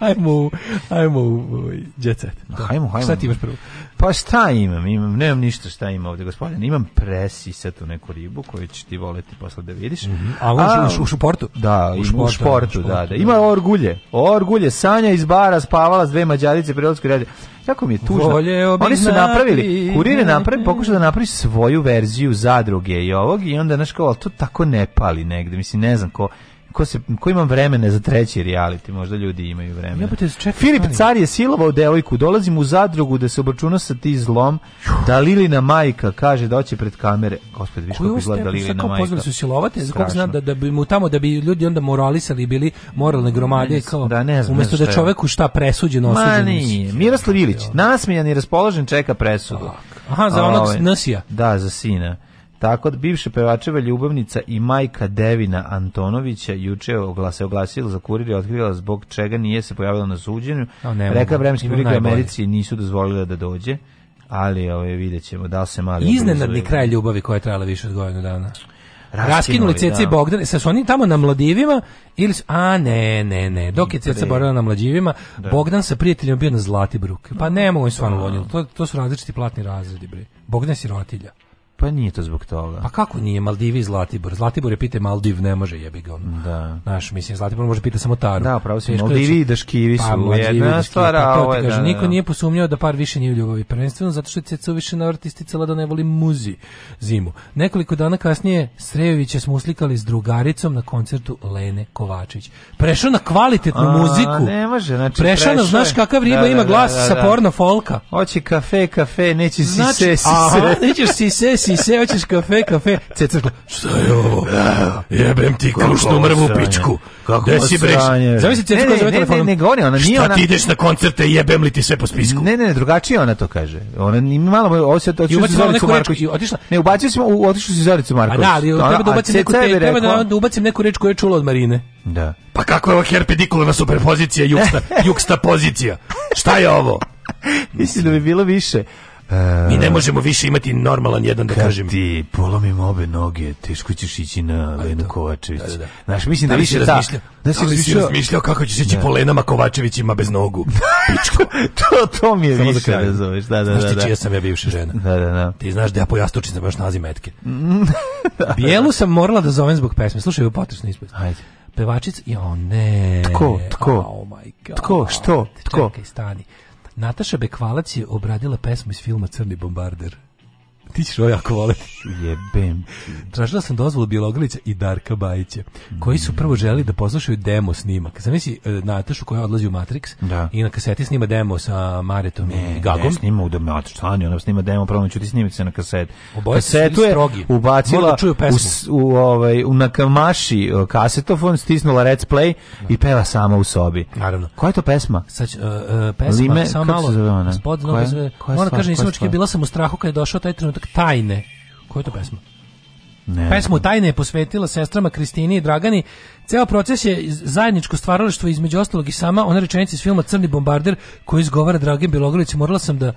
hajmo, hajmo u
jet set.
Hajmo, hajmo. Šta ti imaš prvo?
Pa šta imam? Imam, nemam ništa šta imam ovde, gospodine. Imam presisetu neku ribu koju će ti voleti posle da vidiš. Mm -hmm.
A, u, u, u športu?
Da, u, športu, u da, športu, da, da. Ima orgulje. Orgulje, Sanja iz bara spavala s dve mađarice prirodske radi. Kako mi je tužno. Oni su napravili, kurir je napravi, pokušao da napravi svoju verziju zadruge i ovog i onda, znaš, kao, to tako ne pali negde. Mislim, ne znam ko ko, se, ko imam vremena za treći reality, možda ljudi imaju vremena. Ja,
čekaj,
Filip Car je silovao devojku, dolazim u zadrugu da se obračuna sa ti zlom, da Lilina majka kaže da hoće pred kamere, gospod, viš kako izgleda Lilina majka. Pozvali
su silovate, za kako zna da, da bi mu tamo, da bi ljudi onda moralisali, bili moralne gromade, ne, kao,
da, ne znam,
umjesto
da
čoveku šta presuđeno
osuđeno. Ma nije, Miroslav Ilić, nasmijan i raspoložen čeka presudu.
Aha, za onog ovaj, Nasija.
Da, za sina. Tako da bivša pevačeva ljubavnica i majka Devina Antonovića juče oglasio oglasio za kurir i otkrila zbog čega nije se pojavila na suđenju. No, Rekla vremenski prilike Americi nisu dozvolile da dođe, ali ovaj vidjet ćemo da se mali...
Iznenadni kraj ljubavi koja
je
trajala više od godinu dana. Raskinuli da. Ceca i Bogdan, sa su oni tamo na mladivima ili su, a ne, ne, ne, dok je Ceca borala na mladivima, da. Bogdan sa prijateljom bio na Zlatibruk. Pa ne mogu oni stvarno da. to, to su različiti platni razredi, bre. Bogdan je sirotilja.
Pa nije to zbog toga.
Pa kako nije Maldivi i Zlatibor? Zlatibor je pita Maldiv, ne može jebi ga ono.
Da.
Znaš, mislim, Zlatibor može pita samo Taru.
Da, pravo si, da Maldivi i Daškivi su pa,
jedna
pa
stvar, a ovo je... Kaže, da, da, niko da. nije posumnjao da par više nije u ljubavi, prvenstveno zato što je Cecu više navrti isticala da ne voli muzi zimu. Nekoliko dana kasnije Srejovića smo uslikali s drugaricom na koncertu Lene Kovačić. Prešao na kvalitetnu a, muziku.
Ne može, znači...
Prešao na, znaš kakav riba da, ima da, glas sa porno folka.
Hoće kafe, kafe, neće
si se, si se. nećeš si se, si se, hoćeš kafe, kafe. Ceca šta je ovo? Da. Jebem ti krušnu mrvu pičku. Kako Gde si breš? Zavisi Ceca koja telefon.
Ne, Ne, ne, ne, ona nije ona...
Šta ti ideš na koncerte, jebem li ti sve po spisku?
Ne, ne, ne, drugačije ona to kaže. Ona ni malo, ovo se
otišla
si
Zoricu
Marković. Otišla. Ne, ubacio si, otišla si Zoricu Marković. A da, ali treba da ubacim neku,
treba da ubacim neku reč koju je čula od Marine.
Da.
Pa kako je ovo herpedikularna superpozicija, juksta, juksta pozicija? Šta je ovo?
Mislim da bi bilo više
Mi ne ehm, možemo više imati normalan jedan da kažem.
ti polomim obe noge, teško ćeš ići na Lenu Kovačević. Da, da,
da. Znaš, mislim da, da više ta... Da si razmišljao, razmišljao kako ćeš ići da. po Lenama Kovačevićima bez nogu. Pičko.
to, to mi je
Samo
više,
da zoveš. Da, da, znaš da, ti
da. čija sam ja bivša žena.
Da, da, da.
Ti znaš da ja po jastočnicama baš nazim metke.
Bijelu sam morala da zovem zbog pesme. Slušaj, u potresno ispred. Ajde pevačica, jo ne.
Tko, tko?
Oh my god.
Tko, što?
Tko? Čekaj, stani. Nataša Bekvalac je obradila pesmu iz filma Crni bombarder. Ti ćeš ovo jako voleti.
Jebem.
Tražila da sam dozvolu Bjelogrlića i Darka Bajića, koji su prvo želi da poslušaju demo snimak. Zamisli e, Natašu koja odlazi u Matrix da. i na kaseti snima demo sa Maretom ne, i Gagom.
Ne, snima u demo, da- stani, ona snima demo, prvo ću ti snimiti se na kaset. Oboje Kasetu je strogi. ubacila da u, u, ovaj, u nakamaši e, kasetofon, stisnula Red Play da. i peva sama u sobi.
Naravno.
Koja je to pesma?
Sać, uh,
e, uh, e,
pesma, Lime, samo malo. zove ona? Spod, koja, koja, koja, koja, koja, koja, koja, koja, koja, koja, Trenutak tajne. Koja je to pesma? Ne. Pesmu Tajne je posvetila sestrama Kristini i Dragani. Ceo proces je zajedničko stvaralaštvo između ostalog i sama ona rečenica iz filma Crni bombarder koju izgovara Dragan Bilogrlić. Morala sam da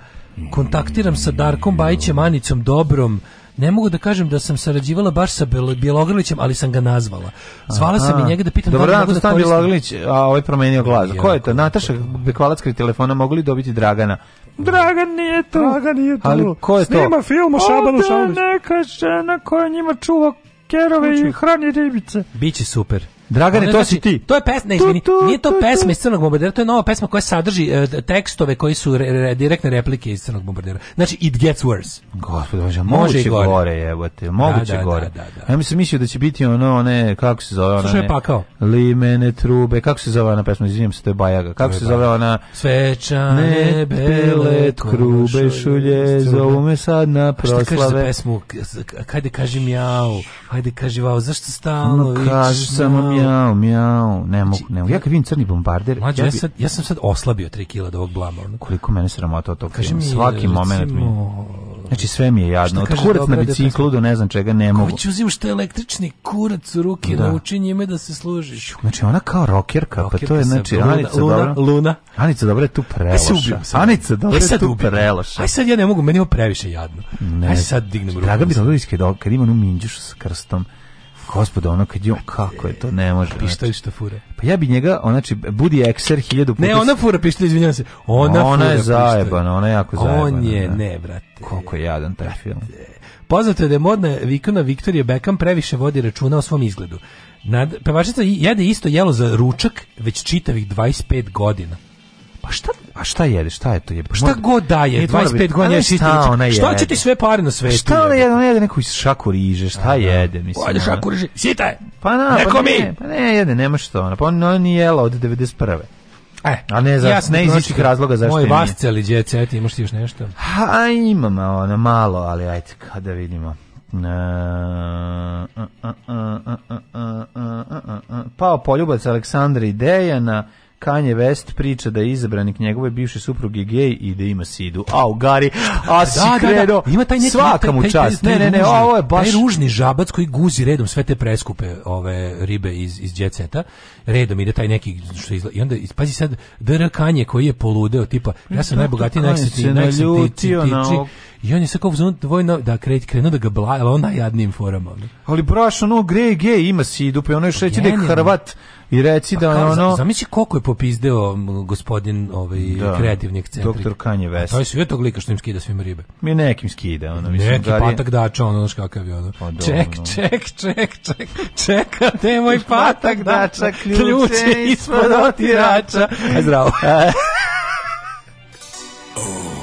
kontaktiram sa Darkom Bajićem, Anicom Dobrom, ne mogu da kažem da sam sarađivala baš sa Bjelogrlićem, ali sam ga nazvala. Zvala sam i njega da pitam Dobro, da li mogu da
koristim. Bjelogrlić, a ovaj promenio glas. Ko je to? Nataša Bekvalac kraj telefona, mogu li dobiti Dragana?
Dragan nije tu. Dragan
nije tu. Ali ko je to? Snima
film o Šabanu Šabiću. Ovde
neka žena koja njima čuva kerove i hrani ribice.
Biće super.
Dragane, to znači, si ti.
To je pesma, izvini, nije to pesma iz Crnog bombardera, to je nova pesma koja sadrži e, tekstove koji su direktne replike iz Crnog bombardera. Znači, it gets worse.
Gospod, može i gore. gore jebote, moguće da, da, gore. Da, ja mi sam mislio da će biti ono, one, kako se zove ona?
je pakao?
Limene trube, kako se zove ona pesma, izvinim se, to je Bajaga. Kako se zove ona?
Svečane, bele, krube, šulje, zovu me sad na proslave.
Šta kažeš za pesmu? Hajde kaži mjau, hajde kaži vau, zašto stalno?
No, kaži samo mjau, znači, mjau, ne mogu, znači, ne mogu.
Ja kad vidim crni bombarder...
Mlađo, ja, bi... ja, sad, ja sam sad oslabio 3 kila od ovog blama. Ono.
Koliko mene sramota od toga. Kaži
mi, Svaki recimo... moment mi...
Znači sve mi je jadno. Od kurac na biciklu do ne znam čega ne mogu.
Ko će uzim što je električni kurac u ruke, da. nauči da. njime da se služiš.
Znači ona kao rokerka, pa to je znači Luna, Anica
Luna, dobra. Luna.
Anica dobra je tu e, preloša. Aj
se Anica
dobra e, je tu preloša. Aj
sad ja ne mogu, meni
je
previše jadno. Ne. Aj sad dignem ruku.
Draga mi da kad ima onu minđuš s krstom Gospod, ono kad je, kako je to, ne može. Pištolj
znači. što fure.
Pa ja bi njega, znači, Budi Ekser 1000 puta...
Ne, ona fura pištolj, izvinjavam se. Ona,
ona
je
zajebana, ona je jako zajebana.
On je, da. ne, brate.
Koliko je jadan taj film. Poznato je da je modna vikona Viktorija Beckham previše vodi računa o svom izgledu. Nad, pevačica jede isto jelo za ručak već čitavih 25 godina.
Pa šta, a šta jede, šta je to je? Pa šta
god daje, je 25 godina
ješ Šta će
ti sve pare na svetu?
Šta ona jede, ona jede neku šaku riže, šta a, jede, mislim. Ajde
šaku riže, sita je. Pa na, Neko pa
mi. Ne, pa ne jede, nema što ona. Pa ona nije jela od 91. E, a ne
za ja
ne
iz istih razloga zašto Moj
vasce ali djece, ti imaš ti još nešto?
A imam ono malo, ali ajte, kada vidimo. Pao poljubac Aleksandra i Dejana, Kanye West priča da je izabranik njegove bivše supruge gej i da ima sidu. Au, Gari, a si da, kredo, da, da. da.
Ima taj neki,
svaka mu čast.
Ne, ne, ne, ružni, ovo je baš...
Taj ružni žabac koji guzi redom sve te preskupe ove ribe iz, iz djeceta. Redom ide taj neki, što izla... i onda, pazi sad, dr Kanye koji je poludeo, tipa, ja sam da, najbogatiji, nek se ti, I on je sad kao dvojno, da kreć, krenu da ga blaja, ali on najjadnijim forama.
Ali braš, ono, gre, gre, ima si dupe, ono još reći da je Hrvat i reci pa, da
je
ono...
Zamisli koliko je popizdeo gospodin ovaj, da, kreativni ekscentrik.
Doktor Kanje Vest.
To je sve tog lika što im skida svim ribe.
Mi nekim skida, ono, mislim.
Neki gari... Da patak dača, ono, znaš kakav je ono. Pa, do, ček, ono. ček, ček, ček, čekate moj patak da- dača, ključe, ključe ispod otirača. Aj, zdravo. oh.